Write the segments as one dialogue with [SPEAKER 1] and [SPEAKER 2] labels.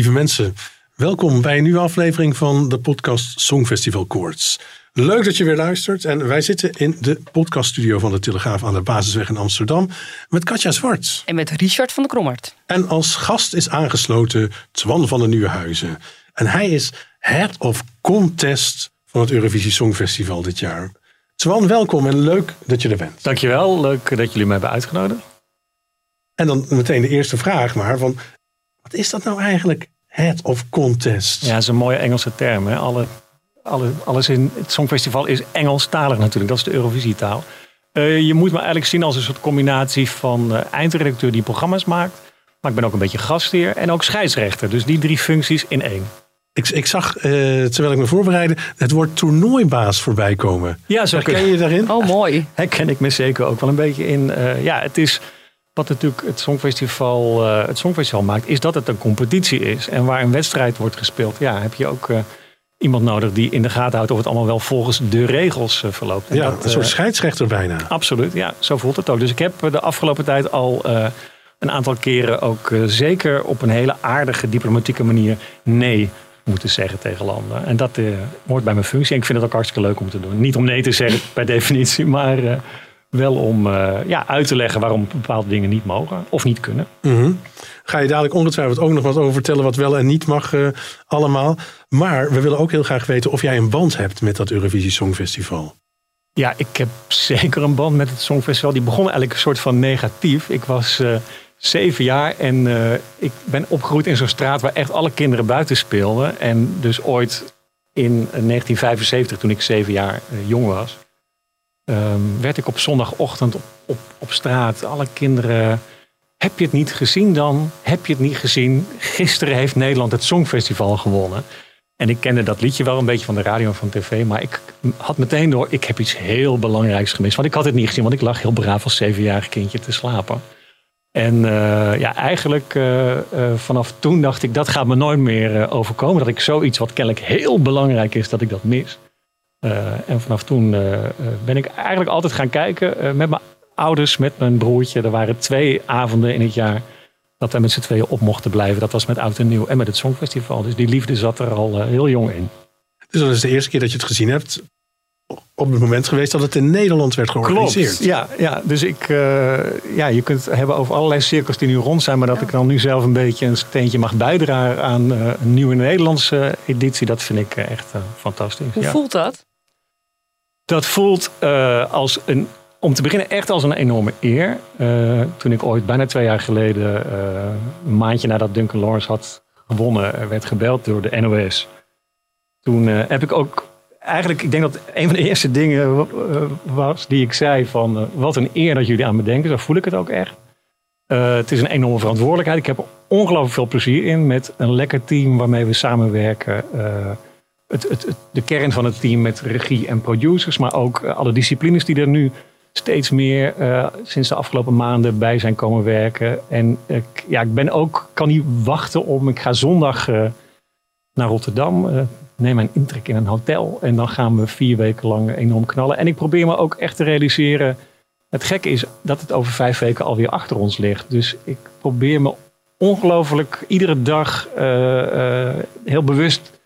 [SPEAKER 1] Lieve mensen, welkom bij een nieuwe aflevering van de podcast Songfestival Koorts. Leuk dat je weer luistert. En wij zitten in de podcaststudio van de Telegraaf aan de Basisweg in Amsterdam met Katja Zwart.
[SPEAKER 2] En met Richard van der Krommert.
[SPEAKER 1] En als gast is aangesloten Twan van den Nieuwenhuizen. En hij is Head of Contest van het Eurovisie Songfestival dit jaar. Twan, welkom en leuk dat je er bent.
[SPEAKER 3] Dankjewel, leuk dat jullie mij hebben uitgenodigd.
[SPEAKER 1] En dan meteen de eerste vraag maar. Van, wat is dat nou eigenlijk, Head of Contest?
[SPEAKER 3] Ja, dat is een mooie Engelse term. Hè? Alle, alle, alles in het Songfestival is Engelstalig natuurlijk. Dat is de Eurovisietaal. Uh, je moet me eigenlijk zien als een soort combinatie van uh, eindredacteur die programma's maakt. Maar ik ben ook een beetje gastheer en ook scheidsrechter. Dus die drie functies in één.
[SPEAKER 1] Ik, ik zag, uh, terwijl ik me voorbereidde, het woord toernooibaas voorbij komen.
[SPEAKER 3] Ja, zo
[SPEAKER 1] Herken je daarin?
[SPEAKER 2] Oh, mooi.
[SPEAKER 3] Herken ik me zeker ook wel een beetje in. ja, het is wat natuurlijk het Songfestival, uh, het Songfestival maakt, is dat het een competitie is. En waar een wedstrijd wordt gespeeld, ja, heb je ook uh, iemand nodig die in de gaten houdt of het allemaal wel volgens de regels uh, verloopt.
[SPEAKER 1] En ja, dat, een soort scheidsrechter bijna.
[SPEAKER 3] Absoluut, ja, zo voelt het ook. Dus ik heb de afgelopen tijd al een aantal keren ook zeker op een hele aardige diplomatieke manier nee moeten zeggen tegen landen. En dat hoort bij mijn functie. En ik vind het ook hartstikke leuk om te doen. Niet om nee te zeggen per definitie, maar wel om uh, ja, uit te leggen waarom bepaalde dingen niet mogen of niet kunnen.
[SPEAKER 1] Mm -hmm. Ga je dadelijk ongetwijfeld ook nog wat over vertellen wat wel en niet mag uh, allemaal. Maar we willen ook heel graag weten of jij een band hebt met dat Eurovisie Songfestival.
[SPEAKER 3] Ja, ik heb zeker een band met het Songfestival. Die begon eigenlijk een soort van negatief. Ik was uh, zeven jaar en ik ben opgegroeid in zo'n straat waar echt alle kinderen buiten speelden. En dus ooit in 1975, toen ik zeven jaar jong was, um, werd ik op zondagochtend op, op, op straat. Alle kinderen. Heb je het niet gezien dan? Heb je het niet gezien? Gisteren heeft Nederland het Songfestival gewonnen. En ik kende dat liedje wel een beetje van de radio en van tv. Maar ik had meteen door, ik heb iets heel belangrijks gemist. Want ik had het niet gezien, want ik lag heel braaf als zevenjarig kindje te slapen. En uh, ja, eigenlijk uh, uh, vanaf toen dacht ik, dat gaat me nooit meer overkomen. Dat ik zoiets wat kennelijk heel belangrijk is, dat ik dat mis. Uh, en vanaf toen uh, ben ik eigenlijk altijd gaan kijken uh, met mijn ouders, met mijn broertje. Er waren twee avonden in het jaar dat wij met z'n tweeën op mochten blijven. Dat was met Oud en Nieuw en met het Songfestival. Dus die liefde zat er al heel jong in.
[SPEAKER 1] Dus dat is de eerste keer dat je het gezien hebt op het moment geweest dat het in Nederland werd georganiseerd.
[SPEAKER 3] Klopt, ja, ja. Dus ik, ja, je kunt het hebben over allerlei cirkels die nu rond zijn. Maar dat ik dan nu zelf een beetje een steentje mag bijdragen aan een nieuwe Nederlandse editie. Dat vind ik echt fantastisch.
[SPEAKER 2] Hoe
[SPEAKER 3] ja.
[SPEAKER 2] voelt dat?
[SPEAKER 3] Dat voelt uh, als een, om te beginnen echt als een enorme eer. Uh, toen ik ooit bijna twee jaar geleden, uh, een maandje nadat Duncan Lawrence had gewonnen, werd gebeld door de NOS. Toen heb ik ook eigenlijk, ik denk dat een van de eerste dingen was die ik zei van wat een eer dat jullie aan me denken. Zo voel ik het ook echt. het is een enorme verantwoordelijkheid. Ik heb er ongelooflijk veel plezier in met een lekker team waarmee we samenwerken het, de kern van het team met regie en producers, maar ook uh, alle disciplines die er nu steeds meer uh, sinds de afgelopen maanden bij zijn komen werken. En ja, ik ben ook, kan niet wachten om, ik ga zondag uh, naar Rotterdam, neem mijn intrek in een hotel en dan gaan we vier weken lang enorm knallen. En ik probeer me ook echt te realiseren, het gekke is dat het over vijf weken alweer achter ons ligt. Dus ik probeer me ongelooflijk iedere dag heel bewust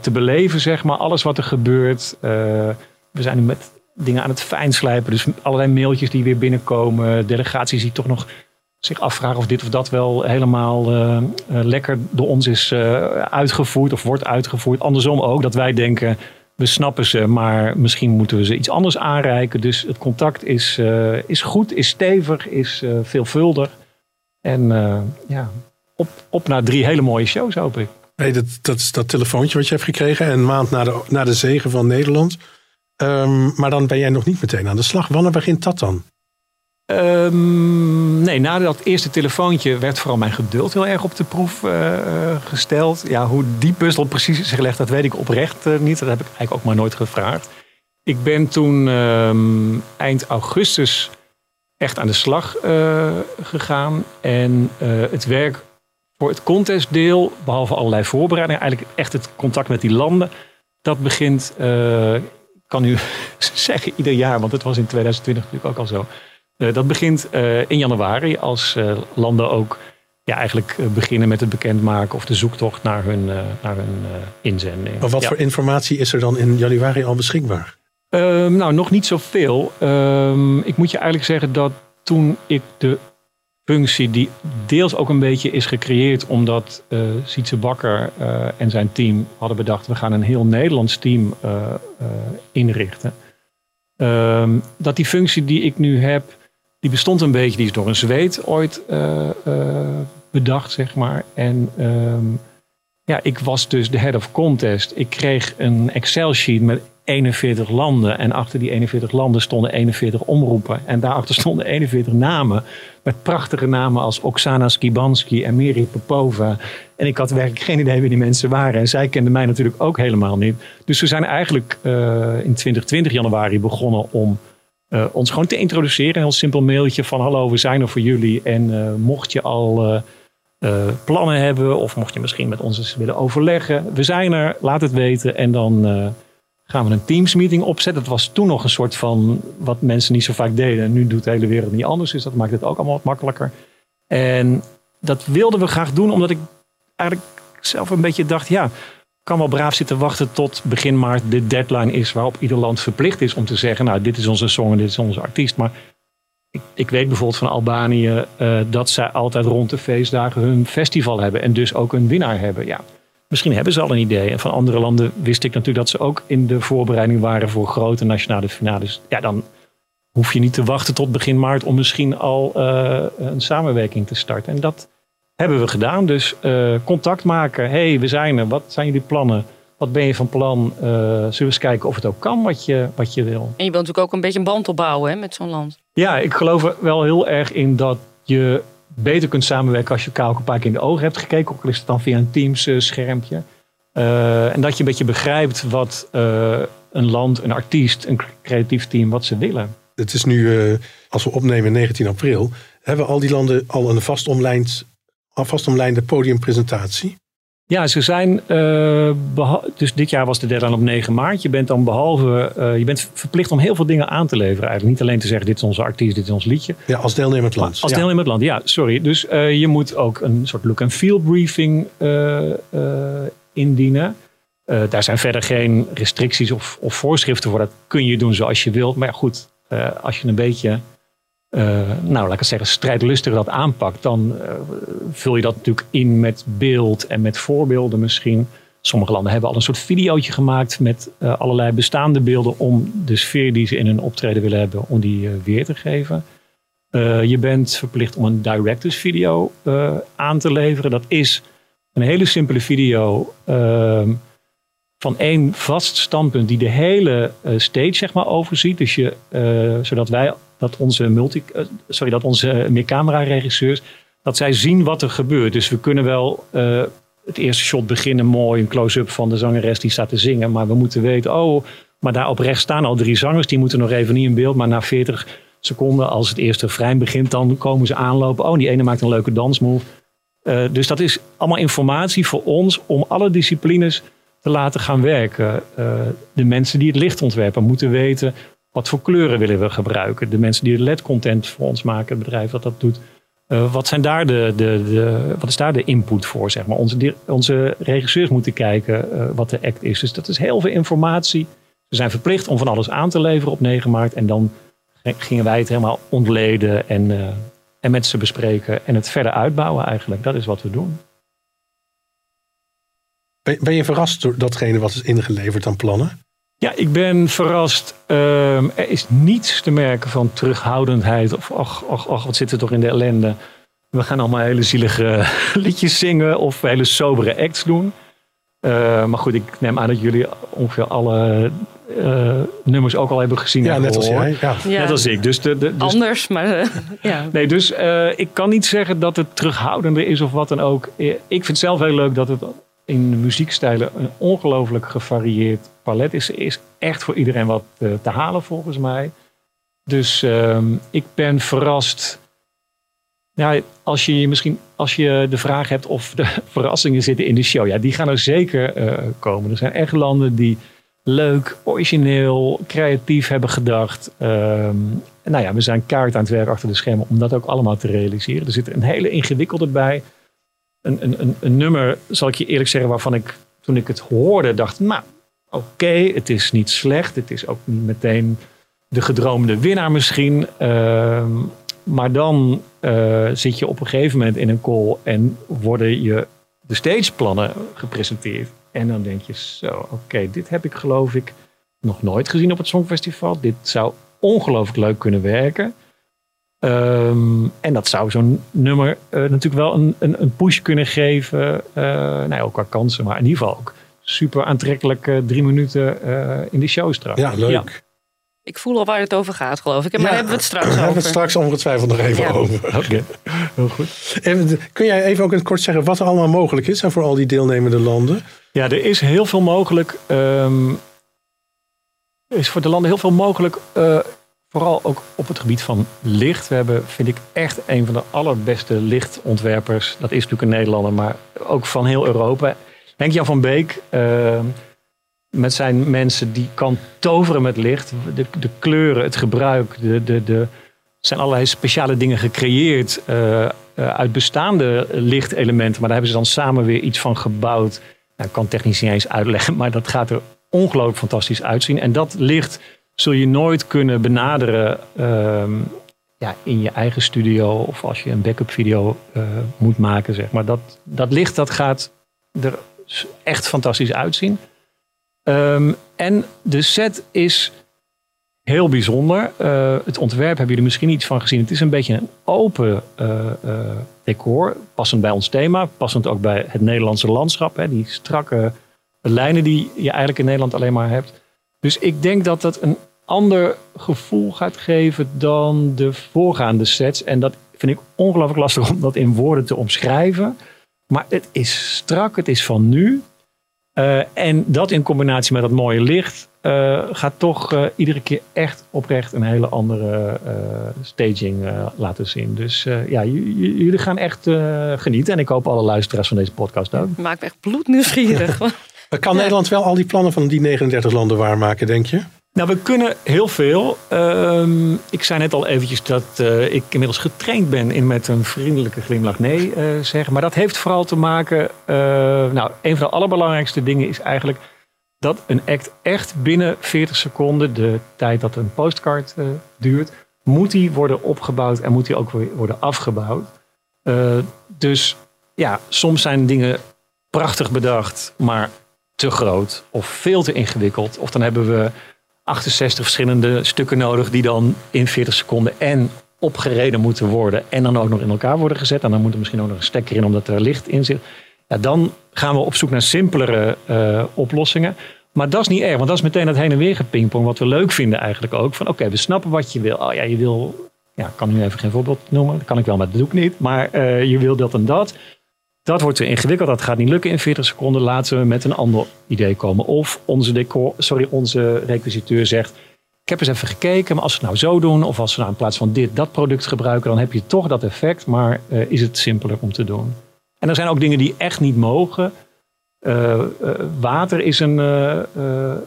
[SPEAKER 3] te beleven, zeg maar. Alles wat er gebeurt. Uh, we zijn nu met dingen aan het fijnslijpen. Dus allerlei mailtjes die weer binnenkomen. Delegaties die toch nog zich afvragen of dit of dat wel helemaal uh, lekker door ons is uitgevoerd of wordt uitgevoerd. Andersom ook, dat wij denken, we snappen ze, maar misschien moeten we ze iets anders aanreiken. Dus het contact is, is goed, is stevig, is veelvuldig. En ja, op, op naar drie hele mooie shows, hoop ik.
[SPEAKER 1] Nee, dat, dat dat telefoontje wat je hebt gekregen. Een maand na de, na de zegen van Nederland. Ehm, maar dan ben jij nog niet meteen aan de slag. Wanneer begint dat dan?
[SPEAKER 3] Um, nee, na dat eerste telefoontje werd vooral mijn geduld heel erg op de proef uh, gesteld. Ja, hoe die puzzel precies is gelegd, dat weet ik oprecht uh, niet. Dat heb ik eigenlijk ook maar nooit gevraagd. Ik ben toen um, eind augustus echt aan de slag gegaan. En het werk voor het contestdeel, behalve allerlei voorbereidingen, eigenlijk echt het contact met die landen, dat begint, ik kan nu zeggen ieder jaar, want het was in 2020 natuurlijk ook al zo uh, dat begint uh, in januari als uh, landen ook ja, eigenlijk beginnen met het bekendmaken of de zoektocht naar hun, naar hun inzending.
[SPEAKER 1] Maar wat
[SPEAKER 3] ja.
[SPEAKER 1] voor informatie is er dan in januari al beschikbaar?
[SPEAKER 3] Ehm, nou, nog niet zoveel. Um, ik moet je eigenlijk zeggen dat toen ik de functie die deels ook een beetje is gecreëerd omdat uh, Sietse Bakker uh, en zijn team hadden bedacht we gaan een heel Nederlands team uh, inrichten. Um, dat die functie die ik nu heb, die bestond een beetje, die is door een Zweed ooit bedacht, zeg maar. En um, ja, ik was dus de head of contest. Ik kreeg een Excel-sheet met 41 landen. En achter die 41 landen stonden 41 omroepen. En daarachter stonden 41 namen. Met prachtige namen als Oksana Skibanski en Miri Popova. En ik had werkelijk geen idee wie die mensen waren. En zij kenden mij natuurlijk ook helemaal niet. Dus we zijn eigenlijk uh, in 2020 januari begonnen om uh, ons gewoon te introduceren. Een heel simpel mailtje van hallo, we zijn er voor jullie. En uh, mocht je al... Plannen hebben of mocht je misschien met ons eens willen overleggen. We zijn er, laat het weten en dan gaan we een Teams meeting opzetten. Dat was toen nog een soort van wat mensen niet zo vaak deden. Nu doet de hele wereld niet anders, dus dat maakt het ook allemaal wat makkelijker. En dat wilden we graag doen omdat ik eigenlijk zelf een beetje dacht, ja, kan wel braaf zitten wachten tot begin maart de deadline is waarop ieder land verplicht is om te zeggen, nou dit is onze song en dit is onze artiest. Maar ik, weet bijvoorbeeld van Albanië uh, dat zij altijd rond de feestdagen hun festival hebben en dus ook een winnaar hebben. Ja, misschien hebben ze al een idee. En van andere landen wist ik natuurlijk dat ze ook in de voorbereiding waren voor grote nationale finales. Ja, dan hoef je niet te wachten tot begin maart om misschien al uh, een samenwerking te starten. En dat hebben we gedaan. Dus uh, contact maken. hey, we zijn er. Wat zijn jullie plannen? Wat ben je van plan? Uh, zullen we eens kijken of het ook kan wat je, wat je wil.
[SPEAKER 2] En je wilt natuurlijk ook een beetje een band opbouwen hè, met zo'n land.
[SPEAKER 3] Ja, ik geloof er wel heel erg in dat je beter kunt samenwerken als je elkaar ook een paar keer in de ogen hebt gekeken. Ook al is het dan via een Teams uh, schermpje. Uh, en dat je een beetje begrijpt wat uh, een land, een artiest, een creatief team, wat ze willen.
[SPEAKER 1] Het is nu, als we opnemen 19 april, hebben al die landen al een vastomlijnd, vastomlijnde podiumpresentatie.
[SPEAKER 3] Ja, ze zijn. Uh, dus dit jaar was de deadline op 9 maart. Je bent dan behalve. Uh, je bent verplicht om heel veel dingen aan te leveren. Eigenlijk niet alleen te zeggen: dit is onze artiest, dit is ons liedje.
[SPEAKER 1] Ja, als deelnemend land.
[SPEAKER 3] Als
[SPEAKER 1] ja.
[SPEAKER 3] deelnemend land, ja, sorry. Dus uh, je moet ook een soort look and feel briefing indienen. daar zijn verder geen restricties of, of, voorschriften voor. Dat kun je doen zoals je wilt. Maar ja, goed, als je een beetje. Uh, nou, laat ik zeggen, strijdlustig dat aanpakt, dan uh, vul je dat natuurlijk in met beeld en met voorbeelden misschien. Sommige landen hebben al een soort videootje gemaakt met uh, allerlei bestaande beelden om de sfeer die ze in hun optreden willen hebben, om die weer te geven. je bent verplicht om een directors video aan te leveren. Dat is een hele simpele video ehm, van één vast standpunt die de hele stage zeg maar overziet. Dus je, zodat wij dat onze multi, sorry, dat onze meercamera-regisseurs, dat zij zien wat er gebeurt. Dus we kunnen wel uh, het eerste shot beginnen mooi, een close-up van de zangeres die staat te zingen, maar we moeten weten, oh, maar daar op rechts staan al drie zangers, die moeten nog even niet in beeld, maar na 40 seconden, als het eerste refrein begint, dan komen ze aanlopen. Oh, die ene maakt een leuke dansmove. Uh, dus dat is allemaal informatie voor ons om alle disciplines te laten gaan werken. De mensen die het licht ontwerpen moeten weten wat voor kleuren willen we gebruiken? De mensen die de LED-content voor ons maken, het bedrijf dat dat doet. Uh, wat, zijn daar de, de, de, wat is daar de input voor? Zeg maar? onze, onze regisseurs moeten kijken uh, wat de act is. Dus dat is heel veel informatie. Ze zijn verplicht om van alles aan te leveren op 9 maart. En dan gingen wij het helemaal ontleden en, uh, en met ze bespreken. En het verder uitbouwen eigenlijk. Dat is wat we doen.
[SPEAKER 1] Ben, ben je verrast door datgene wat is ingeleverd aan plannen?
[SPEAKER 3] Ja, ik ben verrast. Uh, er is niets te merken van terughoudendheid. Of ach, ach, ach, wat zit er toch in de ellende. we gaan allemaal hele zielige liedjes zingen of hele sobere acts doen. Uh, maar goed, ik neem aan dat jullie ongeveer alle uh, nummers ook al hebben gezien.
[SPEAKER 1] Ja, net als jij. Ja.
[SPEAKER 2] Ja.
[SPEAKER 3] Net als ik. Dus de, de, dus,
[SPEAKER 2] Anders, maar uh, ja.
[SPEAKER 3] Nee, dus ik kan niet zeggen dat het terughoudender is of wat dan ook. Ik vind het zelf heel leuk dat het in de muziekstijlen een ongelooflijk gevarieerd palet is. Echt voor iedereen wat te halen volgens mij. Dus ehm, ik ben verrast. Als je misschien als je de vraag hebt of de verrassingen zitten in de show, ja, die gaan er zeker uh, komen. Er zijn echt landen die leuk, origineel, creatief hebben gedacht. Um, nou ja, we zijn kaart aan het werk achter de schermen om dat ook allemaal te realiseren. Er zit een hele ingewikkelde bij. Een, een, een, een nummer, zal ik je eerlijk zeggen, waarvan ik toen ik het hoorde dacht, nou, oké, het is niet slecht. Het is ook niet meteen de gedroomde winnaar misschien. Uh, maar dan uh, zit je op een gegeven moment in een call en worden je de stageplannen gepresenteerd. En dan denk je zo, oké, dit heb ik geloof ik nog nooit gezien op het Songfestival. Dit zou ongelooflijk leuk kunnen werken. Um, en dat zou zo'n nummer uh, natuurlijk wel een, een, een, push kunnen geven. Uh, nou ja, ook qua kansen, maar in ieder geval ook super aantrekkelijk drie minuten in de show straks.
[SPEAKER 1] Ja, leuk. Ja.
[SPEAKER 2] Ik voel al waar het over gaat, geloof ik. Maar
[SPEAKER 1] ja,
[SPEAKER 2] hebben we het straks over.
[SPEAKER 1] Daar hebben we het straks ongetwijfeld nog even
[SPEAKER 2] Ja.
[SPEAKER 1] over.
[SPEAKER 3] Oké, okay. heel goed.
[SPEAKER 1] En kun jij even ook in het kort zeggen wat er allemaal mogelijk is en voor al die deelnemende landen?
[SPEAKER 3] Ja, er is heel veel mogelijk. Um, er is voor de landen heel veel mogelijk. Uh, vooral ook op het gebied van licht. We hebben, vind ik, echt een van de allerbeste lichtontwerpers. Dat is natuurlijk een Nederlander, maar ook van heel Europa. Henk-Jan van Beek. Uh, met zijn mensen die kan toveren met licht. De, de kleuren, het gebruik, de, de, de, zijn allerlei speciale dingen gecreëerd uh, uh, uit bestaande lichtelementen. Maar daar hebben ze dan samen weer iets van gebouwd. Nou, ik kan technisch niet eens uitleggen, maar dat gaat er ongelooflijk fantastisch uitzien. En dat licht zul je nooit kunnen benaderen uh, ja, in je eigen studio of als je een backup video uh, moet maken. Zeg maar. dat, dat licht dat gaat er echt fantastisch uitzien. Um, en de set is heel bijzonder. Uh, het ontwerp hebben jullie misschien iets van gezien. Het is een beetje een open uh, uh, decor. Passend bij ons thema. Passend ook bij het Nederlandse landschap. Hè, die strakke lijnen die je eigenlijk in Nederland alleen maar hebt. Dus ik denk dat dat een ander gevoel gaat geven dan de voorgaande sets. En dat vind ik ongelooflijk lastig om dat in woorden te omschrijven. Maar het is strak, het is van nu. Uh, en dat in combinatie met dat mooie licht uh, gaat toch uh, iedere keer echt oprecht een hele andere staging laten zien. Dus ja, jullie gaan echt genieten. En ik hoop alle luisteraars van deze podcast ook.
[SPEAKER 2] Maakt me echt bloednieuwsgierig.
[SPEAKER 1] kan ja. Nederland wel al die plannen van die 39 landen waarmaken, denk je?
[SPEAKER 3] Nou, we kunnen heel veel. Uh, ik zei net al eventjes dat uh, ik inmiddels getraind ben in met een vriendelijke glimlach nee uh, zeggen. Maar dat heeft vooral te maken. Uh, nou, een van de allerbelangrijkste dingen is eigenlijk dat een act echt binnen 40 seconden, de tijd dat een postcard duurt, moet die worden opgebouwd en moet die ook worden afgebouwd. dus ja, soms zijn dingen prachtig bedacht, maar te groot of veel te ingewikkeld. Of dan hebben we 68 verschillende stukken nodig die dan in 40 seconden en opgereden moeten worden en dan ook nog in elkaar worden gezet. En dan moet er misschien ook nog een stekker in omdat er licht in zit. Ja, dan gaan we op zoek naar simpelere uh, oplossingen. Maar dat is niet erg, want dat is meteen dat heen en weer gepingpong wat we leuk vinden eigenlijk ook. Van oké, we snappen wat je wil. Oh ja, je wil, ja, ik kan nu even geen voorbeeld noemen. Dat kan ik wel, maar dat doe ik niet. Maar uh, je wil dat en dat. Dat wordt te ingewikkeld, dat gaat niet lukken in 40 seconden. Laten we met een ander idee komen. Of onze, decor, sorry, onze requisiteur zegt: Ik heb eens even gekeken, maar als we het nou zo doen, of als we nou in plaats van dit dat product gebruiken, dan heb je toch dat effect, maar uh, is het simpeler om te doen. En er zijn ook dingen die echt niet mogen. Uh, uh, water is een,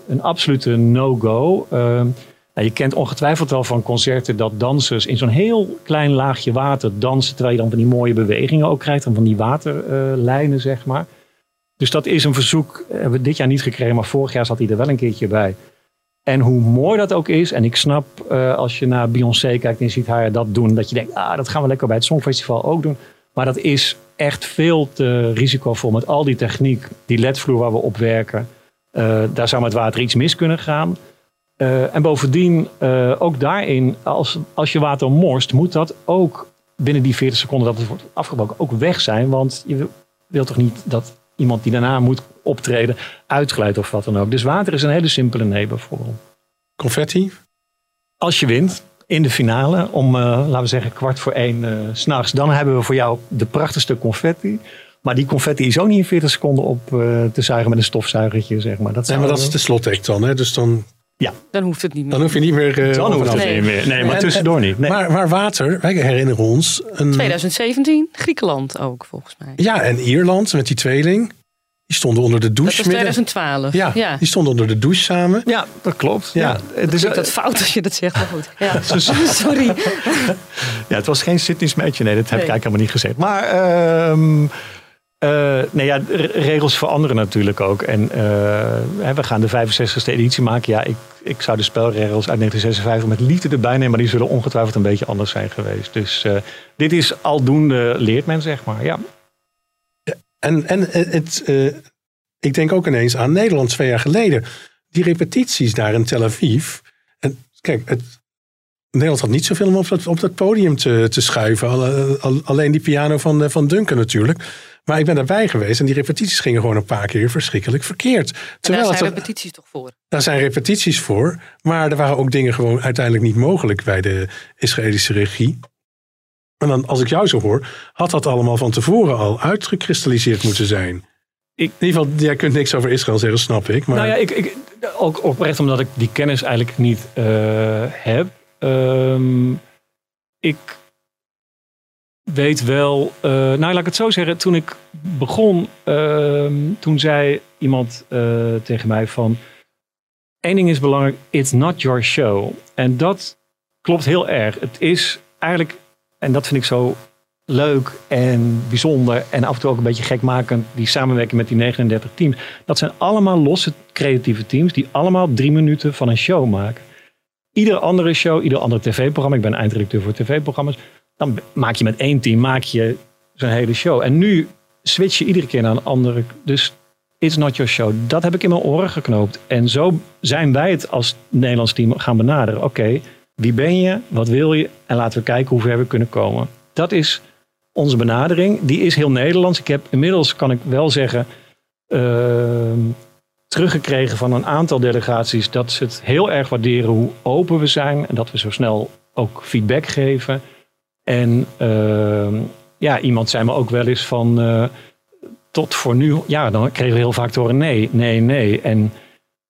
[SPEAKER 3] een absolute no-go. Nou, je kent ongetwijfeld wel van concerten dat dansers in zo'n heel klein laagje water dansen. Terwijl je dan van die mooie bewegingen ook krijgt. En van die waterlijnen, zeg maar. Dus dat is een verzoek. Hebben we dit jaar niet gekregen, maar vorig jaar zat hij er wel een keertje bij. En hoe mooi dat ook is. En ik snap uh, als je naar Beyoncé kijkt en ziet haar dat doen. Dat je denkt, ah, dat gaan we lekker bij het Songfestival ook doen. Maar dat is echt veel te risicovol met al die techniek. Die ledvloer waar we op werken. Uh, daar zou met water iets mis kunnen gaan. Uh, en bovendien, uh, ook daarin, als, als je water morst, moet dat ook binnen die 40 seconden dat het wordt afgebroken ook weg zijn. Want je wil- wilt toch niet dat iemand die daarna moet optreden uitglijdt of wat dan ook. Dus water is een hele simpele nee bijvoorbeeld.
[SPEAKER 1] Confetti?
[SPEAKER 3] Als je wint in de finale om, eh, laten we zeggen, kwart voor één eh, s s'nachts. Dan hebben we voor jou de prachtigste confetti. Maar die confetti is ook niet in 40 seconden op eh, te zuigen met een stofzuigertje, zeg maar. Dat,
[SPEAKER 1] Nee, maar dat is de slotact dan. Hè? Dus dan,
[SPEAKER 2] Dan hoeft het niet meer.
[SPEAKER 1] dan hoef je niet meer... eh,
[SPEAKER 3] Dan hoeft het
[SPEAKER 2] Nee.
[SPEAKER 3] niet meer. Nee, maar
[SPEAKER 1] En-
[SPEAKER 3] tussendoor niet. Nee.
[SPEAKER 1] Maar, maar water, wij herinneren ons... Een,
[SPEAKER 2] 2017, Griekenland ook volgens mij.
[SPEAKER 1] Ja, en Ierland met die tweeling. Die stonden onder de
[SPEAKER 2] Dat
[SPEAKER 1] douche.
[SPEAKER 2] was
[SPEAKER 1] midden.
[SPEAKER 2] 2012.
[SPEAKER 1] Ja,
[SPEAKER 2] ja.
[SPEAKER 1] die stonden onder de douche samen.
[SPEAKER 3] Ja, dat klopt. Ja.
[SPEAKER 1] Ja.
[SPEAKER 3] Het, is,
[SPEAKER 2] Ik dat fout als je dat zegt, maar goed. Ja. Sorry.
[SPEAKER 3] ja, het was geen Sydney Smatje. Nee, dat heb ik eigenlijk helemaal niet gezegd. Maar ehm, eh, nee, ja, regels veranderen natuurlijk ook. En eh, we gaan de 65e editie maken. Ja, ik, ik zou de spelregels uit 1956 met liefde erbij nemen. Maar die zullen ongetwijfeld een beetje anders zijn geweest. Dus eh, dit is aldoende leert men, zeg maar. Ja.
[SPEAKER 1] En, en het, ik denk ook ineens aan Nederland twee jaar geleden. Die repetities daar in Tel Aviv. En kijk, het, Nederland had niet zoveel om op dat, podium te, te schuiven. Alle- al- alleen die piano van, van Duncan natuurlijk. Maar ik ben daarbij geweest en die repetities gingen gewoon een paar keer verschrikkelijk verkeerd.
[SPEAKER 2] En daar
[SPEAKER 1] Terwijl
[SPEAKER 2] zijn
[SPEAKER 1] het,
[SPEAKER 2] repetities toch voor.
[SPEAKER 1] daar zijn repetities voor. Maar er waren ook dingen gewoon uiteindelijk niet mogelijk bij de Israëlische regie. En dan, als ik jou zo hoor, had dat allemaal van tevoren al uitgekristalliseerd moeten zijn.
[SPEAKER 3] Ik-
[SPEAKER 1] In ieder geval, jij kunt niks over Israël zeggen, snap ik. Maar
[SPEAKER 3] Nou ja, ik, ik, ook oprecht omdat ik die kennis eigenlijk niet eh, heb. Ehm, ik weet wel, eh, nou laat ik het zo zeggen, toen ik begon, ehm, toen zei iemand eh, tegen mij van, één ding is belangrijk, it's not your show. En dat klopt heel erg. Het is eigenlijk, en dat vind ik zo leuk en bijzonder en af en toe ook een beetje gekmakend, die samenwerking met die 39 teams. Dat zijn allemaal losse creatieve teams die allemaal drie minuten van een show maken. Iedere andere show, ieder ander tv-programma, ik ben eindredacteur voor tv-programma's, dan maak je met één team maak je zo'n hele show. En nu switch je iedere keer naar een andere. Dus it's not your show. Dat heb ik in mijn oren geknoopt. En zo zijn wij het als Nederlands team gaan benaderen. Oké, wie ben je? Wat wil je? En laten we kijken hoe ver we kunnen komen. Dat is onze benadering. Die is heel Nederlands. Ik heb inmiddels, kan ik wel zeggen, ehm, teruggekregen van een aantal delegaties dat ze het heel erg waarderen hoe open we zijn en dat we zo snel ook feedback geven. En ehm, ja, iemand zei me ook wel eens van eh, tot voor nu, ja, dan kregen we heel vaak te horen nee, nee, nee. En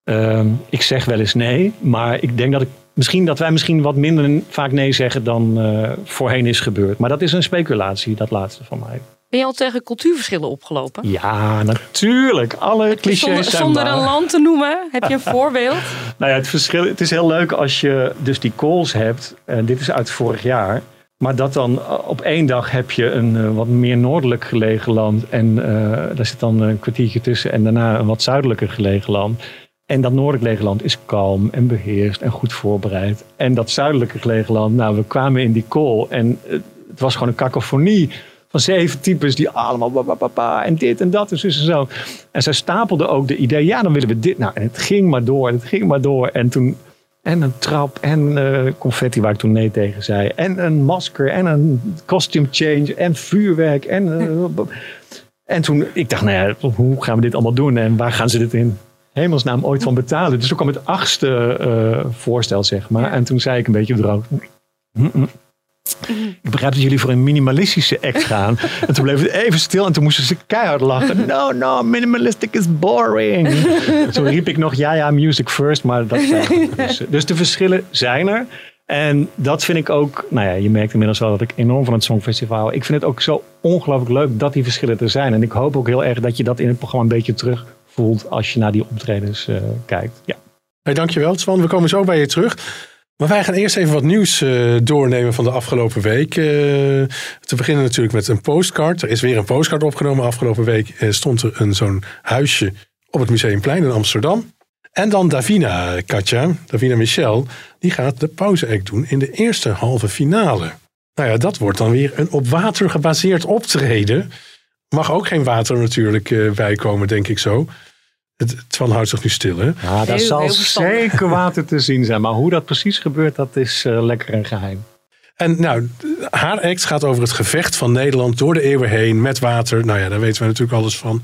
[SPEAKER 3] ehm, ik zeg wel eens nee, maar ik denk dat ik misschien dat wij misschien wat minder vaak nee zeggen dan eh, voorheen is gebeurd. Maar dat is een speculatie, dat laatste van mij.
[SPEAKER 2] Ben je al tegen cultuurverschillen opgelopen?
[SPEAKER 3] Ja, natuurlijk. Alle clichés
[SPEAKER 2] Zonder,
[SPEAKER 3] zijn
[SPEAKER 2] zonder een land te noemen, heb je een voorbeeld?
[SPEAKER 3] Nou ja, het verschil, het is heel leuk als je dus die calls hebt. En dit is uit vorig jaar. Maar dat dan eh, op één dag heb je een eh, wat meer noordelijk gelegen land. En eh, daar zit dan een kwartiertje tussen. En daarna een wat zuidelijker gelegen land. En dat noordelijk gelegen land is kalm en beheerst en goed voorbereid. En dat zuidelijke gelegen land, nou we kwamen in die call. En het was gewoon een kakofonie van zeven types die allemaal ba, ba, ba, en dit en dat en zus en zo. En zij stapelden ook de idee, ja dan willen we dit. Nou en het ging maar door, het ging maar door. En toen, en een trap en eh, confetti waar ik toen nee tegen zei. En een masker en een costume change en vuurwerk. En, eh, en toen, ik dacht, nou ja, hoe gaan we dit allemaal doen? En waar gaan ze dit in hemelsnaam ooit van betalen? Dus toen kwam het achtste eh, voorstel, zeg maar.
[SPEAKER 2] Ja.
[SPEAKER 3] En toen zei ik een beetje droog. "Mm, mm. Ik begrijp dat jullie voor een minimalistische act gaan. en toen bleef het even stil en toen moesten ze keihard lachen. No, no, minimalistic is boring. toen riep ik nog, ja, ja, music first. Maar dat zijn dus, dus de verschillen zijn er. En dat vind ik ook, nou ja, je merkt inmiddels wel dat ik enorm van het Songfestival hou. Ik vind het ook zo ongelooflijk leuk dat die verschillen er zijn. En ik hoop ook heel erg dat je dat in het programma een beetje terug voelt als je naar die optredens eh, kijkt. Ja.
[SPEAKER 1] Hey, dankjewel, Swan. We komen zo bij je terug. Maar wij gaan eerst even wat nieuws eh, doornemen van de afgelopen week. Eh, te beginnen natuurlijk met een postcard. Er is weer een postcard opgenomen. Afgelopen week eh, stond er een zo'n huisje op het Museumplein in Amsterdam. En dan Davina, Katja, Davina Michel, die gaat de pauze-act doen in de eerste halve finale. Nou ja, dat wordt dan weer een op water gebaseerd optreden. Mag ook geen water natuurlijk bijkomen, denk ik zo. Het, Twan houdt zich nu stil, hè?
[SPEAKER 3] Ja, daar
[SPEAKER 2] Heel-
[SPEAKER 3] zal zeker water te zien zijn. Maar hoe dat precies gebeurt, dat is eh, lekker een geheim.
[SPEAKER 1] En nou, haar act gaat over het gevecht van Nederland door de eeuwen heen met water. Nou ja, daar weten we natuurlijk alles van.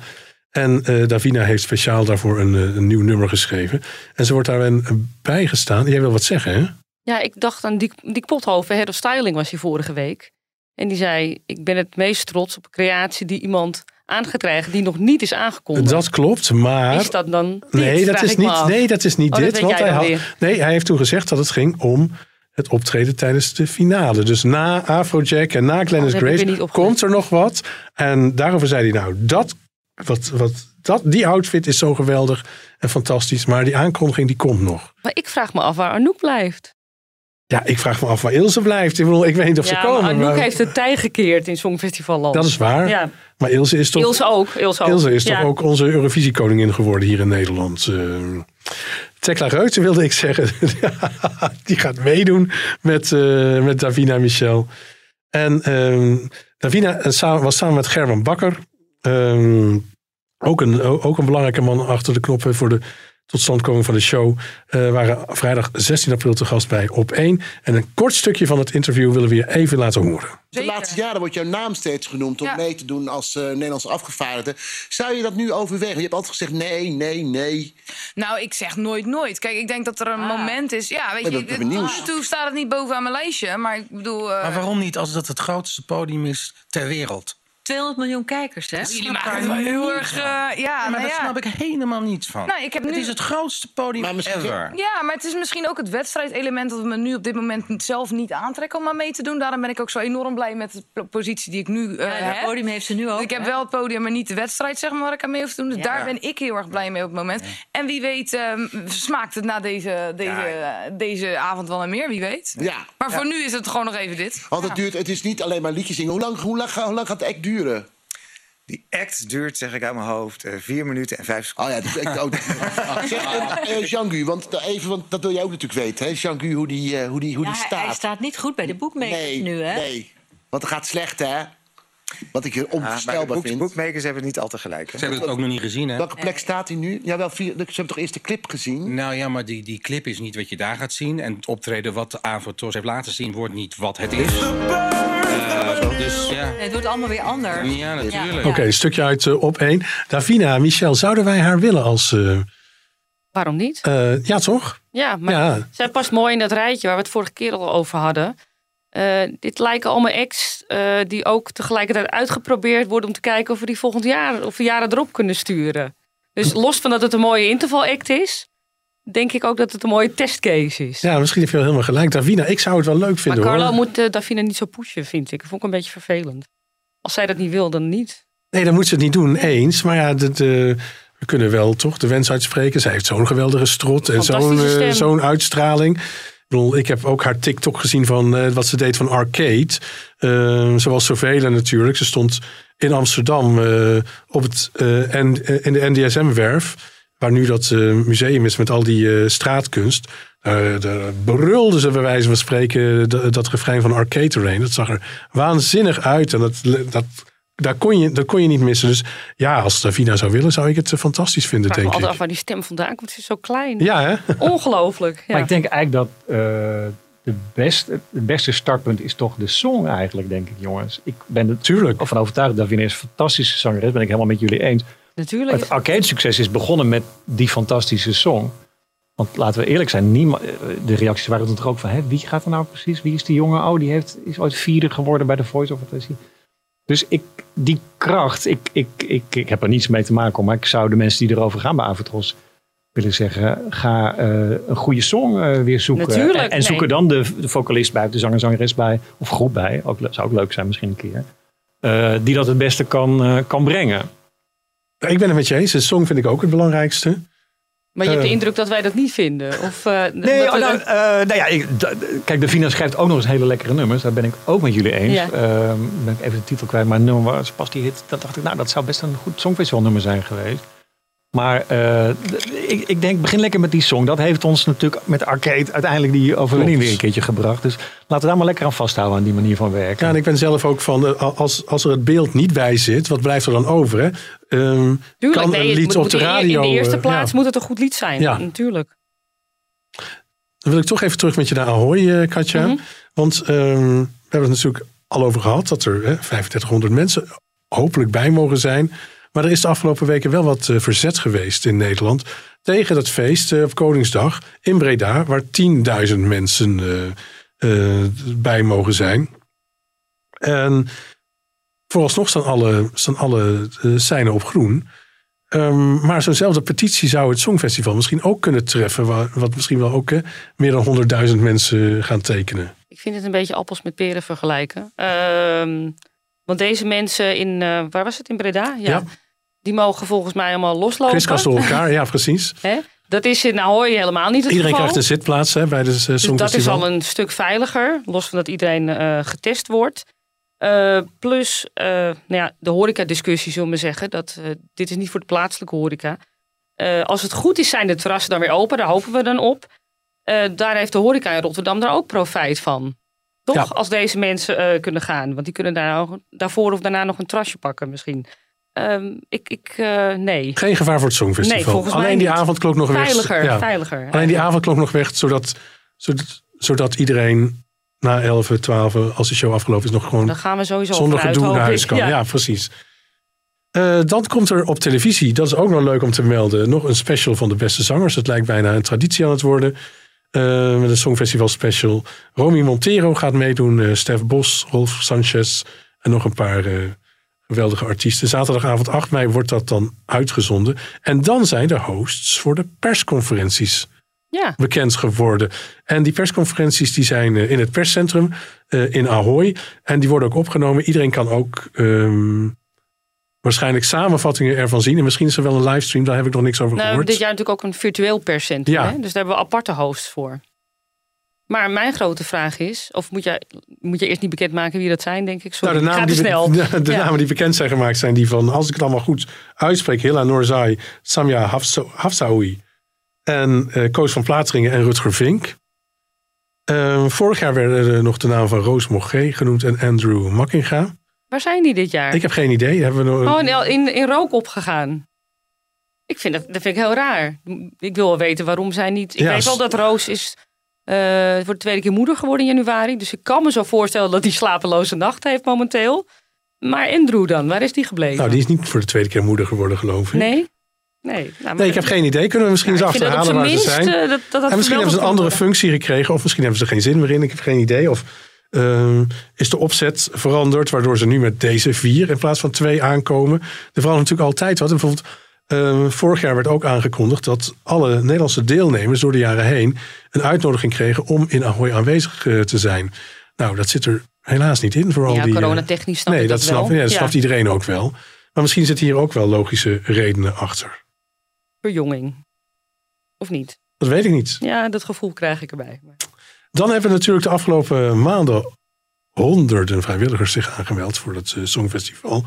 [SPEAKER 1] En eh, Davina heeft speciaal daarvoor een, eh, een nieuw nummer geschreven. En ze wordt daarin bijgestaan. Jij wil wat zeggen, hè?
[SPEAKER 2] Ja, ik dacht aan Dick, Dick Pothoven, Head of Styling was hij vorige week. En die zei, ik ben het meest trots op een creatie die iemand aan gaat krijgen die nog niet is aangekondigd.
[SPEAKER 1] Dat klopt, maar...
[SPEAKER 2] Is dat dan dit?
[SPEAKER 1] Nee, dat is niet, nee, dat is niet
[SPEAKER 2] Oh,
[SPEAKER 1] dit. Want hij, had,
[SPEAKER 2] weer.
[SPEAKER 1] nee, hij heeft toen gezegd dat het ging om het optreden tijdens de finale. Dus na Afrojack en na Glennis
[SPEAKER 2] Oh,
[SPEAKER 1] Grace komt er nog wat. En daarover zei hij nou, dat, wat, wat, dat, die outfit is zo geweldig en fantastisch. Maar die aankondiging die komt nog.
[SPEAKER 2] Maar ik vraag me af waar Anouk blijft.
[SPEAKER 1] Ja, ik vraag me af waar Ilse blijft. Ik bedoel, ik weet niet of ze komen.
[SPEAKER 2] maar Anouk
[SPEAKER 1] maar-
[SPEAKER 2] heeft het tij gekeerd in Songfestivalland.
[SPEAKER 1] Dat is waar.
[SPEAKER 2] Ja,
[SPEAKER 1] Maar Ilse is toch,
[SPEAKER 2] Ilse ook. Ilse, ook.
[SPEAKER 1] Ilse is
[SPEAKER 2] Ja.
[SPEAKER 1] toch ook onze Eurovisiekoningin geworden hier in Nederland. Eh Tekla Reutse wilde ik zeggen. Die gaat meedoen met, eh, met Davina Michel. En ehm, Davina eh, was samen met Gerben Bakker. ehm, ook, een, ook een belangrijke man achter de knoppen voor de totstandkoming van de show. eh, waren vrijdag 16 april te gast bij Op 1. En een kort stukje van het interview willen we je even laten horen.
[SPEAKER 4] De laatste jaren wordt jouw naam steeds genoemd om
[SPEAKER 5] Ja.
[SPEAKER 4] mee te doen als eh Nederlandse afgevaardigde. Zou je dat nu overwegen? Je hebt altijd gezegd nee, nee, nee.
[SPEAKER 5] Nou, ik zeg nooit nooit. Kijk, ik denk dat er een moment is. Ja, weet je, dit-
[SPEAKER 4] nieuws.
[SPEAKER 5] af en toe staat het niet bovenaan mijn lijstje. Maar ik bedoel. eh,
[SPEAKER 6] Maar waarom niet als dat het grootste podium is ter wereld?
[SPEAKER 7] 200 miljoen kijkers, hè?
[SPEAKER 5] jullie maken het wel heel erg. eh, ja,
[SPEAKER 6] Ja, maar
[SPEAKER 5] nou
[SPEAKER 6] daar
[SPEAKER 5] ja.
[SPEAKER 6] snap ik helemaal niets van.
[SPEAKER 5] Nou, ik heb
[SPEAKER 6] het is het grootste podium
[SPEAKER 4] Maar misschien-
[SPEAKER 6] ever.
[SPEAKER 5] Ja, maar het is misschien ook het wedstrijdelement dat we me nu op dit moment zelf niet aantrekken om aan mee te doen. Daarom ben ik ook zo enorm blij met de po- positie die ik nu eh,
[SPEAKER 7] Ja,
[SPEAKER 5] heb.
[SPEAKER 7] podium heeft ze nu ook.
[SPEAKER 5] ik heb
[SPEAKER 7] hè?
[SPEAKER 5] wel het podium, maar niet de wedstrijd, zeg maar, waar ik aan mee hoef te doen. Dus
[SPEAKER 7] Ja.
[SPEAKER 5] daar ben ik heel erg blij mee op het moment. En wie weet, ehm, smaakt het na deze, deze, deze avond wel naar meer, wie weet.
[SPEAKER 4] Ja.
[SPEAKER 5] Maar voor nu is het gewoon nog even dit.
[SPEAKER 4] Want het, duurt, het is niet alleen maar liedjes zingen. Hoe lang, hoe lang, hoe lang gaat de act duren?
[SPEAKER 8] Die act duurt, zeg ik uit mijn hoofd, eh, 4 minuten en 5 seconden.
[SPEAKER 4] Oh ja, de act ook. zeg, eh, eh, Jean-Gu, want, even, want dat wil jij ook natuurlijk weten. hè? Jean-Gu, hoe die, eh, hoe die, hoe
[SPEAKER 7] Ja,
[SPEAKER 4] die staat.
[SPEAKER 7] hij staat niet goed bij de boekmakers
[SPEAKER 4] nee,
[SPEAKER 7] nu, hè?
[SPEAKER 4] nee. Want het gaat slecht, hè? Wat ik hier
[SPEAKER 8] Ah,
[SPEAKER 4] onvoorstelbaar
[SPEAKER 8] boek-
[SPEAKER 4] vind.
[SPEAKER 8] boekmakers hebben het niet altijd gelijk. Hè?
[SPEAKER 6] Ze hebben het ook nog niet gezien, hè?
[SPEAKER 4] Welke plek staat hij nu? Ja, wel vier, ze hebben toch eerst de clip gezien?
[SPEAKER 6] Nou ja, maar die, die clip is niet wat je daar gaat zien. En het optreden wat de Avotos heeft laten zien, wordt niet wat het is. Eh, dus ja.
[SPEAKER 7] Nee, het wordt allemaal weer anders.
[SPEAKER 6] Ja, natuurlijk.
[SPEAKER 7] Ja.
[SPEAKER 1] Oké, een stukje uit eh, Op 1. Davina, Michel, zouden wij haar willen als... eh,
[SPEAKER 2] Waarom niet?
[SPEAKER 1] eh, ja, toch?
[SPEAKER 2] Ja, maar
[SPEAKER 1] Ja.
[SPEAKER 2] zij past mooi in dat rijtje waar we het vorige keer al over hadden. Eh, dit lijken allemaal acts eh, die ook tegelijkertijd uitgeprobeerd worden om te kijken of we die volgend jaar of jaren erop kunnen sturen. Dus los van dat het een mooie interval-act is, denk ik ook dat het een mooie testcase is.
[SPEAKER 1] Ja, misschien heb je wel helemaal gelijk. Davina, ik zou het wel leuk
[SPEAKER 2] maar
[SPEAKER 1] vinden
[SPEAKER 2] Carlo
[SPEAKER 1] hoor.
[SPEAKER 2] moet eh, Davina niet zo pushen, vind ik. Dat vond ik een beetje vervelend. Als zij dat niet wil, dan niet.
[SPEAKER 1] Nee, dan moet ze het niet doen, eens. Maar ja, de- we kunnen wel toch de wens uitspreken. Zij heeft zo'n geweldige strot en zo'n eh, zo'n uitstraling. Ik bedoel, ik heb ook haar TikTok gezien van eh, wat ze deed van Arcade. Zoals zoveel natuurlijk. Ze stond in Amsterdam eh, op het, en, eh, in de NDSM-werf. Waar nu dat museum is met al die straatkunst. Daar, brulden ze bij wijze van spreken dat, dat refrein van Arcade Terrain. Dat zag er waanzinnig uit. En dat, dat, daar kon je, dat kon je niet missen. Dus ja, als Davina zou willen, zou ik het eh, fantastisch vinden,
[SPEAKER 2] Ik me
[SPEAKER 1] denk
[SPEAKER 2] altijd
[SPEAKER 1] ik.
[SPEAKER 2] af waar die stem vandaan komt. Ze is zo klein.
[SPEAKER 1] Ja, hè?
[SPEAKER 2] Ongelooflijk. Ja.
[SPEAKER 3] Maar ik denk eigenlijk dat eh, de beste, het beste startpunt is toch de song eigenlijk, denk ik, jongens. Ik ben er
[SPEAKER 1] Tuurlijk.
[SPEAKER 3] van overtuigd. Davina is een fantastische zangeres, ben ik helemaal met jullie eens.
[SPEAKER 2] Natuurlijk.
[SPEAKER 3] Het arcade-succes is begonnen met die fantastische song. Want laten we eerlijk zijn, niemand, eh, de reacties waren toen toch ook van... Hè, wie gaat er nou precies? Wie is die jongen? Oh, die heeft, is ooit vierde geworden bij de Voice of wat is hij? Dus ik, die kracht, ik, ik, ik, ik heb er niets mee te maken. Maar ik zou de mensen die erover gaan bij Avatros willen zeggen... ga eh, een goede song eh, weer zoeken.
[SPEAKER 2] Natuurlijk,
[SPEAKER 3] en en zoek
[SPEAKER 2] nee.
[SPEAKER 3] er dan de, de vocalist bij, of de zanger zangeres bij. Of groep bij. Ook, zou ook leuk zijn misschien een keer. Eh, die dat het beste kan, eh, kan brengen.
[SPEAKER 1] Ik ben het met je eens. De song vind ik ook het belangrijkste.
[SPEAKER 2] Maar je hebt de
[SPEAKER 1] Eh.
[SPEAKER 2] indruk dat wij dat niet vinden? Of, eh,
[SPEAKER 3] Nee, oh, nou, eh, nou ja, ik, kijk, Davina schrijft ook nog eens hele lekkere nummers. Daar ben ik ook met jullie eens.
[SPEAKER 2] Ja.
[SPEAKER 3] Ehm, ben ik even de titel kwijt, maar nummer was pas die hit. Dat dacht ik, nou, dat zou best een goed songfestivalnummer zijn geweest. Maar eh, ik, ik denk, begin lekker met die song. Dat heeft ons natuurlijk met Arcade uiteindelijk die overwinning weer een keertje gebracht. Dus laten we daar maar lekker aan vasthouden aan die manier van werken.
[SPEAKER 1] Ja, en ik ben zelf ook van, eh, als, als er het beeld niet bij zit, wat blijft er dan over? Hè? Ehm,
[SPEAKER 2] Tuurlijk,
[SPEAKER 1] kan
[SPEAKER 2] nee,
[SPEAKER 1] een lied
[SPEAKER 2] moet-
[SPEAKER 1] op
[SPEAKER 2] moet
[SPEAKER 1] de
[SPEAKER 2] in de-
[SPEAKER 1] radio...
[SPEAKER 2] In de eerste
[SPEAKER 1] eh,
[SPEAKER 2] plaats
[SPEAKER 1] ja.
[SPEAKER 2] moet het een goed lied zijn.
[SPEAKER 1] Ja.
[SPEAKER 2] Natuurlijk.
[SPEAKER 1] Dan wil ik toch even terug met je naar Ahoy, Katja.
[SPEAKER 2] Mhm.
[SPEAKER 1] Want ehm, we hebben het natuurlijk al over gehad dat er hè, 3500 mensen hopelijk bij mogen zijn. Maar er is de afgelopen weken wel wat eh, verzet geweest in Nederland tegen dat feest eh, op Koningsdag in Breda, waar 10.000 mensen eh, bij mogen zijn. En vooralsnog staan alle, staan alle seinen op groen. Ehm, maar zo'nzelfde petitie zou het Songfestival misschien ook kunnen treffen, wat misschien wel ook meer dan 100.000 mensen gaan tekenen.
[SPEAKER 2] Ik vind het een beetje appels met peren vergelijken. Ehm, want deze mensen in, waar was het, in Breda? Ja.
[SPEAKER 1] Ja.
[SPEAKER 2] Die mogen volgens mij allemaal loslopen.
[SPEAKER 1] Kriskast door elkaar, ja precies.
[SPEAKER 2] Hè? Dat is in Ahoy helemaal niet het
[SPEAKER 1] Iedereen
[SPEAKER 2] geval.
[SPEAKER 1] krijgt een zitplaats hè, bij eh,
[SPEAKER 2] Dus dat is al een stuk veiliger, los van dat iedereen eh, getest wordt. Eh, plus nou ja, de horecadiscussie, zullen we zeggen. Dat, dit is niet voor de plaatselijke horeca. Als het goed is, zijn de terrassen dan weer open. Daar hopen we dan op. Daar heeft de horeca in Rotterdam daar ook profijt van. Toch?
[SPEAKER 1] Ja.
[SPEAKER 2] Als deze mensen kunnen gaan. Want die kunnen daar, daarvoor of daarna nog een trasje pakken misschien. Ehm, ik, ik eh, nee.
[SPEAKER 1] Geen gevaar voor het Songfestival.
[SPEAKER 2] Nee,
[SPEAKER 1] Alleen die
[SPEAKER 2] niet.
[SPEAKER 1] avondklok nog weg.
[SPEAKER 2] Veiliger,
[SPEAKER 1] ja.
[SPEAKER 2] veiliger.
[SPEAKER 1] Alleen die avondklok nog weg, zodat, zodat, zodat iedereen na 11, 12, als de show afgelopen is, nog gewoon
[SPEAKER 2] Dan gaan we sowieso
[SPEAKER 1] zonder gedoe naar huis kan. Ja,
[SPEAKER 2] Ja.
[SPEAKER 1] precies. Eh, dan komt er op televisie, dat is ook nog leuk om te melden, nog een special van de beste zangers. Het lijkt bijna een traditie aan het worden. Eh, met een Songfestival special. Romy Montero gaat meedoen, eh Stef Bos, Rolf Sanchez en nog een paar geweldige artiesten. Zaterdagavond 8 mei wordt dat dan uitgezonden. En dan zijn de hosts voor de persconferenties
[SPEAKER 2] Ja.
[SPEAKER 1] bekend geworden. En die persconferenties die zijn eh, in het perscentrum eh, in Ahoy. En die worden ook opgenomen. Iedereen kan ook ehm, waarschijnlijk samenvattingen ervan zien. En misschien is er wel een livestream, daar heb ik nog niks over
[SPEAKER 2] Nou,
[SPEAKER 1] gehoord.
[SPEAKER 2] dit jaar natuurlijk ook een virtueel perscentrum.
[SPEAKER 1] Ja.
[SPEAKER 2] Hè? Dus daar hebben we aparte hosts voor. Maar mijn grote vraag is, of moet je, moet je eerst niet bekendmaken wie dat zijn, denk ik. Sorry,
[SPEAKER 1] Nou, de, namen die,
[SPEAKER 2] snel.
[SPEAKER 1] be- de
[SPEAKER 2] Ja.
[SPEAKER 1] namen die bekend zijn gemaakt zijn die van, als ik het allemaal goed uitspreek, Hilla Noorzai, Samia Hafsa- Hafsaoui en eh, Koos van Plateringen en Rutger Vink. Eh, vorig jaar werden er nog de naam van Roos Mogé genoemd en Andrew Makkinga.
[SPEAKER 2] Waar zijn die dit jaar?
[SPEAKER 1] Ik heb geen idee. Hebben we nog,
[SPEAKER 2] Oh, in, in, rook opgegaan. Ik vind dat, dat vind ik heel raar. Ik wil wel weten waarom zij niet... Ik
[SPEAKER 1] Ja,
[SPEAKER 2] weet wel dat Roos is eh, voor de tweede keer moeder geworden in januari. Dus ik kan me zo voorstellen dat hij slapeloze nachten heeft momenteel. Maar Andrew dan, waar is die gebleven?
[SPEAKER 1] Nou, die is niet voor de tweede keer moeder geworden, geloof ik.
[SPEAKER 2] Nee? Nee, nou,
[SPEAKER 1] Nee, ik heb geen idee. Kunnen we misschien
[SPEAKER 2] Ja,
[SPEAKER 1] eens achterhalen
[SPEAKER 2] zijn
[SPEAKER 1] waar ze zijn?
[SPEAKER 2] eh, dat- dat dat
[SPEAKER 1] en misschien hebben ze een andere functie gekregen. Of misschien hebben ze er geen zin meer in. Ik heb geen idee. Of ehm, is de opzet veranderd. Waardoor ze nu met deze vier in plaats van twee aankomen. Er verandert natuurlijk altijd wat. En bijvoorbeeld ehm, vorig jaar werd ook aangekondigd. Dat alle Nederlandse deelnemers door de jaren heen. Een uitnodiging kregen om in Ahoy aanwezig eh, te zijn. Nou, dat zit er helaas niet in. Voor al
[SPEAKER 2] Ja,
[SPEAKER 1] die, eh,
[SPEAKER 2] coronatechnisch snap
[SPEAKER 1] nee,
[SPEAKER 2] ik
[SPEAKER 1] dat,
[SPEAKER 2] dat
[SPEAKER 1] snap,
[SPEAKER 2] wel.
[SPEAKER 1] ja, dat
[SPEAKER 2] Ja.
[SPEAKER 1] snapt iedereen ook wel. Maar misschien zitten hier ook wel logische redenen achter.
[SPEAKER 2] verjonging. Of niet?
[SPEAKER 1] Dat weet ik niet.
[SPEAKER 2] Ja, dat gevoel krijg ik erbij.
[SPEAKER 1] Dan hebben natuurlijk de afgelopen maanden honderden vrijwilligers zich aangemeld voor het eh, Songfestival.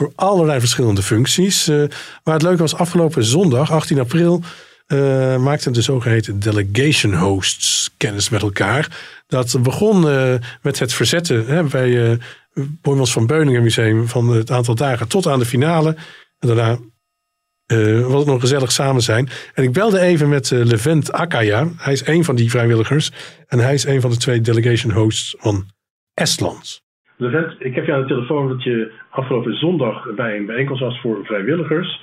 [SPEAKER 1] Voor allerlei verschillende functies. Eh, maar het leuke was afgelopen zondag, 18 april, eh, maakten de zogeheten delegation hosts kennis met elkaar. Dat begon eh, met het verzetten hè, bij eh Boymans van Beuningen Museum van het aantal dagen tot aan de finale. En daarna was het nog gezellig samen zijn. En ik belde even met Levent Akaya. Hij is een van die vrijwilligers. En hij is een van de twee delegation hosts van Estland. Levent, ik heb je aan de telefoon dat je afgelopen zondag bij een bijeenkomst was voor vrijwilligers.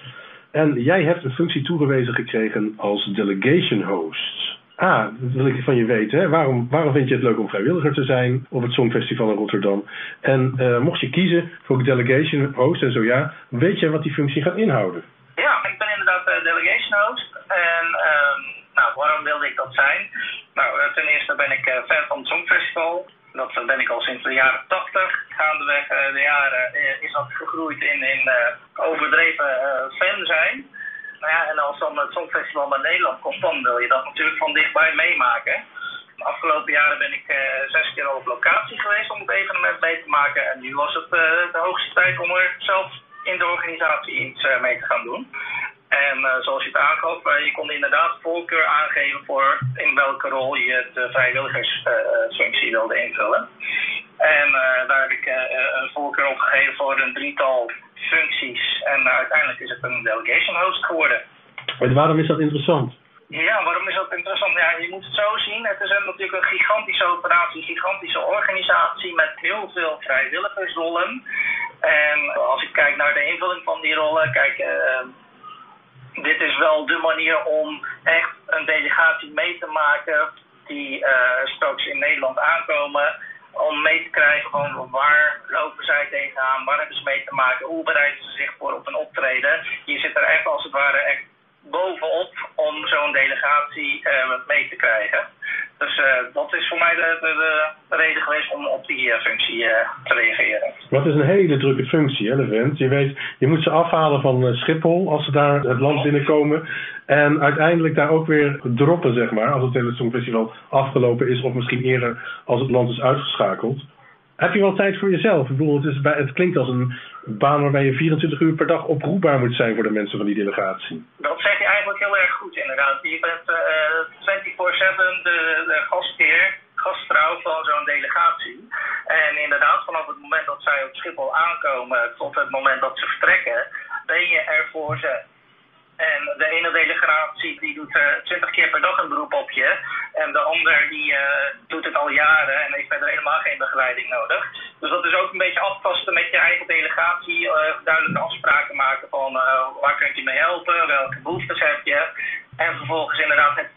[SPEAKER 1] En jij hebt een functie toegewezen gekregen als delegation host. Ah, dat wil ik van je weten. Hè? Waarom, waarom vind je het leuk om vrijwilliger te zijn op het Songfestival in Rotterdam? En eh, mocht je kiezen voor delegation host en zo ja, weet je wat die functie gaat inhouden?
[SPEAKER 9] Ja, ik ben inderdaad eh, delegation host. En ehm, nou, waarom wilde ik dat zijn? Nou, eh, ten eerste ben ik fan van het Songfestival. Dat ben ik al sinds de jaren 80. Gaandeweg eh, de jaren eh, is dat gegroeid in, in eh, overdreven fan zijn. Nou ja, en als dan het Songfestival naar Nederland komt, dan wil je dat natuurlijk van dichtbij meemaken. De afgelopen jaren ben ik zes keer op locatie geweest om het evenement mee te maken. En nu was het de hoogste tijd om er zelf in de organisatie iets mee te gaan doen. En eh, zoals je het aangaf, eh, je kon inderdaad voorkeur aangeven voor in welke rol je de vrijwilligersfunctie wilde invullen. En eh, daar heb ik eh, een voorkeur op gegeven voor een drietal functies. En uiteindelijk is het een delegation host geworden.
[SPEAKER 1] En waarom is dat interessant?
[SPEAKER 9] Ja, waarom is dat interessant? Ja, je moet het zo zien. Het is een, natuurlijk een gigantische operatie, een gigantische organisatie met heel veel vrijwilligersrollen. En als ik kijk naar de invulling van die rollen, kijk, eh, dit is wel de manier om echt een delegatie mee te maken die eh, straks in Nederland aankomen. Om mee te krijgen van waar lopen zij tegenaan, waar hebben ze mee te maken, hoe bereiden ze zich voor op een optreden. Je zit er echt als het ware echt bovenop om zo'n delegatie eh, mee te krijgen. Dus eh, dat is voor mij de, de, de reden geweest om op die eh, functie eh, te reageren.
[SPEAKER 1] Wat is een hele drukke functie, hè, de vent. Je weet, je moet ze afhalen van Schiphol als ze daar het land binnenkomen. En uiteindelijk daar ook weer droppen, zeg maar, als het hele Songfestival afgelopen is. Of misschien eerder als het land is uitgeschakeld. Heb je wel tijd voor jezelf? Ik bedoel, het, is bij, het klinkt als een baan waarbij je 24 uur per dag oproepbaar moet zijn voor de mensen van die delegatie.
[SPEAKER 9] Dat zeg je eigenlijk heel erg goed, inderdaad. Je bent eh 24-7 de, de gastheer, gastvrouw van zo'n delegatie. En inderdaad, vanaf het moment dat zij op Schiphol aankomen tot het moment dat ze vertrekken, ben je er voor ze. En de ene delegatie die doet eh 20 keer per dag een beroep op je. En de ander die eh, doet het al jaren en heeft verder helemaal geen begeleiding nodig. Dus dat is ook een beetje aftasten met je eigen delegatie. eh, duidelijke afspraken maken van waar kunt u mee helpen, welke behoeftes heb je. En vervolgens inderdaad het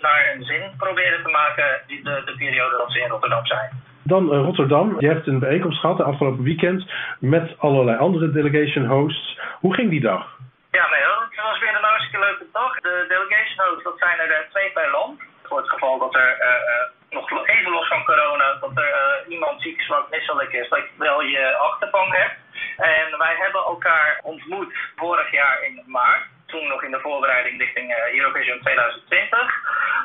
[SPEAKER 9] naar een zin proberen te maken die de, de periode dat ze in Rotterdam zijn.
[SPEAKER 1] Dan Rotterdam. Je hebt een bijeenkomst gehad de afgelopen weekend met allerlei andere delegation hosts. Hoe ging die dag?
[SPEAKER 9] Ja, nee, het was weer een hartstikke leuke dag. De delegation hosts, dat zijn er eh, twee per land. Voor het geval dat er eh, eh, nog even los van corona, dat er iemand ziek, zwak, misselijk is, dat je wel je achterban hebt. En wij hebben elkaar ontmoet vorig jaar in maart. Toen nog in de voorbereiding richting Eurovision 2020.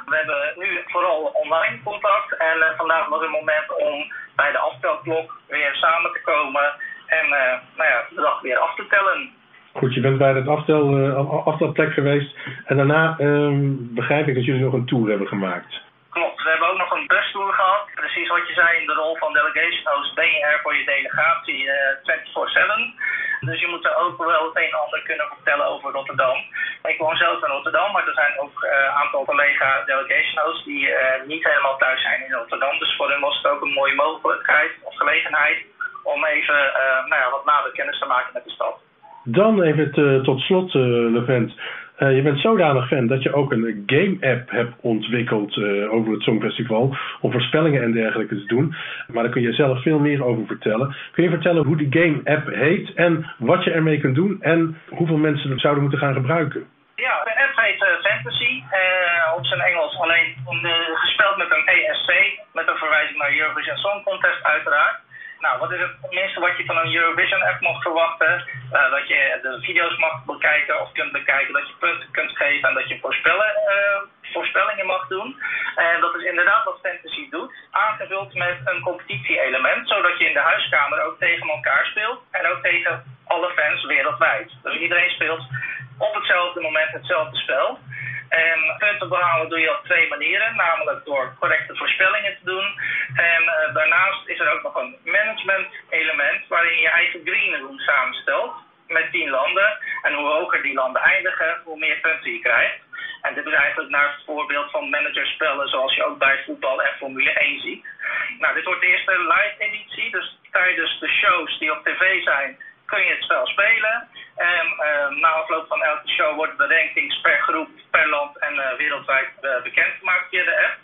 [SPEAKER 9] We hebben nu vooral online contact. En vandaag was het moment om bij de aftelklok weer samen te komen. En nou ja, de dag weer af te tellen.
[SPEAKER 1] Goed, je bent bij het aftel, eh, aftelplek geweest. En daarna ehm, begrijp ik dat jullie nog een tour hebben gemaakt.
[SPEAKER 9] Klopt, we hebben ook nog een bustour gehad. Precies wat je zei, in de rol van delegation host ben je er voor je delegatie eh 24-7. Dus je moet er ook wel het een en ander kunnen vertellen over Rotterdam. Ik woon zelf in Rotterdam, maar er zijn ook een aantal collega delegation hosts die eh, niet helemaal thuis zijn in Rotterdam. Dus voor hen was het ook een mooie mogelijkheid of gelegenheid om even eh, nou ja, wat nader kennis te maken met de stad.
[SPEAKER 1] Dan even te- tot slot, eh Levent. Eh, je bent zodanig fan dat je ook een game-app hebt ontwikkeld eh, over het Songfestival. Om voorspellingen en dergelijke te doen. Maar daar kun je zelf veel meer over vertellen. Kun je vertellen hoe die game-app heet en wat je ermee kunt doen en hoeveel mensen het zouden moeten gaan gebruiken?
[SPEAKER 9] Ja, de app heet eh, Fantasy, eh, op zijn Engels alleen eh, gespeld met een ESC, met een verwijzing naar Eurovision Song Contest uiteraard. Nou, wat is het minste wat je van een Eurovision app mag verwachten? Eh, dat je de video's mag bekijken of kunt bekijken, dat je punten kunt geven en dat je voorspellen, eh, voorspellingen mag doen. En dat is inderdaad wat Fantasy doet, aangevuld met een competitie-element, zodat je in de huiskamer ook tegen elkaar speelt en ook tegen alle fans wereldwijd. Dus iedereen speelt op hetzelfde moment hetzelfde spel. En punten behalen doe je op twee manieren, namelijk door correcte voorspellingen te doen. En eh, daarnaast is er ook nog een management element waarin je je eigen green room samenstelt met tien landen. En hoe hoger die landen eindigen, hoe meer punten je krijgt. En dit is eigenlijk naar het voorbeeld van managerspellen zoals je ook bij voetbal en Formule 1 ziet. Nou, dit wordt de eerste live editie, dus tijdens de shows die op tv zijn kun je het spel spelen. En eh, na afloop van elke show worden de rankings per groep, per land en eh, wereldwijd eh, bekendgemaakt via de app.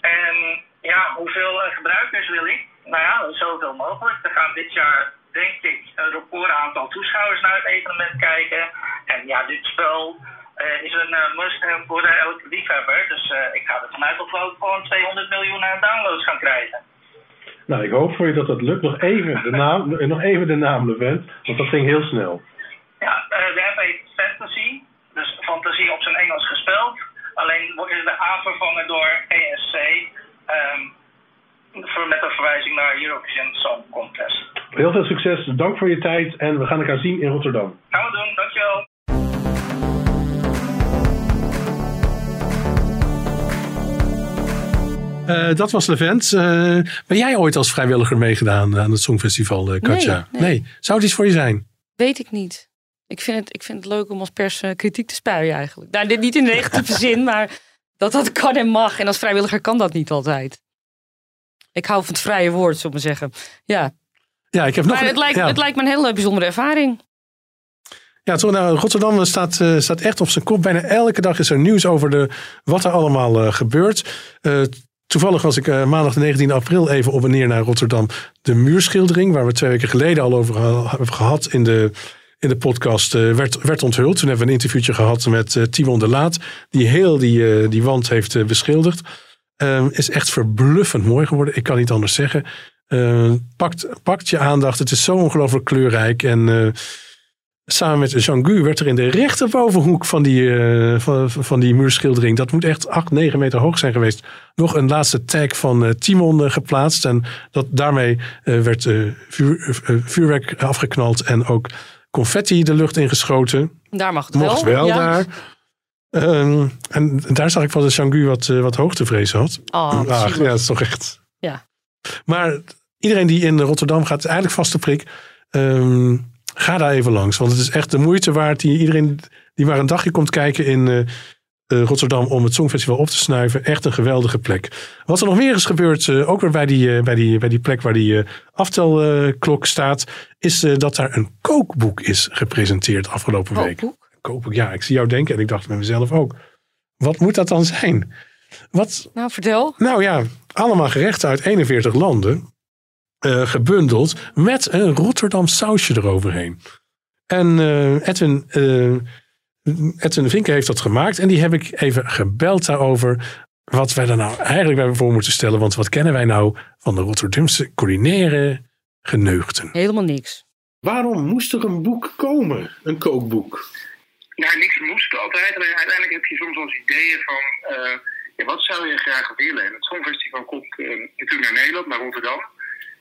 [SPEAKER 9] En ja, hoeveel gebruikers wil ik? Nou ja, zoveel mogelijk. Er gaan dit jaar, denk ik, een record aantal toeschouwers naar het evenement kijken. En ja, dit spel is een must-have voor elke liefhebber. Dus ik ga er vanuit dat we ook gewoon 200 miljoen downloads gaan krijgen.
[SPEAKER 1] Nou, ik hoop voor je dat dat lukt. Nog even de naam, nog even de naam Levent, want dat ging heel snel.
[SPEAKER 9] Ja, eh, de app heet Fantasy. Dus fantasie op zijn Engels gespeld. Alleen wordt is de A vervangen door ESC. ehm, voor, met een verwijzing naar Eurovision Song Contest.
[SPEAKER 1] Heel veel succes, dank voor je tijd en we gaan elkaar zien in Rotterdam.
[SPEAKER 9] Gaan we doen, dankjewel.
[SPEAKER 1] Eh, dat was Levent. Eh, ben jij ooit als vrijwilliger meegedaan aan het Songfestival, eh, Katja?
[SPEAKER 2] Nee, nee.
[SPEAKER 1] Zou het iets voor je zijn?
[SPEAKER 2] Weet ik niet. Ik vind het, ik vind het leuk om als pers eh, kritiek te spuien eigenlijk. Nou, dit niet in negatieve zin, maar dat dat kan en mag. En als vrijwilliger kan dat niet altijd. Ik hou van het vrije woord, zullen we maar zeggen. Ja,
[SPEAKER 1] Ja, ik heb nog
[SPEAKER 2] maar
[SPEAKER 1] een-
[SPEAKER 2] het lijkt,
[SPEAKER 1] ja.
[SPEAKER 2] het lijkt me een hele bijzondere ervaring.
[SPEAKER 1] Ja, toch, nou, Rotterdam staat, eh, staat echt op zijn kop. Bijna elke dag is er nieuws over de, wat er allemaal eh, gebeurt. Toevallig was ik maandag de 19 april even op en neer naar Rotterdam. De muurschildering, waar we twee weken geleden al over hebben gehad in de, in de podcast, eh, werd, werd onthuld. Toen hebben we een interviewtje gehad met eh, Timon de Laat, die heel die, eh, die wand heeft beschilderd. Eh, is echt verbluffend mooi geworden. Ik kan niet anders zeggen. Eh, pakt, pakt je aandacht. Het is zo ongelooflijk kleurrijk. En samen met Jean-Gu werd er in de rechterbovenhoek van die, van, van die muurschildering, dat moet echt 8, 9 meter hoog zijn geweest, nog een laatste tag van Timon geplaatst. En dat, daarmee werd vuur, vuurwerk afgeknald en ook confetti de lucht ingeschoten.
[SPEAKER 2] Daar mag het
[SPEAKER 1] Mocht
[SPEAKER 2] wel.
[SPEAKER 1] wel
[SPEAKER 2] ja.
[SPEAKER 1] daar. Ehm, en daar zag ik wel dat Jean-Gu wat, eh, wat hoogtevrees had.
[SPEAKER 2] Oh,
[SPEAKER 1] Ach,
[SPEAKER 2] zielig.
[SPEAKER 1] ja, dat is toch echt.
[SPEAKER 2] Ja.
[SPEAKER 1] Maar iedereen die in Rotterdam gaat, eigenlijk vaste prik. Ehm, ga daar even langs. Want het is echt de moeite waard. Die, iedereen die maar een dagje komt kijken in eh, eh, Rotterdam om het Songfestival op te snuiven. Echt een geweldige plek. Wat er nog meer is gebeurd, eh, ook weer bij die, eh, bij, die, bij die plek waar die aftelklok staat, is dat daar een kookboek is gepresenteerd afgelopen week.
[SPEAKER 2] Kookboek?
[SPEAKER 1] Kookboek, ja. Ik zie jou denken en ik dacht bij mezelf ook. Wat moet dat dan zijn? Wat,
[SPEAKER 2] Nou, vertel.
[SPEAKER 1] nou ja, allemaal gerechten uit 41 landen. gebundeld met een Rotterdam sausje eroverheen. En Edwin, Edwin Vinken heeft dat gemaakt. En die heb ik even gebeld daarover. Wat wij daar nou eigenlijk bij voor moeten stellen. Want wat kennen wij nou van de Rotterdamse culinaire geneugten?
[SPEAKER 2] Helemaal niks.
[SPEAKER 1] Waarom moest er een boek komen? Een kookboek?
[SPEAKER 10] Nou, niks moest altijd. Alleen uiteindelijk heb je soms wel eens ideeën van... eh, ja, wat zou je graag willen? En het Songfestival komt eh, natuurlijk naar Nederland, naar Rotterdam.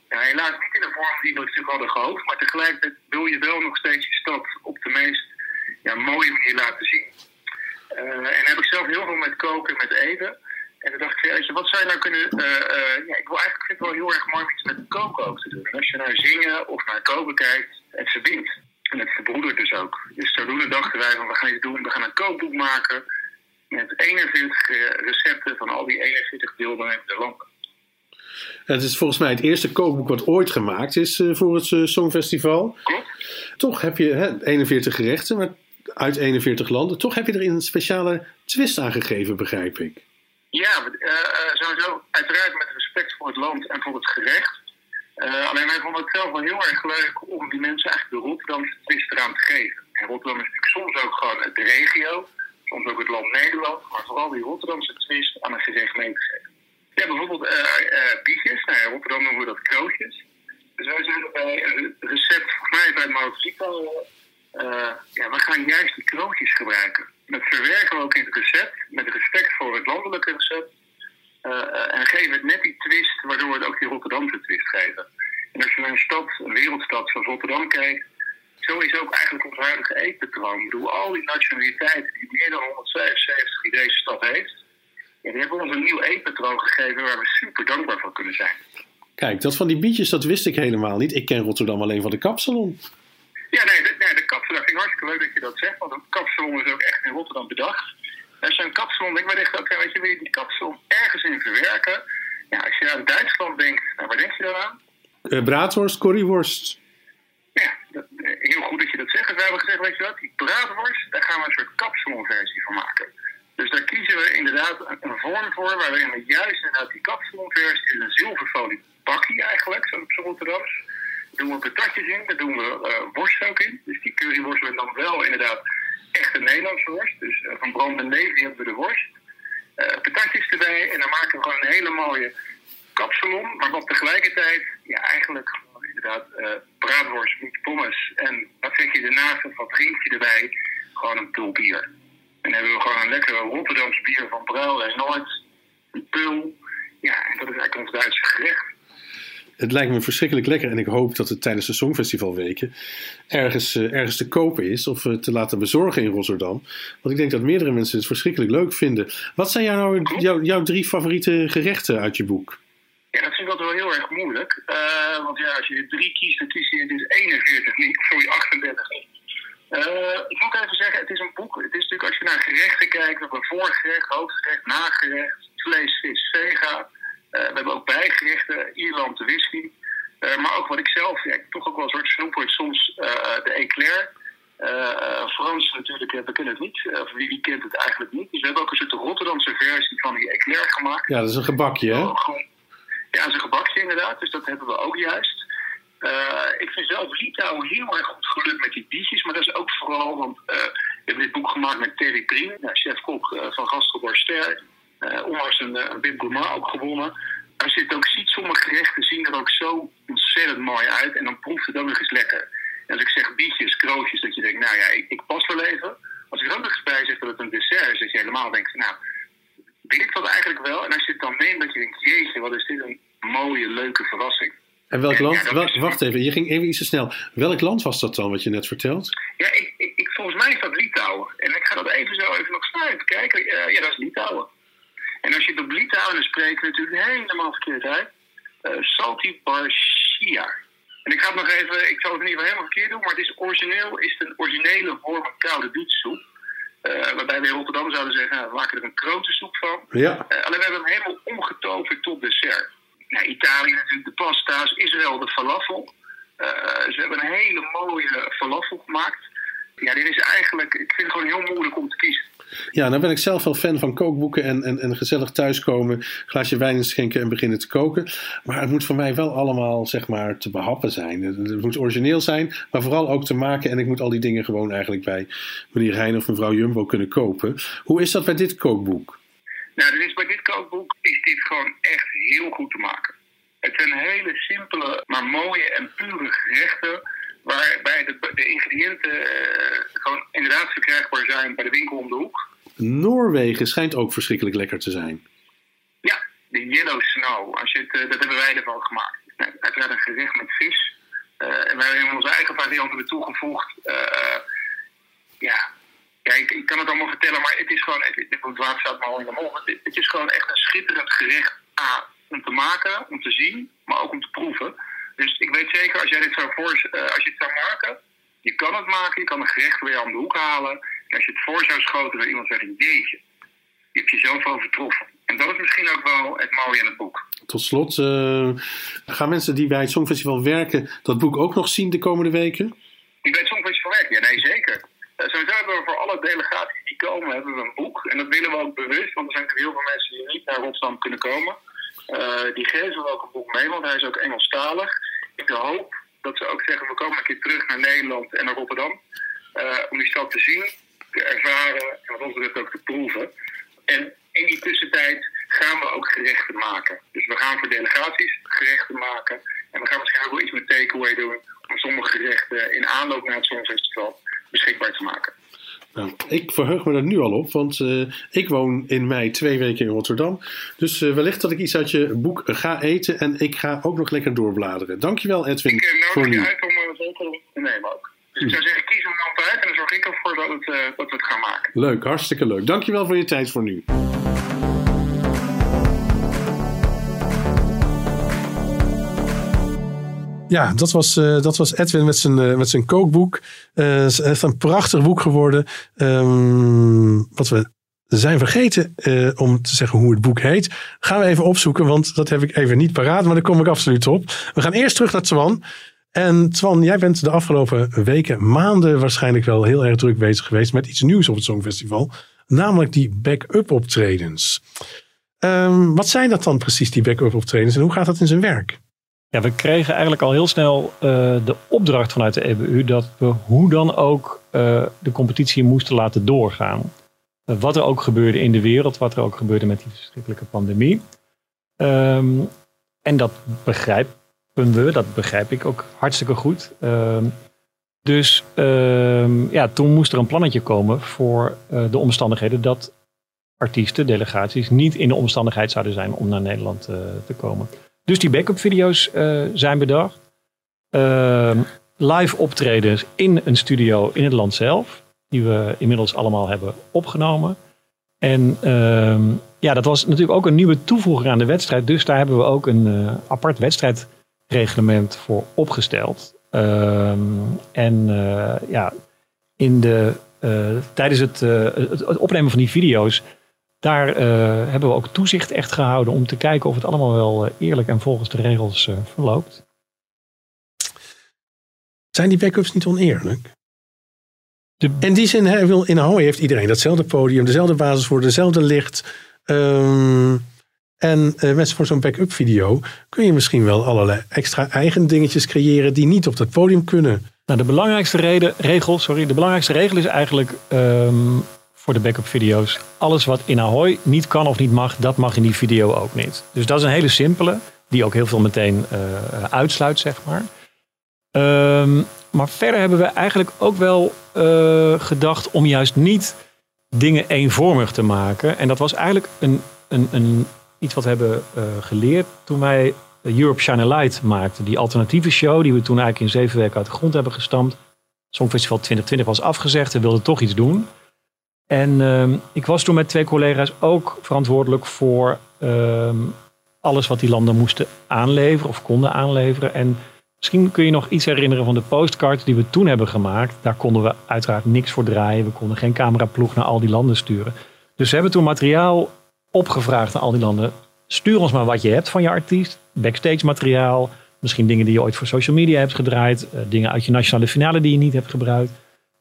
[SPEAKER 10] Ja, helaas niet in de vorm die we natuurlijk hadden gehoopt. Maar tegelijkertijd wil je wel nog steeds je stad op de meest ja, mooie manier laten zien. Eh, en heb ik zelf heel veel met koken en met eten. En toen dacht ik, weet je, wat zou je nou kunnen... eh, eh, ja, ik wil eigenlijk vind het wel heel erg mooi om iets met koken ook te doen. En als je naar zingen of naar koken kijkt, het verbindt. En het verbroedert dus ook. Dus zodoende dachten wij van, we gaan iets doen. We gaan een kookboek maken met 41 eh, recepten van al die 41 deelnemende landen.
[SPEAKER 1] Het is volgens mij het eerste kookboek wat ooit gemaakt is voor het Songfestival. Toch heb je hè, 41 gerechten maar uit 41 landen. Toch heb je er een speciale twist aan gegeven, begrijp ik.
[SPEAKER 10] Ja, eh, sowieso uiteraard met respect voor het land en voor het gerecht. Eh, alleen wij vonden het zelf wel heel erg leuk om die mensen eigenlijk de Rotterdamse twist eraan te geven. En Rotterdam is natuurlijk soms ook gewoon de regio, soms ook het land Nederland, maar vooral die Rotterdamse twist aan een gerecht mee te geven. Ja, bijvoorbeeld eh, bietjes. Nou, Rotterdam noemen we dat krootjes. Dus wij zijn bij een recept, volgens mij uit Marokko, eh ja, we gaan juist die krootjes gebruiken. Dat verwerken we ook in het recept, met respect voor het landelijke recept. Eh, eh, en geven het net die twist, waardoor we het ook die Rotterdamse twist geven. En als je naar een stad, een wereldstad zoals Rotterdam kijkt, zo is ook eigenlijk ons huidige eetpatroon. Ik bedoel, al die nationaliteiten die meer dan 175 die deze stad heeft, ja, die hebben ons een nieuw eetpatroon gegeven waar we super dankbaar voor kunnen zijn.
[SPEAKER 1] Kijk, dat van die bietjes, dat wist ik helemaal niet. Ik ken Rotterdam alleen van de kapsalon.
[SPEAKER 10] Ja, nee, de, nee, de kapsalon vind ik hartstikke leuk dat je dat zegt, want een kapsalon is ook echt in Rotterdam bedacht. Je een kapsalon wij dachten ook, weet je, wil je die kapsalon ergens in verwerken? Ja, als je aan Duitsland denkt, nou, waar denk je dan aan?
[SPEAKER 1] Eh, braadworst, curryworst.
[SPEAKER 10] Ja, dat, eh, heel goed dat je dat zegt. Dus wij hebben gezegd, weet je wat, die braadworst, daar gaan we een soort kapsalonversie van maken. Dus daar kiezen we inderdaad een, vorm voor, waarin we juist inderdaad die kapsalonversie, is een zilverfolie bakkie eigenlijk, zo op Rotterdams. Doen we patatjes in, daar doen we eh, worst ook in. Dus die curryworst wordt dan wel inderdaad echt een Nederlandse worst. Dus eh, van Brand en Levi hebben we de worst. Eh, patatjes erbij en dan maken we gewoon een hele mooie kapsalon. Maar wat tegelijkertijd, ja eigenlijk gewoon inderdaad braadworst met pommes. En wat zeg je ernaast of wat drinkje erbij? Gewoon een pul bier. En dan hebben we gewoon een lekkere Rotterdamse bier van Brouw en Noord. Een pul. Ja, en dat is eigenlijk ons Duitse gerecht.
[SPEAKER 1] Het lijkt me verschrikkelijk lekker en ik hoop dat het tijdens de Songfestivalweken ergens, eh, ergens te kopen is of eh, te laten bezorgen in Rotterdam. Want ik denk dat meerdere mensen het verschrikkelijk leuk vinden. Wat zijn jou jouw, drie favoriete gerechten uit je boek?
[SPEAKER 10] Ja, dat vind ik wel heel erg moeilijk. Eh, want ja, als je drie kiest, dan kies je dus 41 niet. Sorry, 38 niet. Eh, ik moet even zeggen, het is een boek. Het is natuurlijk als je naar gerechten kijkt, we hebben voorgerecht, hoofdgerecht, nagerecht, vlees, vis, vega. Eh, we hebben ook bijgerechten, Ierland, de whisky. Eh, maar ook wat ik zelf, ja, toch ook wel een soort snoepert, soms eh, de eclair. Eh, Frans natuurlijk, we kennen het niet. Uh, wie, wie kent het eigenlijk niet. Dus we hebben ook een soort Rotterdamse versie van die eclair gemaakt.
[SPEAKER 1] Ja, dat is een gebakje, hè?
[SPEAKER 10] Oh, Ja, dat is een gebakje inderdaad, dus dat hebben we ook juist. Ik vind zelf Litouwen heel erg goed gelukt met die biertjes, maar dat is ook vooral, want we hebben dit boek gemaakt met Terry Priem, ja, chef-kok van Gastro Ster. Eh onlangs een, eh, een Bib Gourmand ook gewonnen. Als je het ook ziet, sommige gerechten zien er ook zo ontzettend mooi uit en dan proeft het ook nog eens lekker. En als ik zeg bietjes, krootjes, dat je denkt, nou ja, ik, ik pas wel even. Als ik er ook nog eens bij zeg dat het een dessert is, dat je helemaal denkt, nou, wil ik dat eigenlijk wel? En als je het dan neemt, dat je denkt, jeetje, wat is dit een mooie, leuke verrassing.
[SPEAKER 1] En welk land? wel- wacht even, je ging even iets te snel. Welk land was dat dan, wat je net vertelt?
[SPEAKER 10] Ja, ik, ik, ik- volgens mij is dat Litouwen. En ik ga dat even zo even nog snel even kijken. Eh, ja, dat is Litouwen. En als je het op Litouwen, dan spreek je natuurlijk helemaal verkeerd uit. Eh Salty. En ik ga het nog even, ik zal het in ieder geval helemaal verkeerd doen, maar het is origineel, is het een originele vorm koude bietsoep. Eh, waarbij we in Rotterdam zouden zeggen, nou, we maken er een krotensoep van.
[SPEAKER 1] Ja.
[SPEAKER 10] Eh, alleen we hebben hem helemaal omgetoverd tot dessert. Nou, Italië natuurlijk de pasta's, Israël de falafel. Ze hebben een hele mooie falafel gemaakt. Ja, dit is eigenlijk, ik vind het gewoon heel moeilijk om te kiezen.
[SPEAKER 1] Ja, nou ben ik zelf wel fan van kookboeken en, en, gezellig thuiskomen, glaasje wijn schenken en beginnen te koken. Maar het moet voor mij wel allemaal, zeg maar, te behappen zijn. Het, moet origineel zijn, maar vooral ook te maken. En ik moet al die dingen gewoon eigenlijk bij meneer Rijn of mevrouw Jumbo kunnen kopen. Hoe is dat bij dit kookboek?
[SPEAKER 10] Nou, is bij dit kookboek is dit gewoon echt heel goed te maken. Het zijn hele simpele, maar mooie en pure gerechten. Waarbij de, de ingrediënten eh, gewoon inderdaad verkrijgbaar zijn bij de winkel om de hoek.
[SPEAKER 1] Noorwegen schijnt ook verschrikkelijk lekker te zijn.
[SPEAKER 10] Ja, de Yellow Snow. Als je het, eh, dat hebben wij ervan gemaakt. Nou, uiteraard een gerecht met vis. Eh, en wij hebben onze eigen varianten er toegevoegd. Ja, ja ik, ik kan het allemaal vertellen, maar het is gewoon, het, water staat me al in de mond. Het, het is gewoon echt een schitterend gerecht A, om te maken, om te zien, maar ook om te proeven. Dus ik weet zeker, als jij dit zou, voor, eh, als je het zou maken, je kan het maken, je kan een gerecht weer aan de hoek halen. En als je het voor zou schoten, dan iemand zeggen, jeetje, je hebt je zoveel overtroffen. En dat is misschien ook wel het mooie in het boek.
[SPEAKER 1] Tot slot, eh, gaan mensen die bij het Songfestival werken dat boek ook nog zien de komende weken?
[SPEAKER 10] Die bij het Songfestival werken? Ja, nee, zeker. Eh, sowieso hebben we voor alle delegaties die komen, hebben we een boek. En dat willen we ook bewust, want er zijn natuurlijk heel veel mensen die niet naar Rotterdam kunnen komen. Eh, die geven we ook een boek mee, want hij is ook Engelstalig. De hoop dat ze ook zeggen, we komen een keer terug naar Nederland en naar Rotterdam. eh, om die stad te zien, te ervaren en wat ons betreft ook te proeven. En in die tussentijd gaan we ook gerechten maken. Dus we gaan voor delegaties gerechten maken. En we gaan ook wel iets met takeaway doen. Om sommige gerechten in aanloop naar het Songfestival beschikbaar te maken.
[SPEAKER 1] Nou, ik verheug me er nu al op, want eh, ik woon in mei twee weken in Rotterdam. Dus eh, wellicht dat ik iets uit je boek ga eten en ik ga ook nog lekker doorbladeren. Dankjewel Edwin
[SPEAKER 10] Ik eh,
[SPEAKER 1] voor
[SPEAKER 10] nodig je
[SPEAKER 1] nu.
[SPEAKER 10] uit om uh, zeker te nemen ook. Dus ik zou zeggen, kies een land uit en dan zorg ik ervoor dat, het, dat we het gaan maken.
[SPEAKER 1] Leuk, hartstikke leuk. Dankjewel voor je tijd voor nu. Ja, dat was, eh, dat was Edwin met zijn, eh, met zijn kookboek. Eh, het is echt een prachtig boek geworden. Ehm, wat we zijn vergeten eh, om te zeggen hoe het boek heet. Gaan we even opzoeken, want dat heb ik even niet paraat. Maar daar kom ik absoluut op. We gaan eerst terug naar Twan. En Twan, jij bent de afgelopen weken, maanden waarschijnlijk wel heel erg druk bezig geweest met iets nieuws op het Songfestival. Namelijk die back-up optredens. Ehm, wat zijn dat dan precies, die back-up optredens? En hoe gaat dat in zijn werk?
[SPEAKER 3] Ja, we kregen eigenlijk al heel snel eh, de opdracht vanuit de EBU dat we hoe dan ook eh, de competitie moesten laten doorgaan. Eh, wat er ook gebeurde in de wereld, wat er ook gebeurde met die verschrikkelijke pandemie. Ehm, en dat begrijpen we, dat begrijp ik ook hartstikke goed. Ehm, dus ehm, ja, toen moest er een plannetje komen voor de omstandigheden dat artiesten, delegaties niet in de omstandigheid zouden zijn om naar Nederland te komen. Dus die backup video's eh, zijn bedacht. Ehm, live optredens in een studio in het land zelf. Die we inmiddels allemaal hebben opgenomen. En ehm, ja, dat was natuurlijk ook een nieuwe toevoeging aan de wedstrijd. Dus daar hebben we ook een eh, apart wedstrijdreglement voor opgesteld. Ehm, en eh, ja, in de, tijdens het, het opnemen van die video's, daar eh, hebben we ook toezicht echt gehouden om te kijken of het allemaal wel eh, eerlijk en volgens de regels eh, verloopt.
[SPEAKER 1] Zijn die backups niet oneerlijk? In die zin, hè, wil- in Ahoy heeft iedereen datzelfde podium, dezelfde basiswoorden, dezelfde licht. Ehm, en met voor zo'n backup video kun je misschien wel allerlei extra eigen dingetjes creëren die niet op dat podium kunnen.
[SPEAKER 3] Nou, de belangrijkste reden, regel, sorry, de belangrijkste regel is eigenlijk ehm, voor de backup video's. Alles wat in Ahoy niet kan of niet mag, dat mag in die video ook niet. Dus dat is een hele simpele, die ook heel veel meteen eh, uitsluit, zeg maar. Ehm, maar verder hebben we eigenlijk ook wel eh, gedacht om juist niet dingen eenvormig te maken. En dat was eigenlijk een, een, een, iets wat we hebben eh, geleerd toen wij Europe Shine a Light maakten. Die alternatieve show die we toen eigenlijk in zeven weken uit de grond hebben gestampt. Songfestival 2020 was afgezegd. We wilden toch iets doen. En ehm, ik was toen met twee collega's ook verantwoordelijk voor ehm, alles wat die landen moesten aanleveren of konden aanleveren. En misschien kun je nog iets herinneren van de postcards die we toen hebben gemaakt. Daar konden we uiteraard niks voor draaien. We konden geen cameraploeg naar al die landen sturen. Dus we hebben toen materiaal opgevraagd aan al die landen. Stuur ons maar wat je hebt van je artiest. Backstage materiaal. Misschien dingen die je ooit voor social media hebt gedraaid. eh, dingen uit je nationale finale die je niet hebt gebruikt.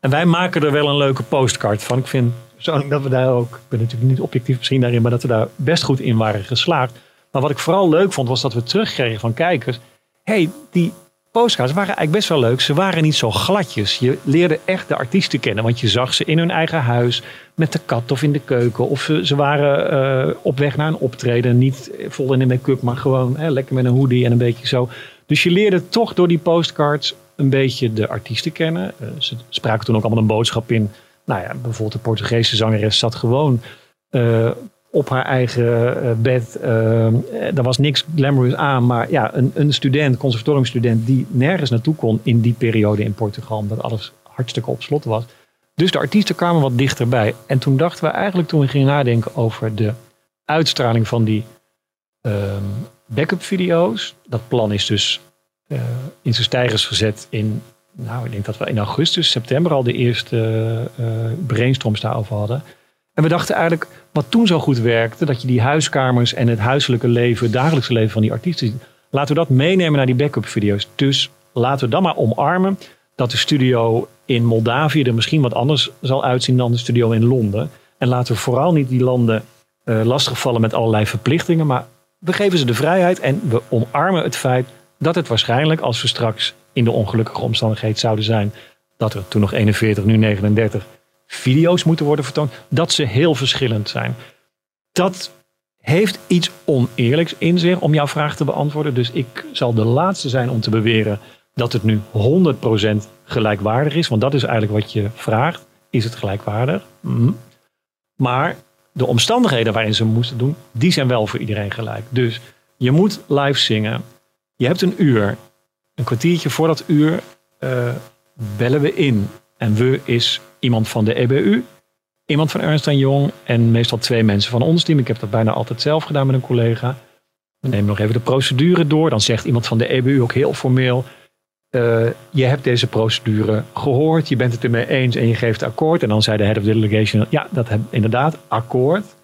[SPEAKER 3] En wij maken er wel een leuke postcard van. Ik vind persoonlijk dat we daar ook, ik ben natuurlijk niet objectief misschien daarin, maar dat we daar best goed in waren geslaagd. Maar wat ik vooral leuk vond, was dat we terugkregen van kijkers. hey, die postcards waren eigenlijk best wel leuk. Ze waren niet zo gladjes. Je leerde echt de artiesten kennen, want je zag ze in hun eigen huis, met de kat of in de keuken. Of ze, waren eh, op weg naar een optreden, niet vol in de make-up, maar gewoon hè, lekker met een hoodie en een beetje zo. Dus je leerde toch door die postcards een beetje de artiesten kennen. Eh, ze spraken toen ook allemaal een boodschap in. Nou ja, bijvoorbeeld de Portugese zangeres zat gewoon eh, op haar eigen eh, bed. Uh, er was niks glamorous aan, maar ja, een, een student, conservatoriumstudent, die nergens naartoe kon in die periode in Portugal, omdat alles hartstikke op slot was. Dus de artiesten kwamen wat dichterbij. En toen dachten we eigenlijk, toen we gingen nadenken over de uitstraling van die ehm, backup video's. Dat plan is dus eh, in zijn stijgers gezet in, nou ik denk dat we in augustus, september al de eerste eh, brainstorms daarover hadden. En we dachten eigenlijk, wat toen zo goed werkte, dat je die huiskamers en het huiselijke leven, het dagelijkse leven van die artiesten. Laten we dat meenemen naar die backup video's. Dus laten we dan maar omarmen dat de studio in Moldavië er misschien wat anders zal uitzien dan de studio in Londen. En laten we vooral niet die landen uh, lastigvallen met allerlei verplichtingen, maar we geven ze de vrijheid en we omarmen het feit dat het waarschijnlijk, als we straks in de ongelukkige omstandigheid zouden zijn, dat er toen nog 41, nu 39 video's moeten worden vertoond, dat ze heel verschillend zijn. Dat heeft iets oneerlijks in zich om jouw vraag te beantwoorden. Dus ik zal de laatste zijn om te beweren dat het nu 100% gelijkwaardig is. Want dat is eigenlijk wat je vraagt. Is het gelijkwaardig? Mm. Maar de omstandigheden waarin ze moesten doen, die zijn wel voor iedereen gelijk. Dus je moet live zingen. Je hebt een uur. Een kwartiertje voor dat uur uh, bellen we in. En we is iemand van de EBU, iemand van Ernst Jong en meestal twee mensen van ons team. Ik heb dat bijna altijd zelf gedaan met een collega. We nemen nog even de procedure door. Dan zegt iemand van de EBU ook heel formeel. Uh, je hebt deze procedure gehoord, je bent het ermee eens en je geeft akkoord. En dan zei de head of delegation, ja, dat heb inderdaad, akkoord.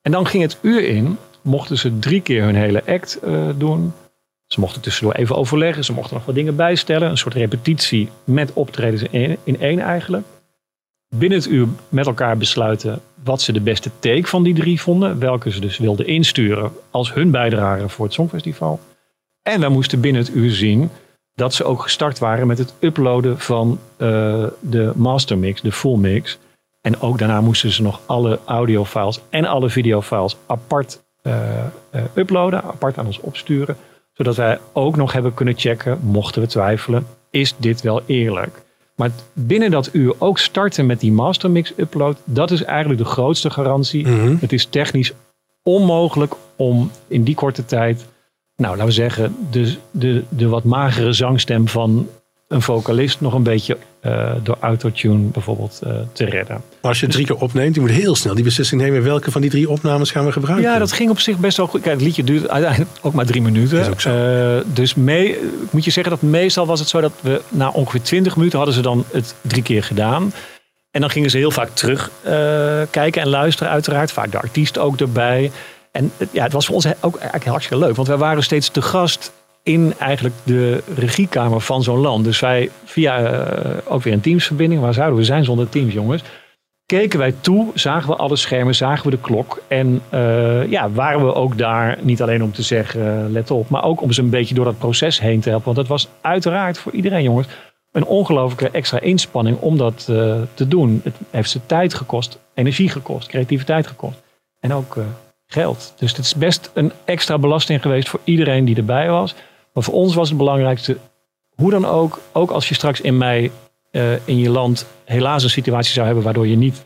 [SPEAKER 3] En dan ging het uur in, mochten ze drie keer hun hele act uh, doen. Ze mochten tussendoor even overleggen, ze mochten nog wat dingen bijstellen. Een soort repetitie met optredens in, één eigenlijk. Binnen het uur met elkaar besluiten wat ze de beste take van die drie vonden. Welke ze dus wilden insturen als hun bijdrage voor het Songfestival. En wij moesten binnen het uur zien dat ze ook gestart waren met het uploaden van uh, de mastermix, de full mix. En ook daarna moesten ze nog alle audiofiles en alle videofiles apart uh, uh, uploaden, apart aan ons opsturen. Zodat wij ook nog hebben kunnen checken, mochten we twijfelen, is dit wel eerlijk? Maar binnen dat uur ook starten met die mastermix upload, dat is eigenlijk de grootste garantie. Mm -hmm. Het is technisch onmogelijk om in die korte tijd nou, laten we zeggen, de, de, de wat magere zangstem van een vocalist nog een beetje uh, door autotune bijvoorbeeld uh, te redden.
[SPEAKER 1] Maar als je drie keer opneemt, je moet heel snel die beslissing nemen welke van die drie opnames gaan we gebruiken.
[SPEAKER 3] Ja, dat ging op zich best wel goed. Kijk, het liedje duurt uiteindelijk ook maar drie minuten. Uh, dus mee, moet je zeggen dat meestal was het zo dat we na ongeveer twintig minuten hadden ze dan het drie keer gedaan. En dan gingen ze heel vaak terug eh, kijken en luisteren, uiteraard. Vaak de artiest ook erbij. En ja, het was voor ons ook eigenlijk hartstikke leuk. Want wij waren steeds te gast in eigenlijk de regiekamer van zo'n land. Dus wij via eh, ook weer een teamsverbinding. Waar zouden we zijn zonder teams, jongens? Keken wij toe, zagen we alle schermen, zagen we de klok. En eh, ja, waren we ook daar niet alleen om te zeggen, eh, let op. Maar ook om ze een beetje door dat proces heen te helpen. Want het was uiteraard voor iedereen, jongens, een ongelooflijke extra inspanning om dat te doen. Het heeft ze tijd gekost, energie gekost, creativiteit gekost. En ook geld. Dus het is best een extra belasting geweest voor iedereen die erbij was. Maar voor ons was het belangrijkste, hoe dan ook, ook als je straks in mei eh, in je land helaas een situatie zou hebben waardoor je niet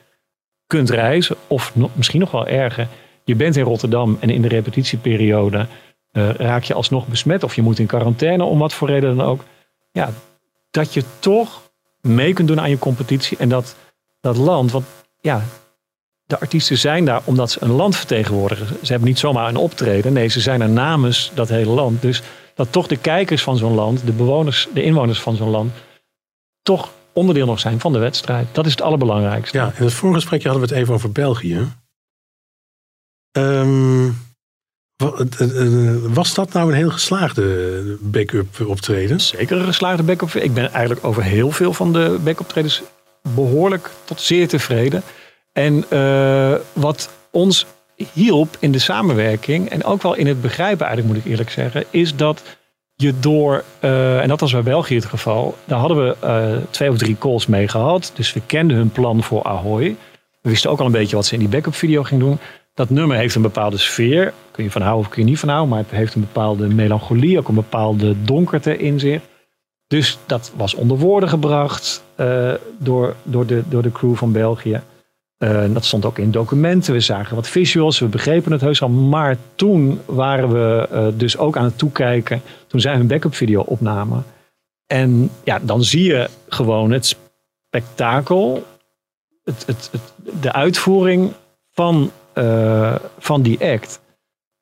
[SPEAKER 3] kunt reizen, of misschien nog wel erger, je bent in Rotterdam en in de repetitieperiode eh, raak je alsnog besmet of je moet in quarantaine om wat voor reden dan ook. Ja, dat je toch mee kunt doen aan je competitie en dat dat land, want ja, de artiesten zijn daar omdat ze een land vertegenwoordigen. Ze hebben niet zomaar een optreden. Nee, ze zijn er namens dat hele land. Dus dat toch de kijkers van zo'n land, de bewoners, de inwoners van zo'n land, toch onderdeel nog zijn van de wedstrijd. Dat is het allerbelangrijkste.
[SPEAKER 1] Ja, in het vorige gesprekje hadden we het even over België. Ehm, wa- eh, eh, was dat nou een heel geslaagde backup optreden?
[SPEAKER 3] Zeker een geslaagde backup. Ik ben eigenlijk over heel veel van de backup traders behoorlijk tot zeer tevreden. En eh, wat ons hielp in de samenwerking en ook wel in het begrijpen eigenlijk moet ik eerlijk zeggen, is dat je door, eh, en dat was bij België het geval, daar hadden we eh, twee of drie calls mee gehad. Dus we kenden hun plan voor Ahoy. We wisten ook al een beetje wat ze in die backup video ging doen. Dat nummer heeft een bepaalde sfeer. Kun je van houden of kun je niet van houden. Maar het heeft een bepaalde melancholie, ook een bepaalde donkerte in zich. Dus dat was onder woorden gebracht eh, door, door, de, door de crew van België. Eh, dat stond ook in documenten. We zagen wat visuals. We begrepen het heus al. Maar toen waren we eh, dus ook aan het toekijken. Toen zij hun backup video opnamen. En ja, dan zie je gewoon het spektakel. Het, het, de uitvoering van, eh, van die act.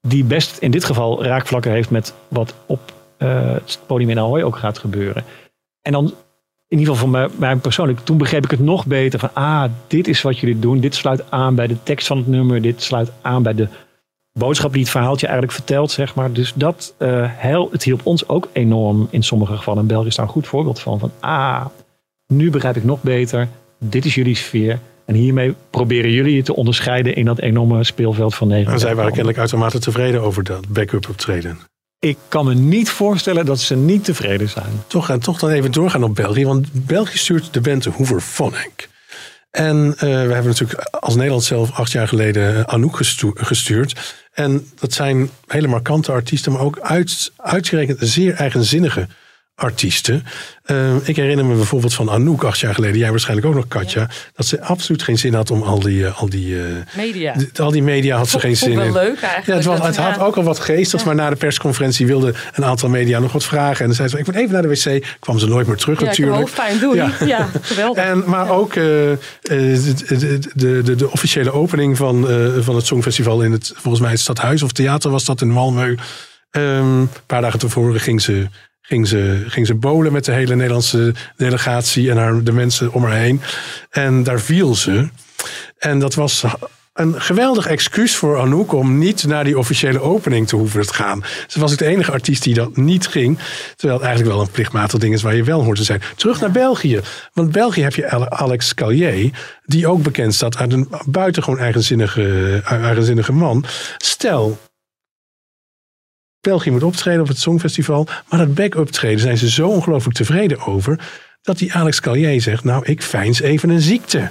[SPEAKER 3] Die best in dit geval raakvlakken heeft met wat op het podium in Ahoy ook gaat gebeuren. En dan in ieder geval voor mij, persoonlijk, toen begreep ik het nog beter van, ah, dit is wat jullie doen. Dit sluit aan bij de tekst van het nummer. Dit sluit aan bij de boodschap die het verhaaltje eigenlijk vertelt, zeg maar. Dus dat, eh, hel, het hielp ons ook enorm in sommige gevallen. En België is daar een goed voorbeeld van. Van, ah, nu begrijp ik nog beter. Dit is jullie sfeer. En hiermee proberen jullie je te onderscheiden in dat enorme speelveld van Nederland.
[SPEAKER 1] En zij waren kennelijk uitermate tevreden over dat backup optreden.
[SPEAKER 3] Ik kan me niet voorstellen dat ze niet tevreden zijn.
[SPEAKER 1] Toch, en toch dan even doorgaan op België. Want België stuurt de band Hoover Phonic. En eh, we hebben natuurlijk als Nederland zelf acht jaar geleden Anouk gestu- gestuurd. En dat zijn hele markante artiesten, maar ook uit, uitgerekend zeer eigenzinnige artiesten. Eh, ik herinner me bijvoorbeeld van Anouk acht jaar geleden, jij waarschijnlijk ook nog Katja, dat ze absoluut geen zin had om al die, eh, al die, eh,
[SPEAKER 2] Media.
[SPEAKER 1] al die media had ze geen zin in.
[SPEAKER 2] leuk eigenlijk,
[SPEAKER 1] Ja, het, was, het had
[SPEAKER 2] ja.
[SPEAKER 1] ook al wat geestig, maar na de persconferentie wilde een aantal media nog wat vragen. En dan zei ze, ik moet even naar de wc. Kwam ze nooit meer terug
[SPEAKER 2] Ja, ik heb
[SPEAKER 1] natuurlijk.
[SPEAKER 2] hoofdpijn, doei. Ja, geweldig.
[SPEAKER 1] En, maar ook de, de, de, de, officiële opening van, van het Songfestival in het, volgens mij het Stadhuis of Theater was dat in Malmö. Ehm, een paar dagen tevoren ging ze, ging, ze, ging ze bolen met de hele Nederlandse delegatie en haar, de mensen om haar heen. En daar viel ze. En dat was een geweldig excuus voor Anouk om niet naar die officiële opening te hoeven te gaan. Ze was ook de enige artiest die dat niet ging. Terwijl het eigenlijk wel een plichtmatig ding is waar je wel hoort te zijn. Terug naar België. Want België heb je Ale- Alex Callier, die ook bekend staat uit een buitengewoon eigenzinnige, eigenzinnige man. Stel, België moet optreden op het Songfestival. Maar dat back-up treden zijn ze zo ongelooflijk tevreden over. Dat die Alex Callier zegt, nou ik feins even een ziekte.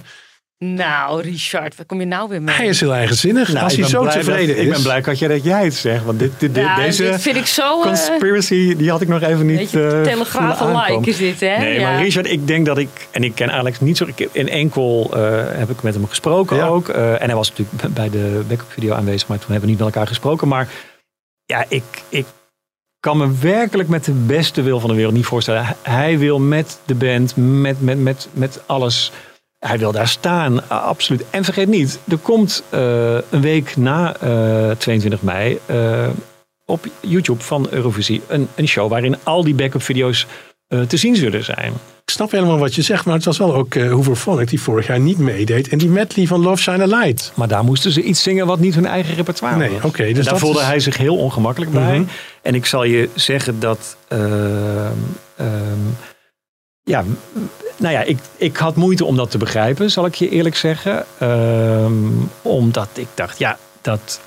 [SPEAKER 2] Nou, Richard, waar kom je nou weer mee?
[SPEAKER 1] Hij is heel eigenzinnig.
[SPEAKER 3] Nou,
[SPEAKER 1] Als
[SPEAKER 3] ik
[SPEAKER 1] hij
[SPEAKER 3] ben
[SPEAKER 1] zo
[SPEAKER 3] blij
[SPEAKER 1] tevreden
[SPEAKER 3] dat,
[SPEAKER 1] is.
[SPEAKER 3] Ik ben blij Katja, dat jij het zegt. Want dit, dit, dit-
[SPEAKER 2] Ja,
[SPEAKER 3] deze
[SPEAKER 2] dit vind ik zo, eh,
[SPEAKER 3] conspiracy, die had ik nog even niet
[SPEAKER 2] Beetje
[SPEAKER 3] eh,
[SPEAKER 2] telegraaf like is dit, hè?
[SPEAKER 3] Nee,
[SPEAKER 2] Ja.
[SPEAKER 3] maar Richard, ik denk dat ik... En ik ken Alex niet zo... Ik, in enkel eh heb ik met hem gesproken ook. eh, en hij was natuurlijk bij de backup video aanwezig. Maar toen hebben we niet met elkaar gesproken. Maar ja, ik... ik kan me werkelijk met de beste wil van de wereld niet voorstellen. Hij- wil met de band, met, met, met, met alles. Hij wil daar staan, absoluut. En vergeet niet, er komt eh, een week na eh, 22 mei eh, op YouTube van Eurovisie een, een show waarin al die backup video's eh, te zien zullen zijn.
[SPEAKER 1] Ik snap helemaal wat je zegt, maar het was wel ook uh, Hoover die vorig jaar niet meedeed. En die medley van Love Shine a Light.
[SPEAKER 3] Maar daar moesten ze iets zingen wat niet hun eigen repertoire
[SPEAKER 1] nee,
[SPEAKER 3] was.
[SPEAKER 1] oké. dus
[SPEAKER 3] en daar voelde
[SPEAKER 1] is-
[SPEAKER 3] hij zich heel ongemakkelijk bij.
[SPEAKER 1] Mhm.
[SPEAKER 3] En ik zal je zeggen dat... ehm, ehm, ja, nou ja, ik, ik had moeite om dat te begrijpen, zal ik je eerlijk zeggen. Ehm, omdat ik dacht, ja, dat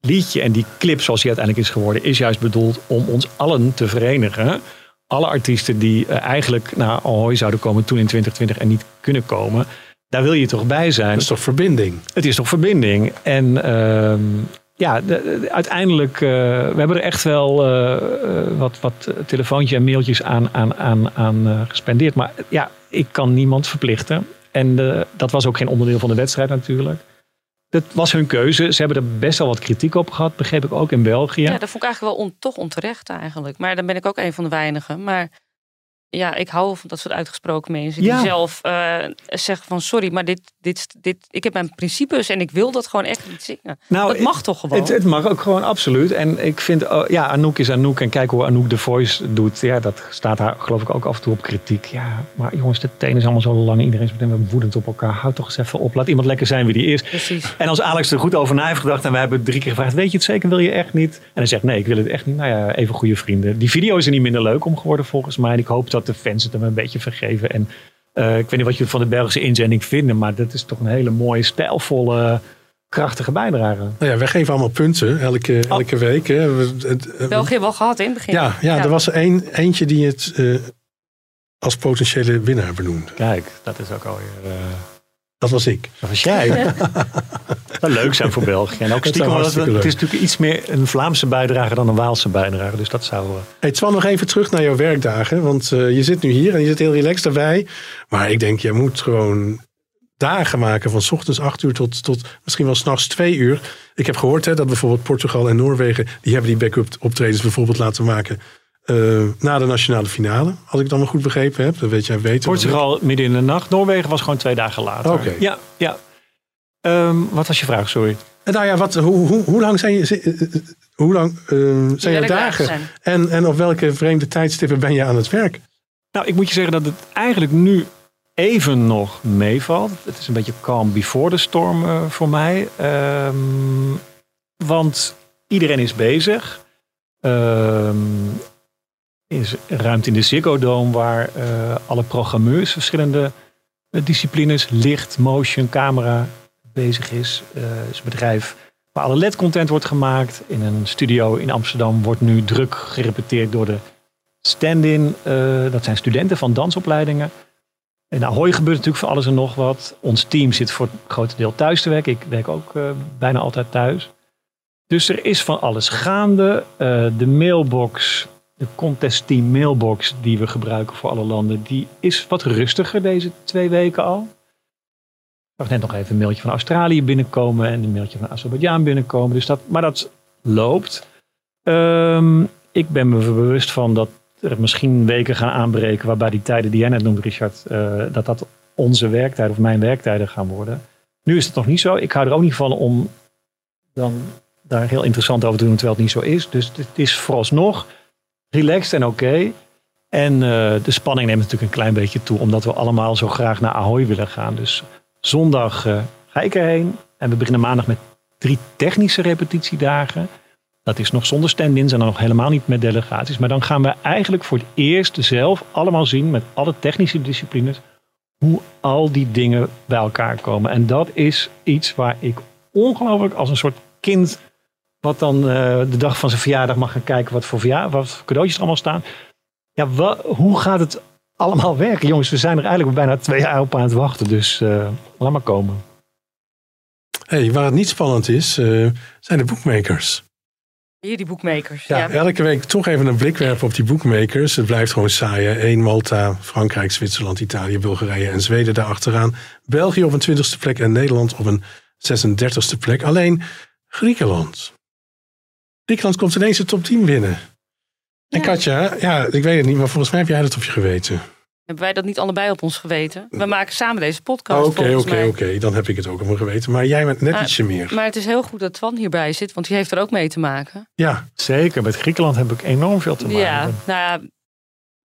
[SPEAKER 3] liedje en die clip zoals die uiteindelijk is geworden... is juist bedoeld om ons allen te verenigen. Alle artiesten die eh, eigenlijk naar Ahoy zouden komen toen in 2020 en niet kunnen komen... Daar wil je toch bij zijn.
[SPEAKER 1] Dat is toch verbinding?
[SPEAKER 3] Het is toch verbinding. En ehm, ja, de- de- uiteindelijk, uh, we hebben er echt wel uh, uh, wat, wat telefoontjes en mailtjes aan, aan, aan, aan gespendeerd. Maar ja, ik kan niemand verplichten. En dat was ook geen onderdeel van de wedstrijd natuurlijk. Dat was hun keuze. Ze hebben er best wel wat kritiek op gehad, begreep ik ook in België.
[SPEAKER 2] Ja, dat vond ik eigenlijk wel on, toch onterecht eigenlijk. Maar dan ben ik ook een van de weinigen. Maar ja, ik hou van dat soort uitgesproken mensen.
[SPEAKER 3] Ja.
[SPEAKER 2] Die zelf uh, zeggen van sorry, maar dit, dit, dit, ik heb mijn principes en ik wil dat gewoon echt niet zingen.
[SPEAKER 3] Nou,
[SPEAKER 2] dat mag toch gewoon?
[SPEAKER 3] Het, het, mag ook gewoon, absoluut. En ik vind, uh, ja, Anouk is Anouk. En kijk hoe Anouk de voice doet. Ja, dat staat haar geloof ik ook af en toe op kritiek. Ja, maar jongens, de teen is allemaal zo lang. Iedereen is meteen woedend op elkaar. Houd toch eens even op. Laat iemand lekker zijn wie die is.
[SPEAKER 2] Precies.
[SPEAKER 3] En als Alex er goed over na heeft gedacht en wij hebben drie keer gevraagd, weet je het zeker, wil je echt niet? En hij zegt, nee, ik wil het echt niet. Nou ja, even goede vrienden. Die video is er niet minder leuk om geworden volgens mij. En ik hoop dat de fans het hem een beetje vergeven. En uh, ik weet niet wat je van de Belgische inzending vinden, maar dat is toch een hele mooie, stijlvolle, krachtige bijdrage.
[SPEAKER 1] Nou ja, wij geven allemaal punten elke,
[SPEAKER 2] Oh.
[SPEAKER 1] elke week. Hè. We,
[SPEAKER 2] het, België wel gehad in het begin.
[SPEAKER 1] Ja, ja, ja. er was er een, eentje die het uh, als potentiële winnaar benoemde.
[SPEAKER 3] Kijk, dat is ook alweer... Uh...
[SPEAKER 1] Dat was ik.
[SPEAKER 3] Dat was jij. dat zou leuk zijn voor België. En ook stiekem, het, het is natuurlijk iets meer een Vlaamse bijdrage dan een Waalse bijdrage. Dus dat zou... Uh...
[SPEAKER 1] Hey, Twan, nog even terug naar jouw werkdagen. Want uh, je zit nu hier en je zit heel relaxed erbij. Maar ik denk, je moet gewoon dagen maken van s ochtends 8 uur tot, tot misschien wel s'nachts 2 uur. Ik heb gehoord hè, dat bijvoorbeeld Portugal en Noorwegen... die hebben die backup optredens bijvoorbeeld laten maken... Uh, na de nationale finale, als ik dan wel goed begrepen heb. Dat weet jij beter.
[SPEAKER 3] Portugal midden in de nacht. Noorwegen was gewoon twee dagen later.
[SPEAKER 1] Oké. Okay.
[SPEAKER 3] Ja, ja. Um, wat was je vraag, sorry?
[SPEAKER 1] Nou ja, wat, hoe, hoe, hoe lang zijn, je, hoe lang, uh, zijn jouw dagen?
[SPEAKER 2] Zijn.
[SPEAKER 1] En, en op welke vreemde tijdstippen ben je aan het werk?
[SPEAKER 3] Nou, ik moet je zeggen dat het eigenlijk nu even nog meevalt. Het is een beetje calm before the storm uh, voor mij. Um, want iedereen is bezig. Um, is ruimte in de Ziggo Dome waar uh, alle programmeurs verschillende disciplines, licht, motion, camera bezig is. Uh, is een bedrijf waar alle LED-content wordt gemaakt. In een studio in Amsterdam wordt nu druk gerepeteerd door de stand-in. Uh, dat zijn studenten van dansopleidingen. In Ahoy gebeurt natuurlijk van alles en nog wat. Ons team zit voor het grote deel thuis te werken. Ik werk ook uh, bijna altijd thuis. Dus er is van alles gaande. De mailbox, de contest team mailbox die we gebruiken voor alle landen, die is wat rustiger deze twee weken al. Zag net nog even een mailtje van Australië binnenkomen en een mailtje van Azerbeidzjan binnenkomen. Dus dat, maar dat loopt. Um, ik ben me bewust van dat er misschien weken gaan aanbreken waarbij die tijden die jij net noemt, Richard, uh, dat dat onze werktijden of mijn werktijden gaan worden. Nu is het nog niet zo. Ik hou er ook niet van om dan daar heel interessant over te doen, terwijl het niet zo is. Dus het is vooralsnog relaxed en oké. En uh, de spanning neemt natuurlijk een klein beetje toe, omdat we allemaal zo graag naar Ahoy willen gaan. Dus zondag uh, ga ik erheen en we beginnen maandag met drie technische repetitiedagen. Dat is nog zonder stand-ins en dan nog helemaal niet met delegaties. Maar dan gaan we eigenlijk voor het eerst zelf allemaal zien met alle technische disciplines hoe al die dingen bij elkaar komen. En dat is iets waar ik ongelooflijk als een soort kind wat dan uh, de dag van zijn verjaardag mag gaan kijken wat voor, verjaardag, wat voor cadeautjes er allemaal staan. Ja, hoe gaat het allemaal werken? Jongens, we zijn er eigenlijk bijna twee jaar op aan het wachten. Dus uh, laat maar komen.
[SPEAKER 1] Hey, waar het niet spannend is, uh, zijn de boekmakers.
[SPEAKER 2] Hier die boekmakers.
[SPEAKER 1] Ja,
[SPEAKER 2] Ja,
[SPEAKER 1] elke week toch even een blik werpen op die boekmakers. Het blijft gewoon saai. Eén Malta, Frankrijk, Zwitserland, Italië, Bulgarije en Zweden daarachteraan. België op een twintigste plek en Nederland op een 36e plek. Alleen Griekenland. Griekenland komt ineens de top 10 binnen. En Katja, ja, ik weet het niet, maar volgens mij heb jij dat op je geweten.
[SPEAKER 2] Hebben wij dat niet allebei op ons geweten? We maken samen deze podcast.
[SPEAKER 1] Oké,
[SPEAKER 2] volgens
[SPEAKER 1] oké,
[SPEAKER 2] mij.
[SPEAKER 1] oké. Dan heb ik het ook op me geweten. Maar jij bent net
[SPEAKER 2] Maar-
[SPEAKER 1] ietsje meer.
[SPEAKER 2] Maar het is heel goed dat Twan hierbij zit, want die heeft er ook mee te maken.
[SPEAKER 1] Ja,
[SPEAKER 3] Zeker, met Griekenland heb ik enorm veel te maken.
[SPEAKER 2] Ja, nou ja,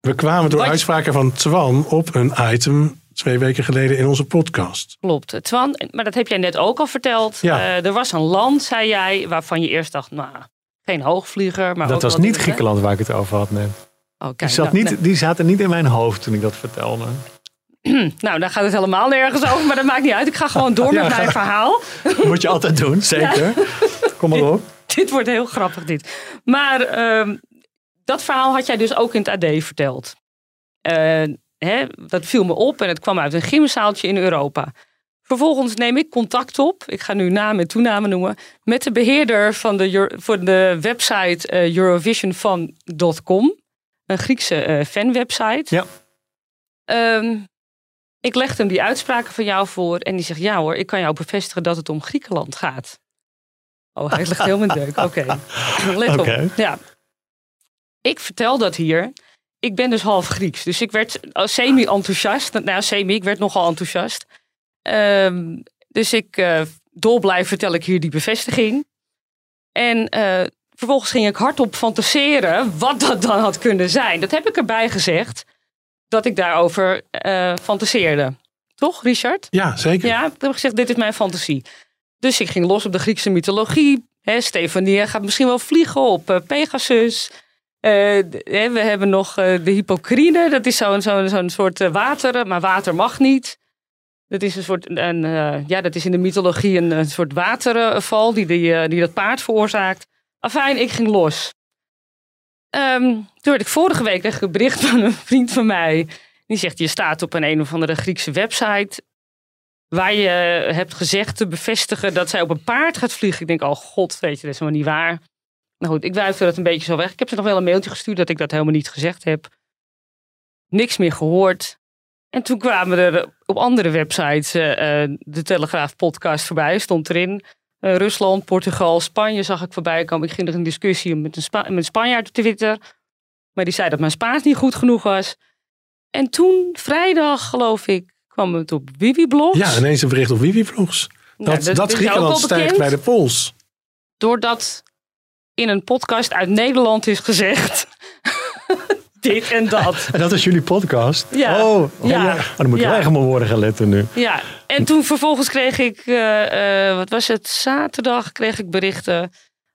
[SPEAKER 1] We kwamen door
[SPEAKER 2] Wat-
[SPEAKER 1] uitspraken van Twan op een item twee weken geleden in onze podcast.
[SPEAKER 2] Klopt. Twan, maar dat heb jij net ook al verteld.
[SPEAKER 1] Ja.
[SPEAKER 2] Eh, er was een land, zei jij, waarvan je eerst dacht, nou, geen hoogvlieger. Maar
[SPEAKER 3] dat was niet Griekenland waar ik het over had net.
[SPEAKER 2] Oh,
[SPEAKER 3] Die, zat
[SPEAKER 2] nou,
[SPEAKER 3] niet, die zaten niet in mijn hoofd toen ik dat vertelde.
[SPEAKER 2] nee. nou, daar gaat het helemaal nergens over, maar dat maakt niet uit. Ik ga gewoon door
[SPEAKER 3] Ja,
[SPEAKER 2] met mijn verhaal.
[SPEAKER 3] Moet je altijd doen, zeker. Kom maar op.
[SPEAKER 2] dit wordt heel grappig, dit. Maar ehm, dat verhaal had jij dus ook in het AD verteld. Eh, hè, dat viel me op en het kwam uit een gymzaaltje in Europa. Vervolgens neem ik contact op, ik ga nu namen en toenamen noemen, met de beheerder van de, voor de website eh, eurovisionfan.com, een Griekse eh, fanwebsite.
[SPEAKER 3] Ja.
[SPEAKER 2] Ehm, ik legde hem die uitspraken van jou voor en die zegt, ja hoor, ik kan jou bevestigen dat het om Griekenland gaat. Oh, hij ligt heel mijn deuk. Oké. Let op. Ja. Ik vertel dat hier. Ik ben dus half Grieks. Dus ik werd eh, semi-enthousiast. Nou, semi, ik werd nogal enthousiast. Ehm, dus ik eh dolblij vertel ik hier die bevestiging. En eh, vervolgens ging ik hardop fantaseren wat dat dan had kunnen zijn. Dat heb ik erbij gezegd. Dat ik daarover eh, fantaseerde. Toch, Richard?
[SPEAKER 1] Ja, zeker.
[SPEAKER 2] Ja, ik heb gezegd, dit is mijn fantasie. Dus ik ging los op de Griekse mythologie. Hè, Stefania gaat misschien wel vliegen op Pegasus. We hebben nog de hypocrine. Dat is zo'n zo'n zo'n soort water, maar water mag niet. Dat is een soort, een, eh, ja, dat is in de mythologie een, soort waterval die, die, eh, die dat paard veroorzaakt. Afijn, ik ging los. Ehm, toen werd ik vorige week een bericht van een vriend van mij. Die zegt, je staat op een een of andere Griekse website waar je hebt gezegd te bevestigen dat zij op een paard gaat vliegen. Ik denk, oh god, weet je, dat is helemaal niet waar. Nou goed, ik wuifde dat een beetje zo weg. Ik heb ze nog wel een mailtje gestuurd dat ik dat helemaal niet gezegd heb. Niks meer gehoord. En toen kwamen er op andere websites eh, eh, de Telegraaf podcast voorbij. Stond erin eh, Rusland, Portugal, Spanje zag ik voorbij komen. Ik ging er een discussie met een, Spa met een Spanjaard op Twitter. Maar die zei dat mijn Spaans niet goed genoeg was. En toen, vrijdag geloof ik, kwam het op Wiwi-blogs.
[SPEAKER 1] Ja, ineens een bericht op Wiwi-vlogs.
[SPEAKER 2] Nou,
[SPEAKER 1] Dat,
[SPEAKER 2] dat
[SPEAKER 1] dat Griekenland stijgt bij de pols.
[SPEAKER 2] Doordat in een podcast uit Nederland is gezegd... dit en dat.
[SPEAKER 3] En dat is jullie podcast?
[SPEAKER 2] Ja.
[SPEAKER 3] Oh,
[SPEAKER 2] Ja.
[SPEAKER 3] ja. Oh, dan moet
[SPEAKER 2] Ja.
[SPEAKER 3] wel echt op mijn woorden gaan letten nu.
[SPEAKER 2] Ja, en toen vervolgens kreeg ik, eh, eh, wat was het, zaterdag kreeg ik berichten.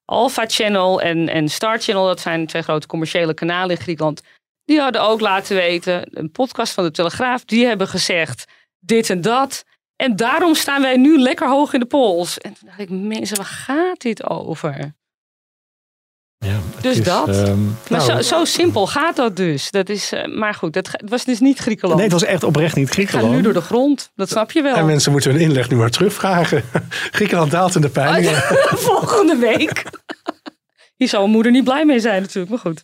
[SPEAKER 2] Alpha Channel en, en Star Channel, dat zijn twee grote commerciele kanalen in Griekenland. Die hadden ook laten weten, een podcast van de Telegraaf, die hebben gezegd dit en dat. En daarom staan wij nu lekker hoog in de pols. En toen dacht ik, mensen, waar gaat dit over? Dus
[SPEAKER 3] is,
[SPEAKER 2] dat.
[SPEAKER 3] ehm,
[SPEAKER 2] maar
[SPEAKER 3] nou,
[SPEAKER 2] zo, zo simpel gaat dat dus. Dat is, eh, maar goed, dat, het was dus niet Griekenland.
[SPEAKER 3] Nee, het was echt oprecht niet
[SPEAKER 2] Ik ga nu
[SPEAKER 3] Griekenland.
[SPEAKER 2] door de grond, dat snap je wel.
[SPEAKER 1] En mensen moeten hun inleg nu maar terugvragen. Griekenland daalt in de peilingen.
[SPEAKER 2] Volgende week. Hier zal mijn moeder niet blij mee zijn natuurlijk, maar goed.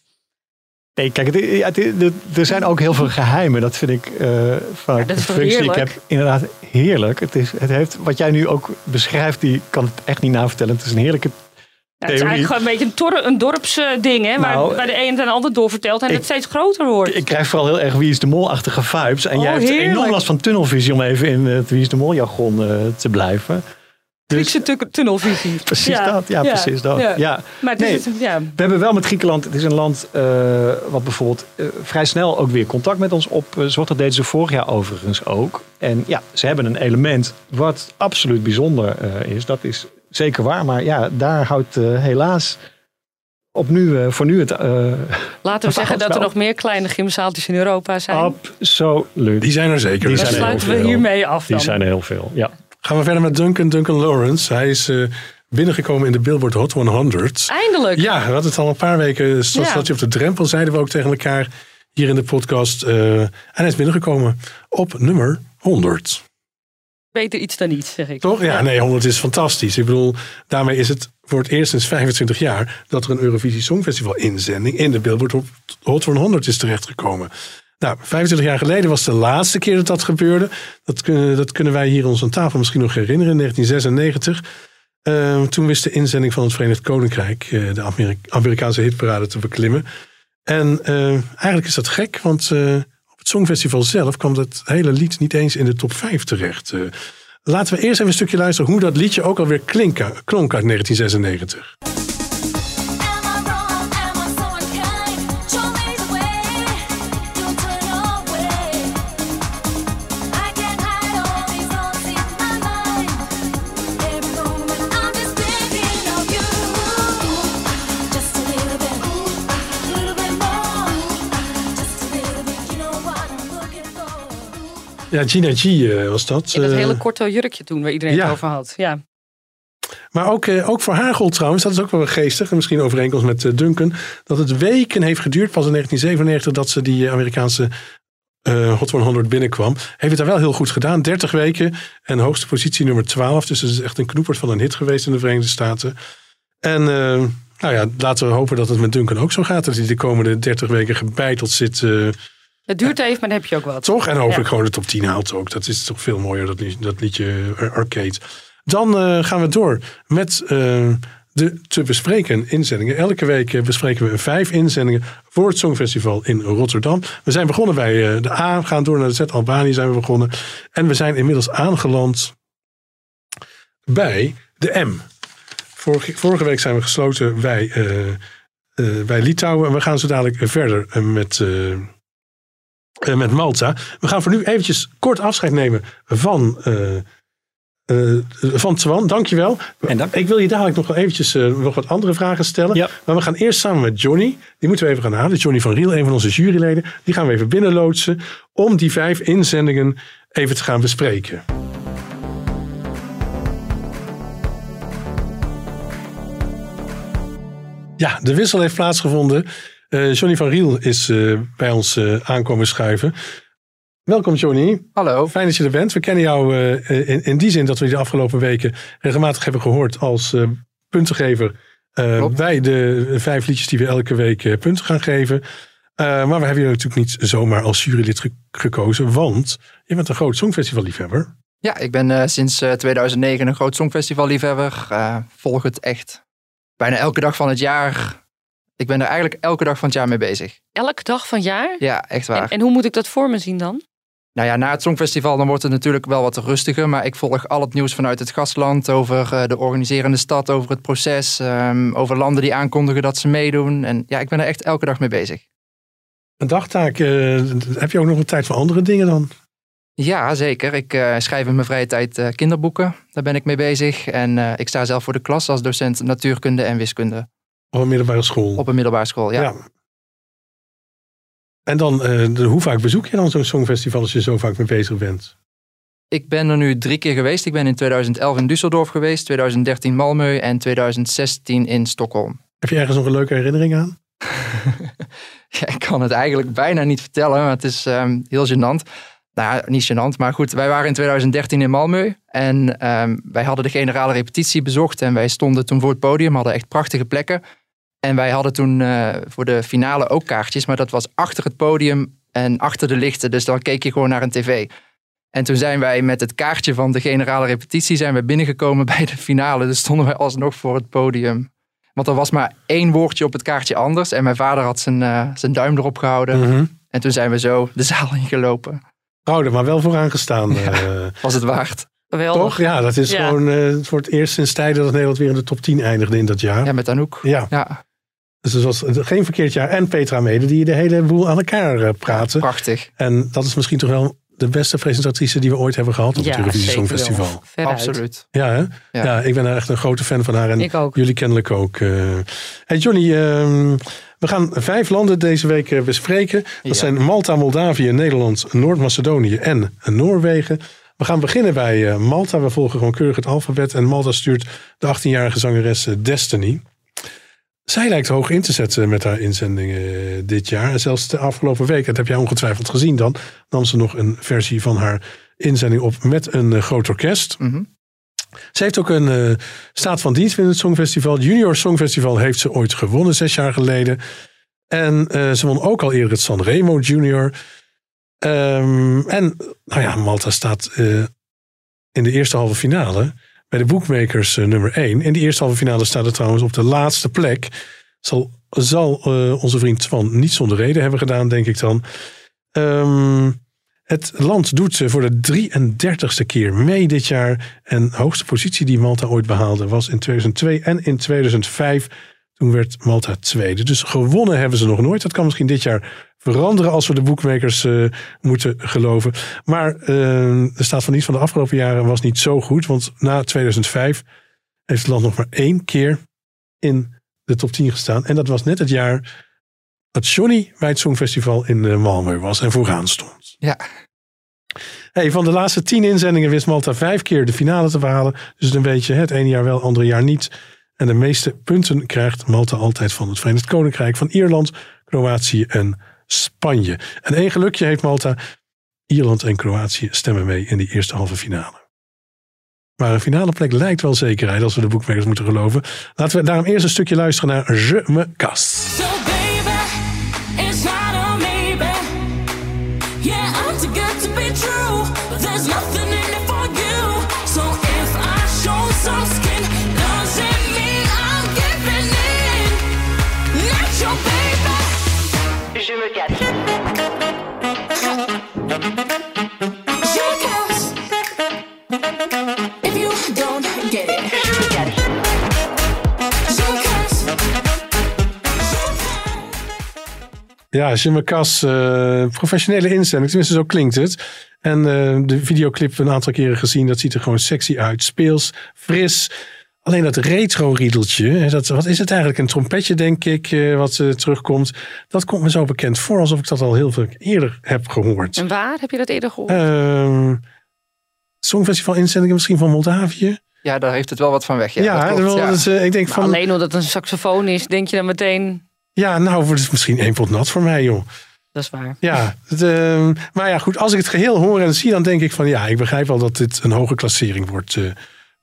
[SPEAKER 3] Nee, kijk, het, ja, het- het- er zijn ook heel veel geheimen. Dat vind ik eh van
[SPEAKER 2] dat
[SPEAKER 3] de functie die ik heb inderdaad heerlijk. Het, is, het heeft, wat jij nu ook beschrijft, die kan het echt niet navertellen. Het is een heerlijke
[SPEAKER 2] Ja, het is eigenlijk gewoon een beetje een, tor- een dorpsding, hè, waar,
[SPEAKER 3] Nou,
[SPEAKER 2] waar de een het aan de ander doorvertelt en
[SPEAKER 3] ik-
[SPEAKER 2] het steeds groter wordt.
[SPEAKER 3] Ik krijg vooral heel erg Wie is de Mol-achtige vibes. En
[SPEAKER 2] Oh,
[SPEAKER 3] jij hebt
[SPEAKER 2] heerlijk.
[SPEAKER 3] enorm last van tunnelvisie om even in het Wie is de Mol-jargon eh, te blijven.
[SPEAKER 2] Griekse tu- tunnelvisie.
[SPEAKER 3] Precies dat, ja, precies dat. Ja.
[SPEAKER 2] Maar het
[SPEAKER 3] Nee.
[SPEAKER 2] is, ja,
[SPEAKER 3] We hebben wel met Griekenland, het is een land eh, wat bijvoorbeeld eh, vrij snel ook weer contact met ons op zocht. Dat deden ze vorig jaar overigens ook. En ja, ze hebben een element wat absoluut bijzonder eh, is. Dat is zeker waar, maar ja, daar houdt eh, helaas op nu, eh, voor nu het... eh
[SPEAKER 2] laten we zeggen dat er nog meer kleine gymzaaltjes in Europa zijn.
[SPEAKER 3] Absoluut.
[SPEAKER 1] Die zijn er zeker.
[SPEAKER 3] Die zijn er heel
[SPEAKER 2] sluiten we
[SPEAKER 3] veel.
[SPEAKER 2] hiermee af
[SPEAKER 3] Die
[SPEAKER 2] dan.
[SPEAKER 3] zijn er heel veel, ja.
[SPEAKER 1] Gaan we verder met Duncan, Duncan Lawrence. Hij is eh, binnengekomen in de Billboard Hot 100.
[SPEAKER 2] Eindelijk.
[SPEAKER 1] Ja, we hadden het al een paar weken.
[SPEAKER 2] Ja.
[SPEAKER 1] zat hij op de drempel, zeiden we ook tegen elkaar hier in de podcast. eh, en hij is binnengekomen op nummer 100.
[SPEAKER 2] Beter iets dan niets, zeg ik.
[SPEAKER 1] Toch? Ja, nee, 100 is fantastisch. Ik bedoel, daarmee is het voor het eerst sinds 25 jaar dat er een Eurovisie Songfestival inzending in de Billboard Hot- Hot 100 is terechtgekomen. Nou, 25 jaar geleden was de laatste keer dat dat gebeurde. Dat kunnen, dat kunnen wij hier ons aan tafel misschien nog herinneren, in 1996. Eh, toen wist de inzending van het Verenigd Koninkrijk eh, de Amerika- Amerikaanse hitparade te beklimmen. En eh, eigenlijk is dat gek, want eh, Songfestival zelf kwam dat hele lied niet eens in de top 5 terecht. Eh, laten we eerst even een stukje luisteren hoe dat liedje ook alweer klinka, klonk uit 1996. Ja, Gina G eh, was dat.
[SPEAKER 2] In dat
[SPEAKER 1] Eh,
[SPEAKER 2] hele korte jurkje toen, waar iedereen
[SPEAKER 1] ja.
[SPEAKER 2] het over had. Ja.
[SPEAKER 1] Maar ook, eh, ook voor Hagel trouwens, dat is ook wel geestig. En misschien overeenkomst met Duncan. Dat het weken heeft geduurd, pas in 1997, dat ze die Amerikaanse eh, Hot 100 binnenkwam. Heeft het daar wel heel goed gedaan. 30 weken en hoogste positie nummer 12. Dus het is echt een knoepert van een hit geweest in de Verenigde Staten. En nou ja, laten we hopen dat het met Duncan ook zo gaat. Dat hij de komende 30 weken gebeiteld zit.
[SPEAKER 2] Het duurt even, maar dan heb je ook wat.
[SPEAKER 1] toch? En hopelijk
[SPEAKER 2] Ja.
[SPEAKER 1] gewoon de top 10 haalt ook. Dat is toch veel mooier, dat, lied- dat liedje eh, Arcade. Dan eh, gaan we door met eh, de te bespreken inzendingen. Elke week bespreken we vijf inzendingen voor het Songfestival in Rotterdam. We zijn begonnen bij de A, gaan door naar de Z. Albanië zijn we begonnen. En we zijn inmiddels aangeland bij de M. Vorige, vorige week zijn we gesloten bij, bij Litouwen. En we gaan zo dadelijk verder met... eh, met Malta. We gaan voor nu eventjes kort afscheid nemen van, eh eh, van Twan. Dankjewel. Ik wil je dadelijk nog wel eventjes nog wat andere vragen stellen. Maar we gaan eerst samen met Johnny. Die moeten we even gaan halen. Johnny van Riel, een van onze juryleden. Die gaan we even binnenloodsen. Om die vijf inzendingen even te gaan bespreken. Ja, de wissel heeft plaatsgevonden. Eh, Johnny van Riel is eh, bij ons eh, aankomen schuiven. Welkom Johnny.
[SPEAKER 11] Hallo.
[SPEAKER 1] Fijn dat je er bent. We kennen jou in, in die zin dat we je de afgelopen weken regelmatig hebben gehoord als puntengever bij de vijf liedjes die we elke week punten gaan geven. Maar we hebben je natuurlijk niet zomaar als jurylid ge- gekozen, want je bent een groot songfestivalliefhebber.
[SPEAKER 11] Ja, ik ben sinds eh, 2009 een groot songfestivalliefhebber. Eh volg het echt bijna elke dag van het jaar. Ik ben er eigenlijk elke dag van het jaar mee bezig.
[SPEAKER 2] Elke dag van het jaar?
[SPEAKER 11] Ja, echt waar.
[SPEAKER 2] En, en hoe moet ik dat voor me zien dan?
[SPEAKER 11] Nou ja, na het Songfestival dan wordt het natuurlijk wel wat rustiger. Maar ik volg al het nieuws vanuit het gastland over eh, de organiserende stad, over het proces, ehm, over landen die aankondigen dat ze meedoen. En ja, ik ben er echt elke dag mee bezig.
[SPEAKER 1] Een dagtaak, eh, heb je ook nog een tijd voor andere dingen dan?
[SPEAKER 11] Ja, zeker. Ik eh, schrijf in mijn vrije tijd eh, kinderboeken. Daar ben ik mee bezig. En eh, ik sta zelf voor de klas als docent natuurkunde en wiskunde.
[SPEAKER 1] Op een middelbare school?
[SPEAKER 11] Op een middelbare school, ja.
[SPEAKER 1] Ja. En dan, eh, de, hoe vaak bezoek je dan zo'n songfestival als je zo vaak mee bezig bent?
[SPEAKER 11] Ik ben er nu drie keer geweest. Ik ben in 2011 in Düsseldorf geweest, 2013 Malmö en 2016 in Stockholm.
[SPEAKER 1] Heb je ergens nog een leuke herinnering aan?
[SPEAKER 11] Ja, ik kan het eigenlijk bijna niet vertellen, maar het is ehm, heel gênant. Nou, niet gênant, maar goed. Wij waren in 2013 in Malmö en ehm, wij hadden de generale repetitie bezocht. En wij stonden toen voor het podium, hadden echt prachtige plekken. En wij hadden toen eh, voor de finale ook kaartjes, maar dat was achter het podium en achter de lichten. Dus dan keek je gewoon naar een tv. En toen zijn wij met het kaartje van de generale repetitie zijn we binnengekomen bij de finale. Dus stonden wij alsnog voor het podium. Want er was maar één woordje op het kaartje anders. En mijn vader had zijn, eh, zijn duim erop gehouden.
[SPEAKER 1] Mhm.
[SPEAKER 11] En toen zijn we zo de zaal ingelopen.
[SPEAKER 1] Er maar wel vooraan gestaan. eh,
[SPEAKER 11] Was het waard?
[SPEAKER 1] toch? Ja, dat is
[SPEAKER 11] Ja.
[SPEAKER 1] gewoon eh, voor het eerst sinds tijden dat Nederland weer in de top 10 eindigde in dat jaar.
[SPEAKER 11] Ja, met Anouk.
[SPEAKER 1] Ja.
[SPEAKER 11] ja.
[SPEAKER 1] Dus het was geen verkeerd jaar. En Petra Mede, die de hele boel aan elkaar eh, praten.
[SPEAKER 11] prachtig.
[SPEAKER 1] En dat is misschien toch wel de beste presentatrice die we ooit hebben gehad op het Eurovisie Songfestival.
[SPEAKER 11] Absoluut.
[SPEAKER 1] Ja, hè? Ja.
[SPEAKER 11] Ja.
[SPEAKER 1] ik ben daar echt een grote fan van haar. En
[SPEAKER 2] Ik ook.
[SPEAKER 1] jullie kennelijk ook. eh. Hey Johnny, ehm, we gaan vijf landen deze week eh, bespreken. Dat
[SPEAKER 11] Ja.
[SPEAKER 1] zijn Malta, Moldavië, Nederland, Noord-Macedonië en Noorwegen. We gaan beginnen bij Malta. We volgen gewoon keurig het alfabet. En Malta stuurt de 18-jarige zangeres Destiny. Zij lijkt hoog in te zetten met haar inzendingen eh, dit jaar. En zelfs de afgelopen week, dat heb jij ongetwijfeld gezien dan, nam ze nog een versie van haar inzending op met een eh, groot orkest. Ze heeft ook een eh, staat van dienst binnen het Songfestival. Junior Songfestival heeft ze ooit gewonnen, zes jaar geleden. En ze won ook al eerder het Sanremo Junior. Ehm, en nou ja, Malta staat in de eerste halve finale bij de bookmakers eh, nummer 1. In die eerste halve finale staat het trouwens op de laatste plek. Zal, zal eh, onze vriend Twan niet zonder reden hebben gedaan, denk ik dan. Ehm, het land doet voor de 33ste keer mee dit jaar. En de hoogste positie die Malta ooit behaalde was in 2002 en in 2005. Toen werd Malta tweede. Dus gewonnen hebben ze nog nooit. Dat kan misschien dit jaar veranderen als we de boekmakers eh, moeten geloven. Maar eh, de staat van dienst van de afgelopen jaren was niet zo goed. Want na 2005 heeft het land nog maar één keer in de top 10 gestaan. En dat was net het jaar dat Johnny bij het Songfestival in eh, Malmö was en vooraan stond.
[SPEAKER 11] Ja.
[SPEAKER 1] Hey, van de laatste tien inzendingen wist Malta vijf keer de finale te behalen. Dus een beetje het ene jaar wel, het andere jaar niet. En de meeste punten krijgt Malta altijd van het Verenigd Koninkrijk, van Ierland, Kroatië en Spanje. En één gelukje heeft Malta. Ierland en Kroatië stemmen mee in die eerste halve finale. Maar een finale plek lijkt wel zekerheid als we de boekmakers moeten geloven. Laten we daarom eerst een stukje luisteren naar Je me casse. Ja, Je me casse, eh, professionele inzending. Tenminste, zo klinkt het. En eh, de videoclip een aantal keren gezien. Dat ziet er gewoon sexy uit. Speels, fris. Alleen dat retro-riedeltje, hè, dat, wat is het eigenlijk? Een trompetje, denk ik, eh, wat terugkomt. Dat komt me zo bekend voor, alsof ik dat al heel veel eerder heb gehoord.
[SPEAKER 2] En waar heb je dat eerder gehoord?
[SPEAKER 1] Ehm Songfestival inzendingen misschien van Moldavië?
[SPEAKER 11] Ja, daar heeft het wel wat van weg. Ja,
[SPEAKER 1] Ja,
[SPEAKER 11] dat klopt,
[SPEAKER 1] wel,
[SPEAKER 11] ja.
[SPEAKER 1] dat is, eh, ik denk
[SPEAKER 2] Maar
[SPEAKER 1] van...
[SPEAKER 2] Alleen omdat het een saxofoon is, denk je dan meteen,
[SPEAKER 1] Ja, nou, wordt het misschien één pot nat voor mij, joh.
[SPEAKER 2] dat is waar.
[SPEAKER 1] Ja, het, ehm, maar ja, goed, als ik het geheel hoor en zie, dan denk ik van ja, ik begrijp wel dat dit een hoge klassering wordt eh,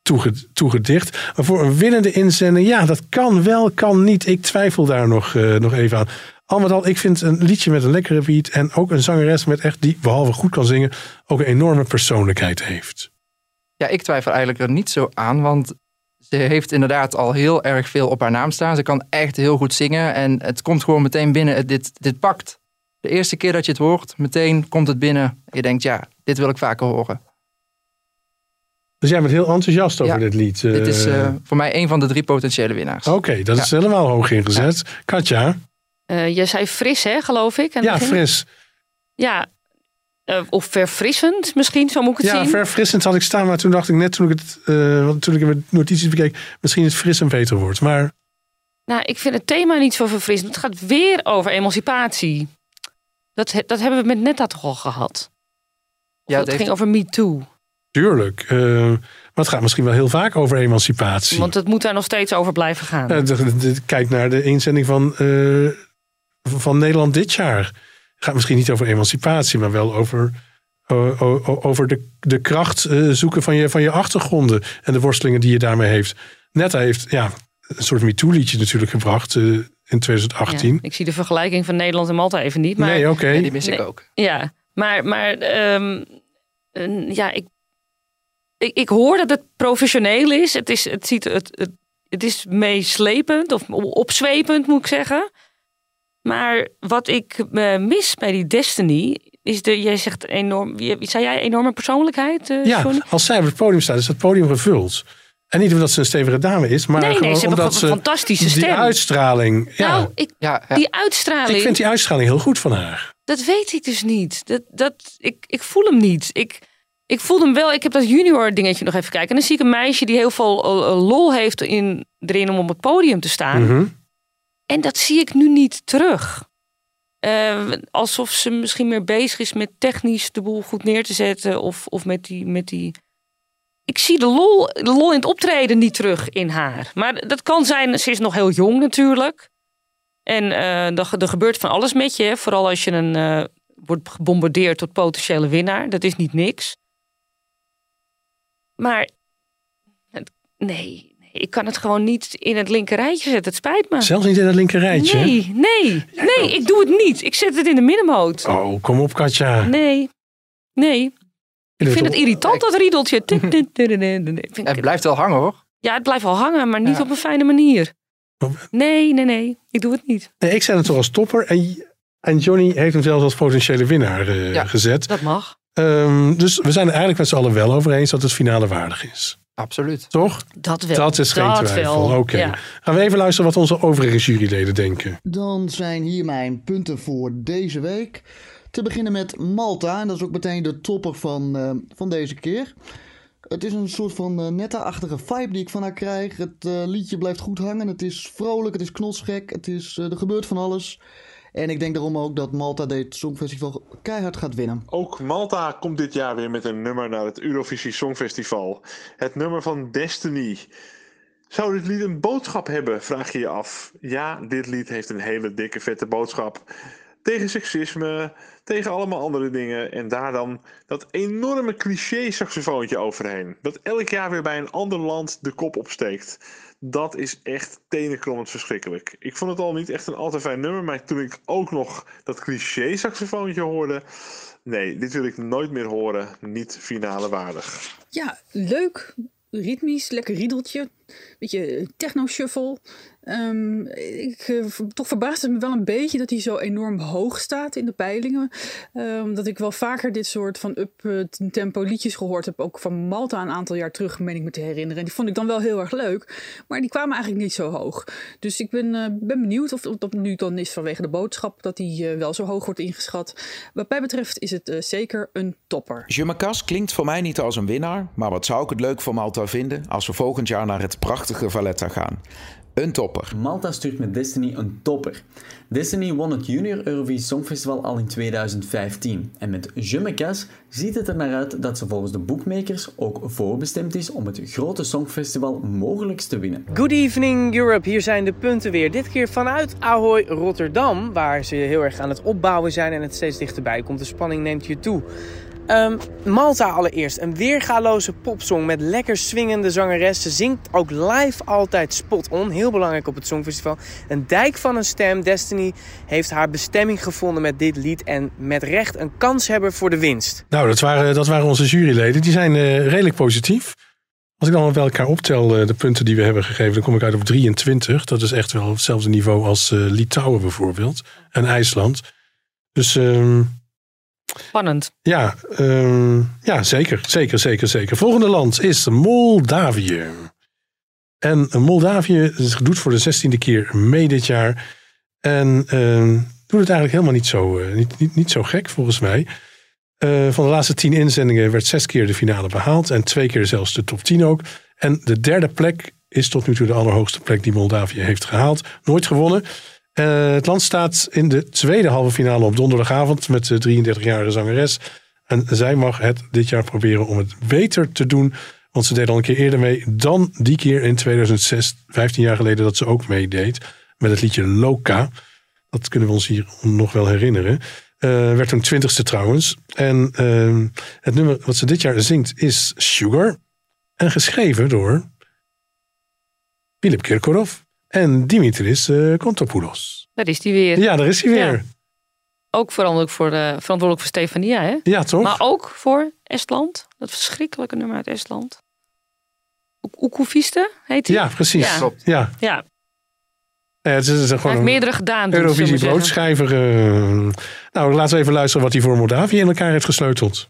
[SPEAKER 1] toege- toegedicht. Maar voor een winnende inzending, ja, dat kan wel, kan niet. Ik twijfel daar nog, eh, nog even aan. Al met al, ik vind een liedje met een lekkere beat en ook een zangeres met echt die, behalve goed kan zingen, ook een enorme persoonlijkheid heeft.
[SPEAKER 11] Ja, ik twijfel eigenlijk er niet zo aan, want ze heeft inderdaad al heel erg veel op haar naam staan. Ze kan echt heel goed zingen en het komt gewoon meteen binnen. Het- Dit, dit pakt. De eerste keer dat je het hoort, meteen komt het binnen. Je denkt, ja, dit wil ik vaker horen.
[SPEAKER 1] Dus jij bent heel enthousiast over
[SPEAKER 11] Ja,
[SPEAKER 1] dit lied.
[SPEAKER 11] dit is
[SPEAKER 1] eh.
[SPEAKER 11] eh, voor mij een van de drie potentiële winnaars.
[SPEAKER 1] Oké, dat is helemaal hoog ingezet. Katja?
[SPEAKER 2] Eh jij zei fris, hè, geloof ik?
[SPEAKER 1] Ja,
[SPEAKER 2] begin?
[SPEAKER 1] fris.
[SPEAKER 2] Ja, eh, of verfrissend misschien, zo moet ik het
[SPEAKER 1] Ja,
[SPEAKER 2] zien.
[SPEAKER 1] verfrissend had ik staan, maar toen dacht ik net toen ik het, eh, toen ik mijn notities bekeek, misschien het fris een beter woord. Maar
[SPEAKER 2] Nou, ik vind het thema niet zo verfrissend. Het gaat weer over emancipatie. Dat, dat hebben we met Netta toch al gehad?
[SPEAKER 11] Ja,
[SPEAKER 2] het ging over Me Too.
[SPEAKER 1] tuurlijk. eh, maar het gaat misschien wel heel vaak over emancipatie.
[SPEAKER 2] Want het moet daar nog steeds over blijven gaan.
[SPEAKER 1] De- de- kijk naar de inzending van, eh, van Nederland dit jaar. Het gaat misschien niet over emancipatie, maar wel over, o- over de, de kracht eh, zoeken van je, van je achtergronden en de worstelingen die je daarmee heeft. Netta heeft ja, een soort MeToo-liedje natuurlijk gebracht eh, in 2018.
[SPEAKER 2] Ja, ik zie de vergelijking van Nederland en Malta even niet. Maar,
[SPEAKER 1] Nee, oké.
[SPEAKER 11] Nee, die mis ik
[SPEAKER 2] Nee.
[SPEAKER 11] ook.
[SPEAKER 2] Ja, maar, maar ehm, eh, ja, ik, ik, ik hoor dat het professioneel is. Het is, het ziet, het, het, het is meeslepend of opzwepend, moet ik zeggen. Maar wat ik eh, mis bij die Destiny is de, jij zegt enorm, wie- zei jij enorme persoonlijkheid? eh,
[SPEAKER 1] Ja,
[SPEAKER 2] Johnny?
[SPEAKER 1] als zij op het podium staat, is het podium gevuld. En niet omdat ze een stevige dame is, maar
[SPEAKER 2] Nee, nee,
[SPEAKER 1] gewoon
[SPEAKER 2] ze hebben
[SPEAKER 1] omdat
[SPEAKER 2] gewoon
[SPEAKER 1] ze
[SPEAKER 2] een fantastische
[SPEAKER 1] die
[SPEAKER 2] stem.
[SPEAKER 1] uitstraling. Ja,
[SPEAKER 2] Nou, ik,
[SPEAKER 11] Ja, ja.
[SPEAKER 2] die uitstraling.
[SPEAKER 1] ik vind die uitstraling heel goed van haar.
[SPEAKER 2] Dat weet ik dus niet. Dat, dat, ik, ik voel hem niet. Ik, ik voel hem wel. Ik heb dat junior dingetje nog even kijken. En dan zie ik een meisje die heel veel eh, lol heeft in, erin om op het podium te staan.
[SPEAKER 1] Mhm.
[SPEAKER 2] En dat zie ik nu niet terug. Eh, alsof ze misschien meer bezig is met technisch de boel goed neer te zetten. Of, of met, die, met die. Ik zie de lol, de lol in het optreden niet terug in haar. Maar dat kan zijn, ze is nog heel jong natuurlijk. En eh, er, gebeurt van alles met je. hè. Vooral als je een, eh, wordt gebombardeerd tot potentiële winnaar. Dat is niet niks. Maar nee, ik kan het gewoon niet in het linker rijtje zetten. Het spijt me.
[SPEAKER 1] Zelfs niet in het linker rijtje.
[SPEAKER 2] Nee, nee, nee, ik doe het niet. Ik zet het in de middenmoot.
[SPEAKER 1] Oh, kom op, Katja.
[SPEAKER 2] Nee, nee. Ik vind het irritant, dat riedeltje.
[SPEAKER 11] Het
[SPEAKER 2] ik-
[SPEAKER 11] blijft wel hangen hoor.
[SPEAKER 2] Ja, het blijft wel hangen, maar niet
[SPEAKER 11] Ja.
[SPEAKER 2] op een fijne manier. Nee, nee, nee. Ik doe het niet.
[SPEAKER 1] Nee, ik zet het toch als topper. En, en Johnny heeft hem zelfs als potentiële winnaar eh,
[SPEAKER 11] Ja.
[SPEAKER 1] gezet.
[SPEAKER 2] Dat mag.
[SPEAKER 1] Ehm, dus we zijn er eigenlijk met z'n allen wel over eens dat het finale waardig is.
[SPEAKER 11] Absoluut.
[SPEAKER 1] Toch?
[SPEAKER 2] Dat wel.
[SPEAKER 1] Dat is geen
[SPEAKER 2] Dat
[SPEAKER 1] twijfel. Oké.
[SPEAKER 2] Ja.
[SPEAKER 1] Gaan we even luisteren wat onze overige juryleden denken.
[SPEAKER 12] Dan zijn hier mijn punten voor deze week. Te beginnen met Malta. En dat is ook meteen de topper van, eh, van deze keer. Het is een soort van eh, netta-achtige vibe die ik van haar krijg. Het eh, liedje blijft goed hangen. Het is vrolijk, het is knotsgek. Het is, eh, er gebeurt van alles. En ik denk daarom ook dat Malta dit Songfestival keihard gaat winnen.
[SPEAKER 13] Ook Malta komt dit jaar weer met een nummer naar het Eurovisie Songfestival. Het nummer van Destiny. Zou dit lied een boodschap hebben, vraag je je af. Ja, dit lied heeft een hele dikke vette boodschap. Tegen seksisme, tegen allemaal andere dingen. En daar dan dat enorme cliché saxofoontje overheen. Dat elk jaar weer bij een ander land de kop opsteekt. Dat is echt tenenkrommend verschrikkelijk. Ik vond het al niet echt een al te fijn nummer. Maar toen ik ook nog dat cliché saxofoontje hoorde. Nee, dit wil ik nooit meer horen. Niet finale waardig.
[SPEAKER 14] Ja, leuk. Ritmisch, lekker riedeltje. Beetje techno-shuffle. Ehm, ik, eh, toch verbaast het me wel een beetje dat hij zo enorm hoog staat in de peilingen. Ehm, dat ik wel vaker dit soort van up-tempo liedjes gehoord heb. Ook van Malta een aantal jaar terug, meen ik me te herinneren. En die vond ik dan wel heel erg leuk. Maar die kwamen eigenlijk niet zo hoog. Dus ik ben, eh, ben benieuwd of of dat nu dan is vanwege de boodschap dat hij eh, wel zo hoog wordt ingeschat. Wat mij betreft is het eh, zeker een topper.
[SPEAKER 15] Je Macas klinkt voor mij niet als een winnaar, maar wat zou ik het leuk voor Malta vinden als we volgend jaar naar het prachtige Valletta gaan. Een topper.
[SPEAKER 16] Malta stuurt met Destiny een topper. Destiny won het Junior Eurovisie Songfestival al in 2015. En met Je me Casse ziet het er naar uit dat ze volgens de boekmakers ook voorbestemd is om het grote Songfestival mogelijk te winnen.
[SPEAKER 17] Good evening Europe, hier zijn de punten weer. Dit keer vanuit Ahoy Rotterdam, waar ze heel erg aan het opbouwen zijn en het steeds dichterbij komt. De spanning neemt je toe. Ehm, Malta allereerst, een weergaloze popsong met lekker swingende zangeres. Ze zingt ook live altijd spot on, heel belangrijk op het Songfestival. Een dijk van een stem, Destiny heeft haar bestemming gevonden met dit lied en met recht een kanshebber voor de winst.
[SPEAKER 1] Nou, dat waren, dat waren onze juryleden. Die zijn eh, redelijk positief. Als ik dan bij elkaar optel eh, de punten die we hebben gegeven, dan kom ik uit op 23. Dat is echt wel hetzelfde niveau als eh, Litouwen bijvoorbeeld. En IJsland. Dus ehm,
[SPEAKER 2] Spannend.
[SPEAKER 1] ja, ehm, ja, zeker, zeker, zeker, zeker. Volgende land is Moldavië. En Moldavië doet voor de zestiende keer mee dit jaar. En ehm, doet het eigenlijk helemaal niet zo, eh, niet, niet, niet zo gek volgens mij. Eh, van de laatste tien inzendingen werd zes keer de finale behaald. En twee keer zelfs de top 10 ook. En de derde plek is tot nu toe de allerhoogste plek die Moldavië heeft gehaald. Nooit gewonnen. Eh, het land staat in de tweede halve finale op donderdagavond met de 33-jarige zangeres. En zij mag het dit jaar proberen om het beter te doen. Want ze deed al een keer eerder mee dan die keer in 2006, 15 jaar geleden, dat ze ook meedeed. Met het liedje Loka. Dat kunnen we ons hier nog wel herinneren. Eh, werd toen twintigste trouwens. En ehm, het nummer wat ze dit jaar zingt is Sugar. En geschreven door Philip Kirkorov en Dimitris eh, Kontopoulos.
[SPEAKER 2] Daar is die weer.
[SPEAKER 1] Ja, daar is hij weer.
[SPEAKER 2] Ja. Ook verantwoordelijk voor, de, verantwoordelijk voor Stefania, hè?
[SPEAKER 1] Ja, toch?
[SPEAKER 2] Maar ook voor Estland. Dat verschrikkelijke nummer uit Estland. Oek- Oekhoefiste heet hij?
[SPEAKER 1] Ja, precies.
[SPEAKER 2] Ja.
[SPEAKER 1] Klopt. Ja.
[SPEAKER 2] ja.
[SPEAKER 1] Ja, het is, het is
[SPEAKER 2] Hij
[SPEAKER 1] gewoon
[SPEAKER 2] heeft meerdere gedaan. dus,
[SPEAKER 1] Eurovisie broodschrijver. eh. nou, laten we even luisteren wat hij voor Moldavië in elkaar heeft gesleuteld.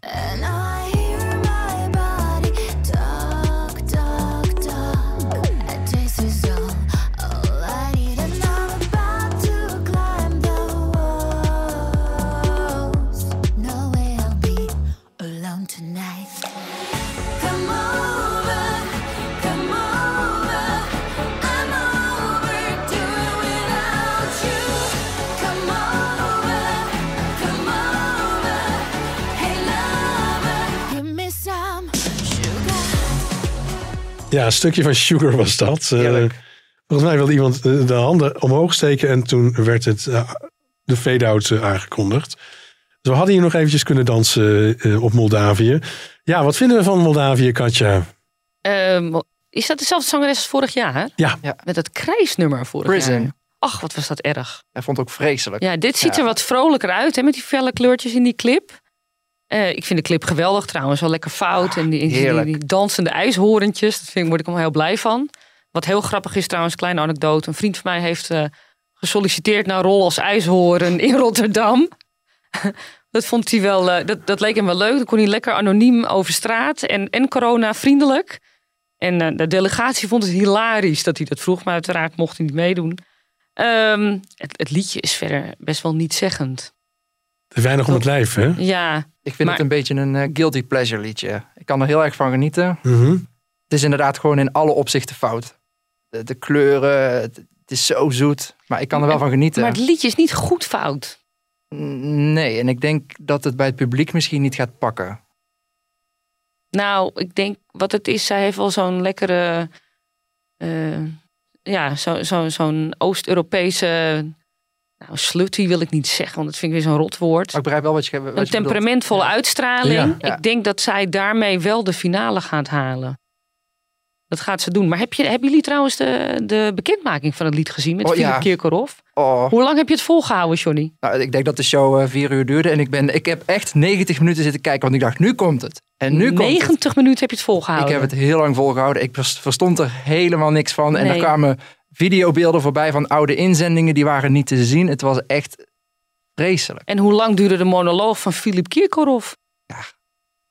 [SPEAKER 1] Ja, een stukje van Sugar was dat. Eh, volgens mij wilde iemand eh, de handen omhoog steken en toen werd het eh, de fade-out aangekondigd. Dus we hadden hier nog eventjes kunnen dansen eh, op Moldavië. Ja, wat vinden we van Moldavië, Katja?
[SPEAKER 2] Ehm, is dat dezelfde zangeres als vorig jaar?
[SPEAKER 1] Ja.
[SPEAKER 2] Met het krijsnummer vorig
[SPEAKER 11] Prison.
[SPEAKER 2] jaar. Ach, wat was dat erg.
[SPEAKER 11] Hij vond het ook vreselijk.
[SPEAKER 2] Ja, dit ziet
[SPEAKER 11] Ja.
[SPEAKER 2] er wat vrolijker uit hè, met die felle kleurtjes in die clip. Eh, ik vind de clip geweldig trouwens, wel lekker fout. en die, die, dansende ijshoorntjes, dat vind ik, word ik allemaal heel blij van. Wat heel grappig is trouwens, kleine anekdote. Een vriend van mij heeft eh, gesolliciteerd naar een rol als ijshoorn in Rotterdam. dat vond hij wel, eh, dat, dat leek hem wel leuk. Dan kon hij lekker anoniem over straat en, en corona vriendelijk. En de delegatie vond het hilarisch dat hij dat vroeg, maar uiteraard mocht hij niet meedoen. Ehm, het, het liedje is verder best wel niet zeggend.
[SPEAKER 1] Weinig om het lijf, hè?
[SPEAKER 2] Ja.
[SPEAKER 11] Ik vind
[SPEAKER 2] maar-
[SPEAKER 11] het een beetje een eh, guilty pleasure liedje. Ik kan er heel erg van genieten.
[SPEAKER 1] Mhm.
[SPEAKER 11] Het is inderdaad gewoon in alle opzichten fout. De, de kleuren, het- Het is zo zoet, maar ik kan er wel van genieten.
[SPEAKER 2] Maar het liedje is niet goed fout.
[SPEAKER 11] Nee, en ik denk dat het bij het publiek misschien niet gaat pakken.
[SPEAKER 2] Nou, ik denk wat het is, zij heeft wel zo'n lekkere, eh, ja, zo, zo, zo'n Oost-Europese, nou, slutty wil ik niet zeggen, want dat vind ik weer zo'n rot woord.
[SPEAKER 11] Maar ik begrijp wel wat je, wat je
[SPEAKER 2] Een temperamentvolle uitstraling.
[SPEAKER 11] Ja. Ja.
[SPEAKER 2] Ik denk dat zij daarmee wel de finale gaat halen. Dat gaat ze doen. Maar heb je, hebben jullie trouwens de, de bekendmaking van het lied gezien met
[SPEAKER 11] Oh,
[SPEAKER 2] Philip
[SPEAKER 11] ja.
[SPEAKER 2] Kirkorov?
[SPEAKER 11] Oh.
[SPEAKER 2] Hoe lang heb je het volgehouden, Johnny?
[SPEAKER 11] Nou, ik denk dat de show eh, vier uur duurde en ik, ben, ik heb echt 90 minuten zitten kijken, want ik dacht, nu komt het. En nu komt het.
[SPEAKER 2] 90 minuten heb je het
[SPEAKER 11] Ik
[SPEAKER 2] volgehouden.
[SPEAKER 11] heb het heel lang volgehouden. Ik vers- verstond er helemaal niks van. En
[SPEAKER 2] Nee.
[SPEAKER 11] er kwamen videobeelden voorbij van oude inzendingen. Die waren niet te zien. Het was echt vreselijk.
[SPEAKER 2] En hoe lang duurde de monoloog van Philip Kirkorov?